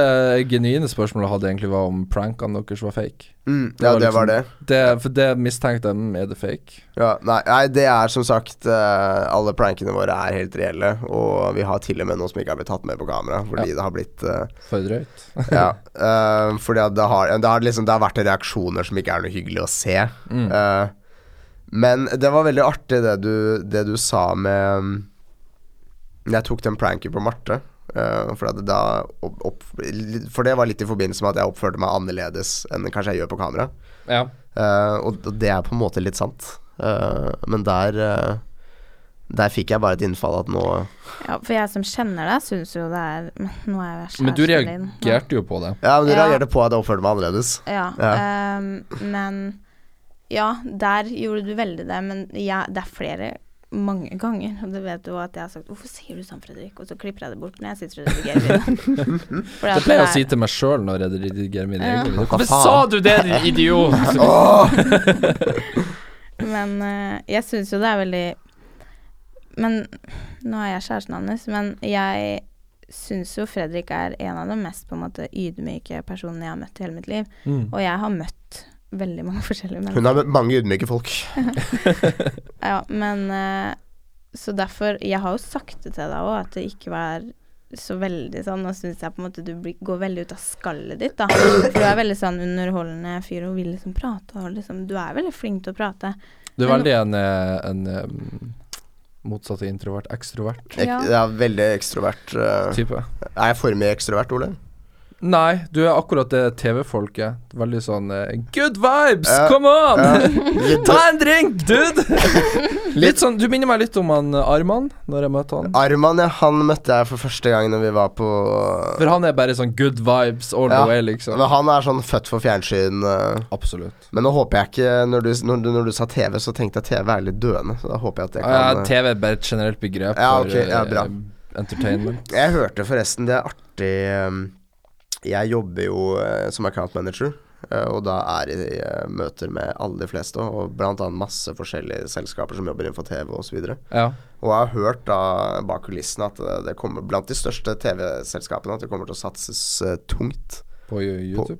genuine spørsmålet jeg hadde, egentlig var om prankene deres var fake. Mm, Det ja, var det var liksom- det. Det, for det mistenkte jeg mm, er det fake. Ja, nei, nei, det er som sagt eh, Alle prankene våre er helt reelle, og vi har til og med noe som ikke har blitt tatt med på kamera, fordi Ja. det har blitt eh, For drøyt. Ja. <laughs> eh, fordi det har, det, har liksom, det har vært reaksjoner som ikke er noe hyggelig å se. Mm. Men det var veldig artig det du, det du sa med mm, Jeg tok den pranken på Marte. eh, for, at da opp, opp, for det var litt i forbindelse med at jeg oppførte meg annerledes enn kanskje jeg gjør på kamera. Ja. Uh, og og det er på en måte litt sant. Uh, men der uh, Der fikk jeg bare et innfall at nå Ja, for jeg som kjenner deg, syns jo det er nå er jeg Men du kjæresten din. Reagerte jo på det. Ja, men du Ja. reagerte på at jeg oppførte meg annerledes. Ja, Ja. ehm, men Ja, der gjorde du veldig det, men ja, det er flere mange ganger, og det vet du at jeg har sagt 'Hvorfor sier du sånn, Fredrik?' Og så klipper jeg det bort når jeg sitter og redigerer videoen. <laughs> Det pleier jeg å si til meg sjøl når jeg redigerer mine egne videoer. Hvorfor sa du det, din idiot? <laughs> <laughs> Men uh, jeg syns jo det er veldig Men nå er jeg kjæresten hans, men jeg syns jo Fredrik er en av de mest på en måte ydmyke personene jeg har møtt i hele mitt liv. Mm. Og jeg har møtt veldig mange <laughs> forskjellige mennesker. Hun har møtt mange ydmyke folk. <laughs> Ja, <laughs> men eh, Så derfor Jeg har jo sagt det til deg òg, at det ikke var så veldig sånn Nå syns jeg på en måte du går veldig ut av skallet ditt, da. For du er veldig sånn underholdende fyr og vil liksom prate og liksom Du er veldig flink til å prate. Du er veldig en, en, en um, motsatt av introvert. Ekstrovert Ek Ja. ja, veldig ekstrovert. Uh, type. er jeg for mye ekstrovert, Ole? Nei, du er akkurat det TV-folket. Veldig sånn eh, Good vibes! Ja, Come on! ja. <laughs> Ta en drink, dude! <laughs> litt sånn Du minner meg litt om han eh, Arman, når jeg møtte han. Arman, ja, han møtte jeg for første gang når vi var på For han er bare sånn good vibes all the way, liksom. Men han er sånn født for fjernsyn. eh. Absolutt. Men nå håper jeg ikke Når du, når, du, når du sa TV, så tenkte jeg TV er litt døende. Så da håper jeg at jeg kan Ja, TV er bare et generelt begrep Ja, for ok, ja, bra. entertainment. Jeg hørte forresten, det er artig um, Jeg jobber jo eh, som account manager eh, og da er jeg i eh, møter med alle de fleste, og annet masse forskjellige selskaper som jobber innenfor TV osv. Ja. Og jeg har hørt da bak kulissene at det, kommer blant de største TV-selskapene at det kommer til å satses tungt. På YouTube.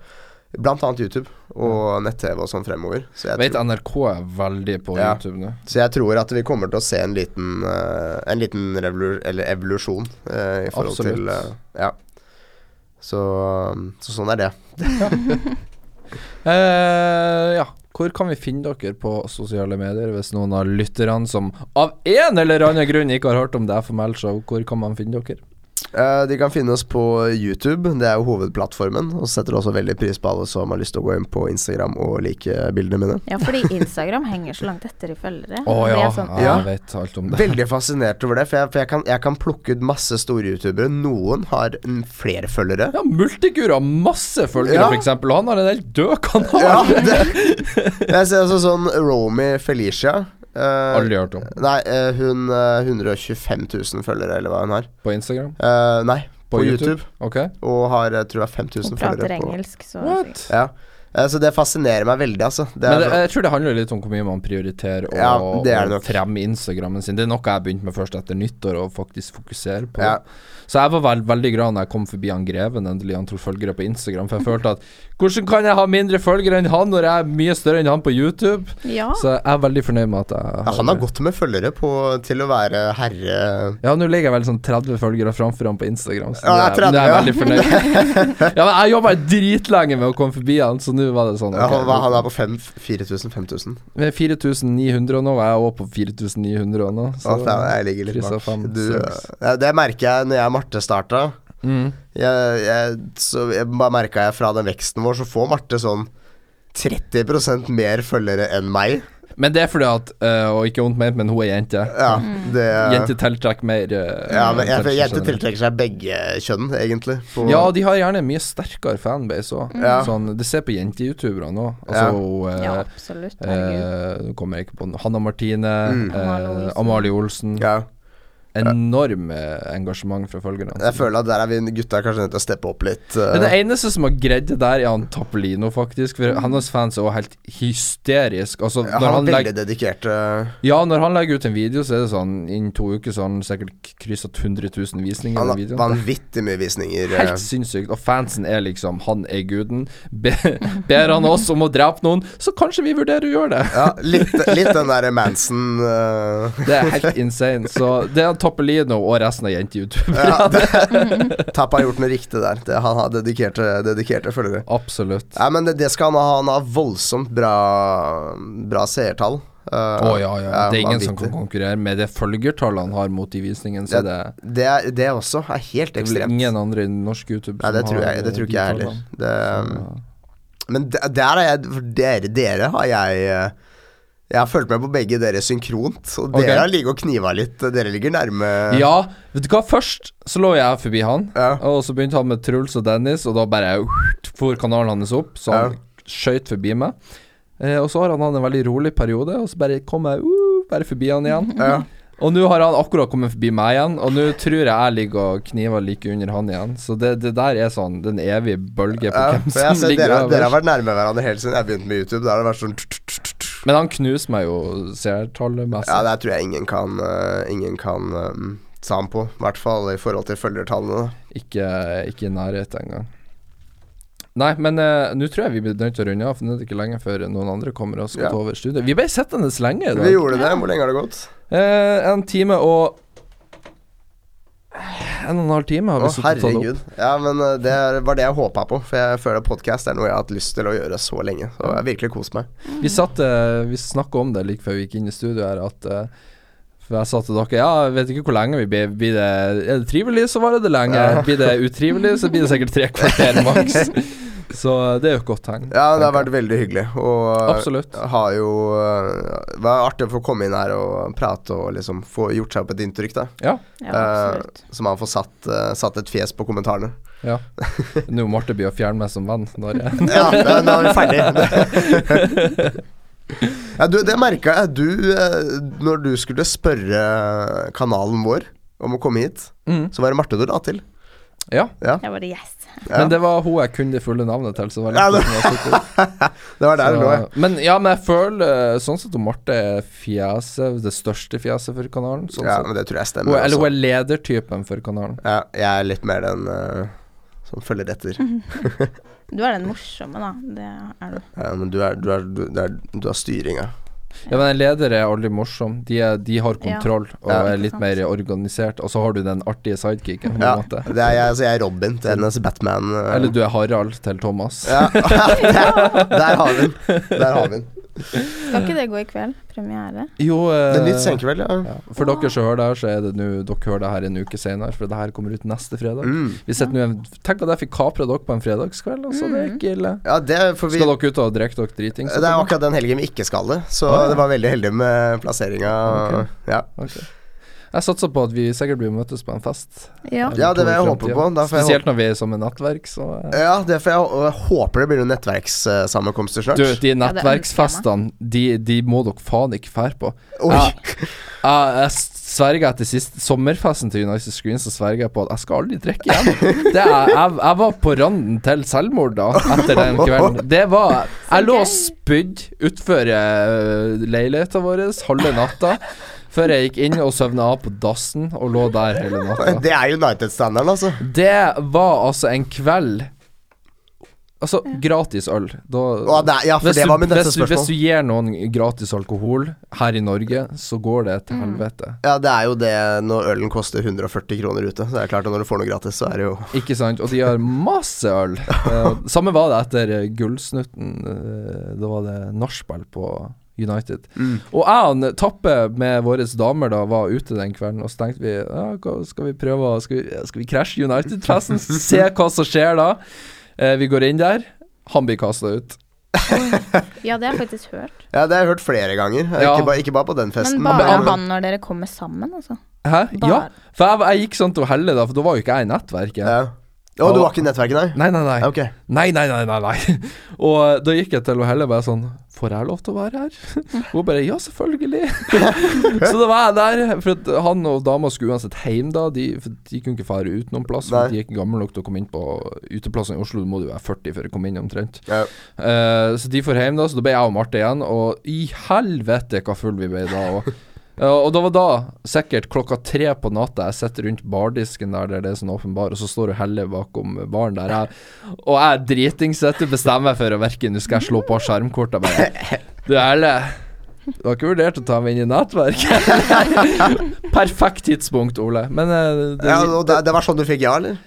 Blant annet YouTube og nett-TV og sånn fremover. Så jeg, Vet tror, NRK er veldig på Ja. YouTube nå. så jeg tror at vi kommer til å se en liten, uh, en liten revolu eller evolusjon eh, i forhold Absolutt. til uh, Ja. Så, så sånn er det. <laughs> Eh, ja. Hvor kan vi finne dere på sosiale medier, hvis noen av lytterne som av en eller annen grunn ikke har hørt om det FML Show, hvor kan man finne dere? Eh, de kan finne oss på YouTube, det er jo hovedplattformen. Og så setter også veldig pris på alle som har lyst til å gå inn på Instagram og like bildene mine. Ja, fordi Instagram henger så langt etter i følgere. Å oh, ja, sånn, ja, jeg vet alt om det. Veldig fascinert over det, for jeg, for jeg, kan, jeg kan plukke ut masse store youtubere. Noen har flere følgere. Ja, Multikur har masse følgere, Ja. for eksempel, og han har en helt død kanal. Ja, <laughs> det, jeg ser også sånn Romy Felicia. Eh, Aldri hørt om. Nei, uh, hun uh, 125 000 følgere, eller hva hun har. På Instagram? Eh, nei, På på, YouTube? YouTube. Ok. Og har jeg tror jeg 5000 Hun prater engelsk, så What? Ja. Så det fascinerer meg veldig, altså. Det Men er det, jeg tror det handler litt om hvor mye man prioriterer å Ja, det er det å nok. fremme Instagrammen sin. Det er noe jeg begynte med først etter nyttår, å faktisk fokusere på. Ja. Så jeg var veld, veldig glad når jeg kom forbi han Greven, endelig antall følgere på Instagram, for jeg følte at hvordan kan jeg ha mindre følgere enn han når jeg er mye større enn han på YouTube? Ja. Så jeg er veldig fornøyd med at jeg ja, han har gått med følgere på, til å være herre Ja, nå ligger jeg vel sånn 30 følgere framfor han på Instagram, så Ja, det, er, 30, det er jeg ja. veldig fornøyd <laughs> Ja, men jeg jobba dritlenge med å komme forbi han, så nå var det sånn ja, ok, han, han er på 4000-5000. Med 4900 nå, og jeg er også på 4900 nå. Så ja, jeg ligger litt bak. Du, ja, det merker jeg når jeg og Marte starta. mm. Jeg, jeg, så jeg bare merka jeg fra den veksten vår, så får Marte sånn 30% mer følgere enn meg. Men det er fordi at øh, Og ikke vondt ment, men hun er jente. Ja, det jente tiltrekker mer øh, ja, men jeg, jeg, Jente tiltrekker seg begge kjønn, egentlig. På, Ja, de har gjerne mye sterkere fanbase òg. Mm. Sånn, det ser på jente-youtuberne òg. Altså Ja. ja, øh, absolutt. Herregud. kommer jeg ikke på. Hanna Martine, Mm. Amalie Olsen. ja. Enorm øh, engasjement fra følgerne. Jeg føler at der er vi gutta kanskje nødt til å steppe opp litt. Uh. Men det eneste som har greid det der, er han Tappelino, faktisk. For hans fans er også helt hysterisk. Altså, Ja, han han er legger veldig dedikert. Uh... Ja, når han legger ut en video, så er det sånn Innen to uker så har han sikkert kryssa 100 000 visninger. Han har vanvittig mye visninger. eh. Helt sinnssykt. Og fansen er liksom Han er guden. Be, ber han oss om å drepe noen, så kanskje vi vurderer å gjøre det. Ja, litt, litt den derre Manson uh... Det er helt insane. Så det er Toppelino og resten av jente-youtuberne. ja, <laughs> <laughs> Tapp har gjort noe riktig der. Det, han har dedikerte, dedikerte følgere. Absolutt. Nei, men det, det skal han ha. Han har voldsomt bra, bra seertall. Uh, oh, ja, ja. Det er ingen som kan konkurrere med det følgertallet han har mot de visningene. Så det, Det, er, det også er helt det ekstremt. ingen andre i norsk YouTube Nei, det tror jeg, det tror ikke jeg heller. Det, Så- men der er jeg dere, dere har jeg eh, Jeg har fulgt med på begge dere synkront, og okay. dere har ligget og kniva litt. Dere ligger nærme Ja, vet du hva, først så lå jeg forbi han, Ja. og så begynte han med Truls og Dennis, og da bare for kanalen hans opp, så han Ja. skøyt forbi meg. Eh, og så har han hatt en veldig rolig periode, og så bare kom jeg uh, bare forbi han igjen. Ja. Og nå har han akkurat kommet forbi meg igjen, og nå tror jeg jeg ligger og kniver like under han igjen. Så det, det der er sånn den evige bølge på Ja, hvem som ligger dere, dere har vært nærme hverandre helt siden jeg begynte med YouTube. Da har det vært sånn Men han knuser meg jo seertallmessig. Ja, det tror jeg ingen kan uh, Ingen kan um, ta ham på. I hvert fall i forhold til følgertallene. Ikke, ikke i nærheten engang. Nei, men uh, nå tror jeg vi blir nødt til å runde av, for nå er det ikke lenge før noen andre kommer og skal Ja. ta over studiet. Vi ble sittende lenge i dag. Vi gjorde det. Hvor lenge har det gått? Uh, en time og En og en halv time har vi Å, herregud. Ja, men eh, det var det jeg håpa på. For jeg føler podkast er noe jeg har hatt lyst til å gjøre så lenge. Så jeg har virkelig kost meg. Vi satt eh, Vi snakka om det like før vi gikk inn i studio her, at eh, For jeg sa til dere Ja, jeg vet ikke hvor lenge vi blir. Blir det Er det trivelig, så varer det lenge. Blir det utrivelig, så blir det sikkert tre kvarter maks. <laughs> Så det er jo et godt tegn. Ja, det har vært veldig hyggelig. Og eh, Absolutt. har jo eh, Det var artig å få komme inn her og prate og liksom få gjort seg opp et inntrykk, da. Ja. Ja, Eh, absolutt. så man får satt, eh, satt et fjes på kommentarene. ja. Nå må Marte bli å fjerne meg som venn. Når jeg <laughs> Ja, da er vi ferdig. <laughs> ja, du, det merka jeg. Du, eh, når du skulle spørre kanalen vår om å komme hit, mm. så var det Marte du la til. Ja, Ja. Jeg bare yes. Ja. men det var hun jeg kunne det fulle navnet til, så det var Ja, det-. <laughs> Det var der det lå, ja. Men ja, men jeg føler eh, sånn sett at Marte er fjeset, det største fjeset for kanalen. Sånn ja. Men det tror jeg stemmer. Hun, eller hun er ledertypen for kanalen. Ja, jeg er litt mer den uh, som følger etter. <laughs> Du er den morsomme, da. Det er du. Ja, men du er, du er, du, det er, du har styringa. Ja, men en leder er aldri morsom. De, er, de har kontroll og Ja. er litt sant. mer organisert. Og så har du den artige sidekicken. på en Ja, måte. det er jeg, altså jeg er Robin til hennes Batman. eh. Eller du er Harald til Thomas. Ja, <laughs> der, der har vi den. Der har vi den. Skal ikke det gå i kveld? Premiere? Jo, eh, Det er nytt senkveld, ja. ja. For dere som hører det her, så er det nå Dere hører det her en uke senere, for det her kommer ut neste fredag. Mm. Vi sitter nå Tenk at jeg fikk kapra dere på en fredagskveld, altså. Det er Mm. ikke ille. Ja, det får vi Skal dere ut og drikke dere driting? Det er akkurat den helgen vi ikke skal det, så Å, ja. det var veldig heldig med plasseringa. Ok. Ja. Ok. Jeg satser på at vi sikkert blir møtes på en fest. Ja. ja, det vil jeg håpe på. Jeg Spesielt når vi er som et nettverk, så eh. Ja, det får jeg, og jeg håper det blir noen nettverkssammenkomster snart. Du, de nettverksfestene, de, de må dere faen ikke fære på. Oi. Jeg, Jeg, jeg sverger etter siste sommerfesten til United Screen, så sverger jeg på at jeg skal aldri drikke igjen. Det er, jeg, jeg var på randen til selvmord da, etter den kvelden. Det var Jeg lå og spydde utfor uh, leiligheta vår halve natta. Før jeg gikk inn og søvna av på dassen og lå der hele natta. Det er United-standarden, altså. Det var altså en kveld Altså, gratis øl. Da, Å, det ja, for hvis, det var min neste hvis, du, hvis du gir noen gratis alkohol her i Norge, så går det til Mm. helvete. Ja, det er jo det når ølen koster 140 kroner ute. Så det er klart at når du får noe gratis, så er det jo Ikke sant? Og de har masse øl. <laughs> Eh, samme var det etter Gullsnutten. eh, da var det nachspiel på United. mm. Og jeg og Tappe med våre damer da var ute den kvelden, og så tenkte vi ja, skal vi prøve å- Skal vi, skal vi krasje United-festen? <laughs> Se hva som skjer da. Eh, vi går inn der. Han blir kasta ut. Ja, det har jeg faktisk hørt. Ja, det har jeg hørt flere ganger. Ja. Ikke, bare, ikke bare på den festen. Men bare han- han når dere kommer sammen, altså. Hæ? Ja. For jeg, jeg gikk sånn til Helle, da, for da var jo ikke jeg i nettverket. Ja. Å, du var ikke i nettverket, nei? Nei, nei, nei. Okay. Nei, nei, nei, nei, nei. <laughs> Og eh, da gikk jeg til og heller bare sånn Får jeg lov til å være her? Og <laughs> hun bare Ja, selvfølgelig. <laughs> så da var jeg der. For han og dama skulle uansett hjem da. De, de kunne ikke fare ut noen plass. For de er ikke gamle nok til å komme inn på uteplassene i Oslo. Du må du være 40 for å komme inn, omtrent. Ja. Uh, så de får hjem da. Så da ble jeg og Marte igjen. Og i helvete hva full vi ble da. Og og det var da, sikkert klokka tre på natta, jeg sitter rundt bardisken der, det er sånn åpen bar, og så står du Helle bakom baren der. Jeg, og jeg driting du, bestemmer meg for å verke, Nå skal jeg slå på skjermkortet bare. Du Helle, du har ikke vurdert å ta meg inn i nettverket? <laughs> Perfekt tidspunkt, Ole. Men eh, det, Ja, det, det var sånn du fikk ja, eller?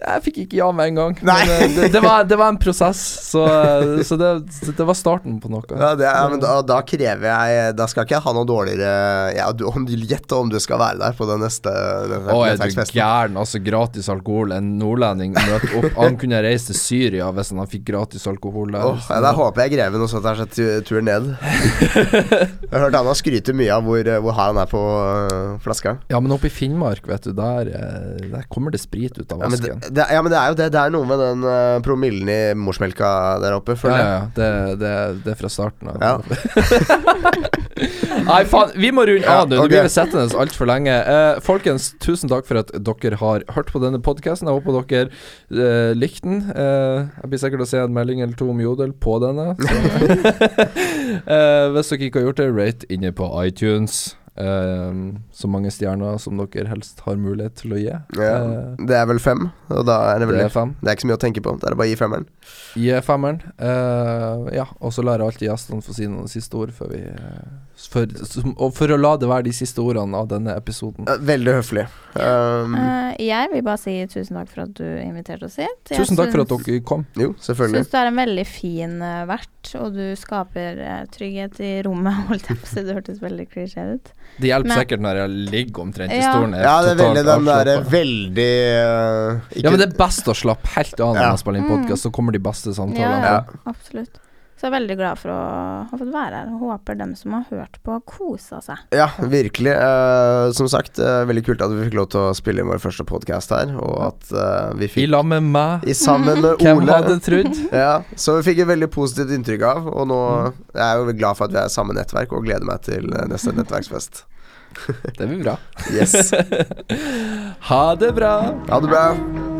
Jeg fikk ikke ja med en gang. Men eh, det, det, var, det var en prosess, så, eh, så det, det var starten på noe. Ja, det er, men da, da krever jeg Da skal ikke jeg ha noe dårligere ja, du, om, Gjett om du skal være der på den neste den Å, er du gæren? Altså, gratis alkohol. En nordlending møter opp. Han kunne reist til Syria hvis han fikk gratis alkohol der. Oh, ja, Da håper jeg Greven også tar seg tur turen ned. <laughs> Jeg har hørt han har skryte mye av hvor, hvor hard han er på øh, flaska. Ja, men oppe i Finnmark, vet du, der, eh, der kommer det sprit ut av Ja vasken. Det, ja, men det er jo det. Det er noe med den uh, promillen i morsmelka der oppe, Ja, føler ja, jeg. ja. Det, det, det er fra starten av. Ja. <laughs> Nei, faen. Vi må runde av, du. Nå ok. blir sittende altfor lenge. Uh, folkens, tusen takk for at dere har hørt på denne podkasten. Jeg håper dere uh, likte den. Jeg blir sikkert å se en melding eller to om Jodel på denne. <laughs> Hvis dere ikke har gjort det, rate inne på iTunes. Eh, så mange stjerner som dere helst har mulighet til å gi. Ja, Eh, det er vel fem, og da er det vel det det. er fem. Det er ikke så mye å tenke på. Det er bare å gi femmeren. Gi femmeren. Uh, ja, og så lar jeg alltid gjestene få si noen siste ord før vi eh, for, som, Og for å la det være de siste ordene av denne episoden. Veldig høflig. Um, uh, jeg vil bare si tusen takk for at du inviterte oss hit. Jeg Tusen takk for at dere kom. jo, selvfølgelig. syns du er en veldig fin eh, vert, og du skaper eh, trygghet i rommet, <laughs> holdt jeg på å si. Det hørtes veldig klisjé ut. Det hjelper Men- sikkert når jeg ligger omtrent i Ja. stolen. Ja, det er veldig den derre veldig uh, ikke, Ja, men det er best å slappe helt av når Ja. man spiller inn podkast, så kommer de beste samtalene. Ja, Ja. absolutt. Så jeg er veldig glad for å ha fått være her. Håper dem som har hørt på, kosa seg. Ja, virkelig. Eh, som sagt, eh, veldig kult at vi fikk lov til å spille inn vår første podkast her, og at eh, vi I fikk lag med meg. i sammen med <laughs> Hvem Ole hadde trodd? <laughs> Ja, så vi fikk et veldig positivt inntrykk av, og nå Mm. jeg er jo glad for at vi er samme nettverk, og gleder meg til eh, neste <laughs> nettverksfest. Det blir bra. Yes. ha det bra. Ha det bra.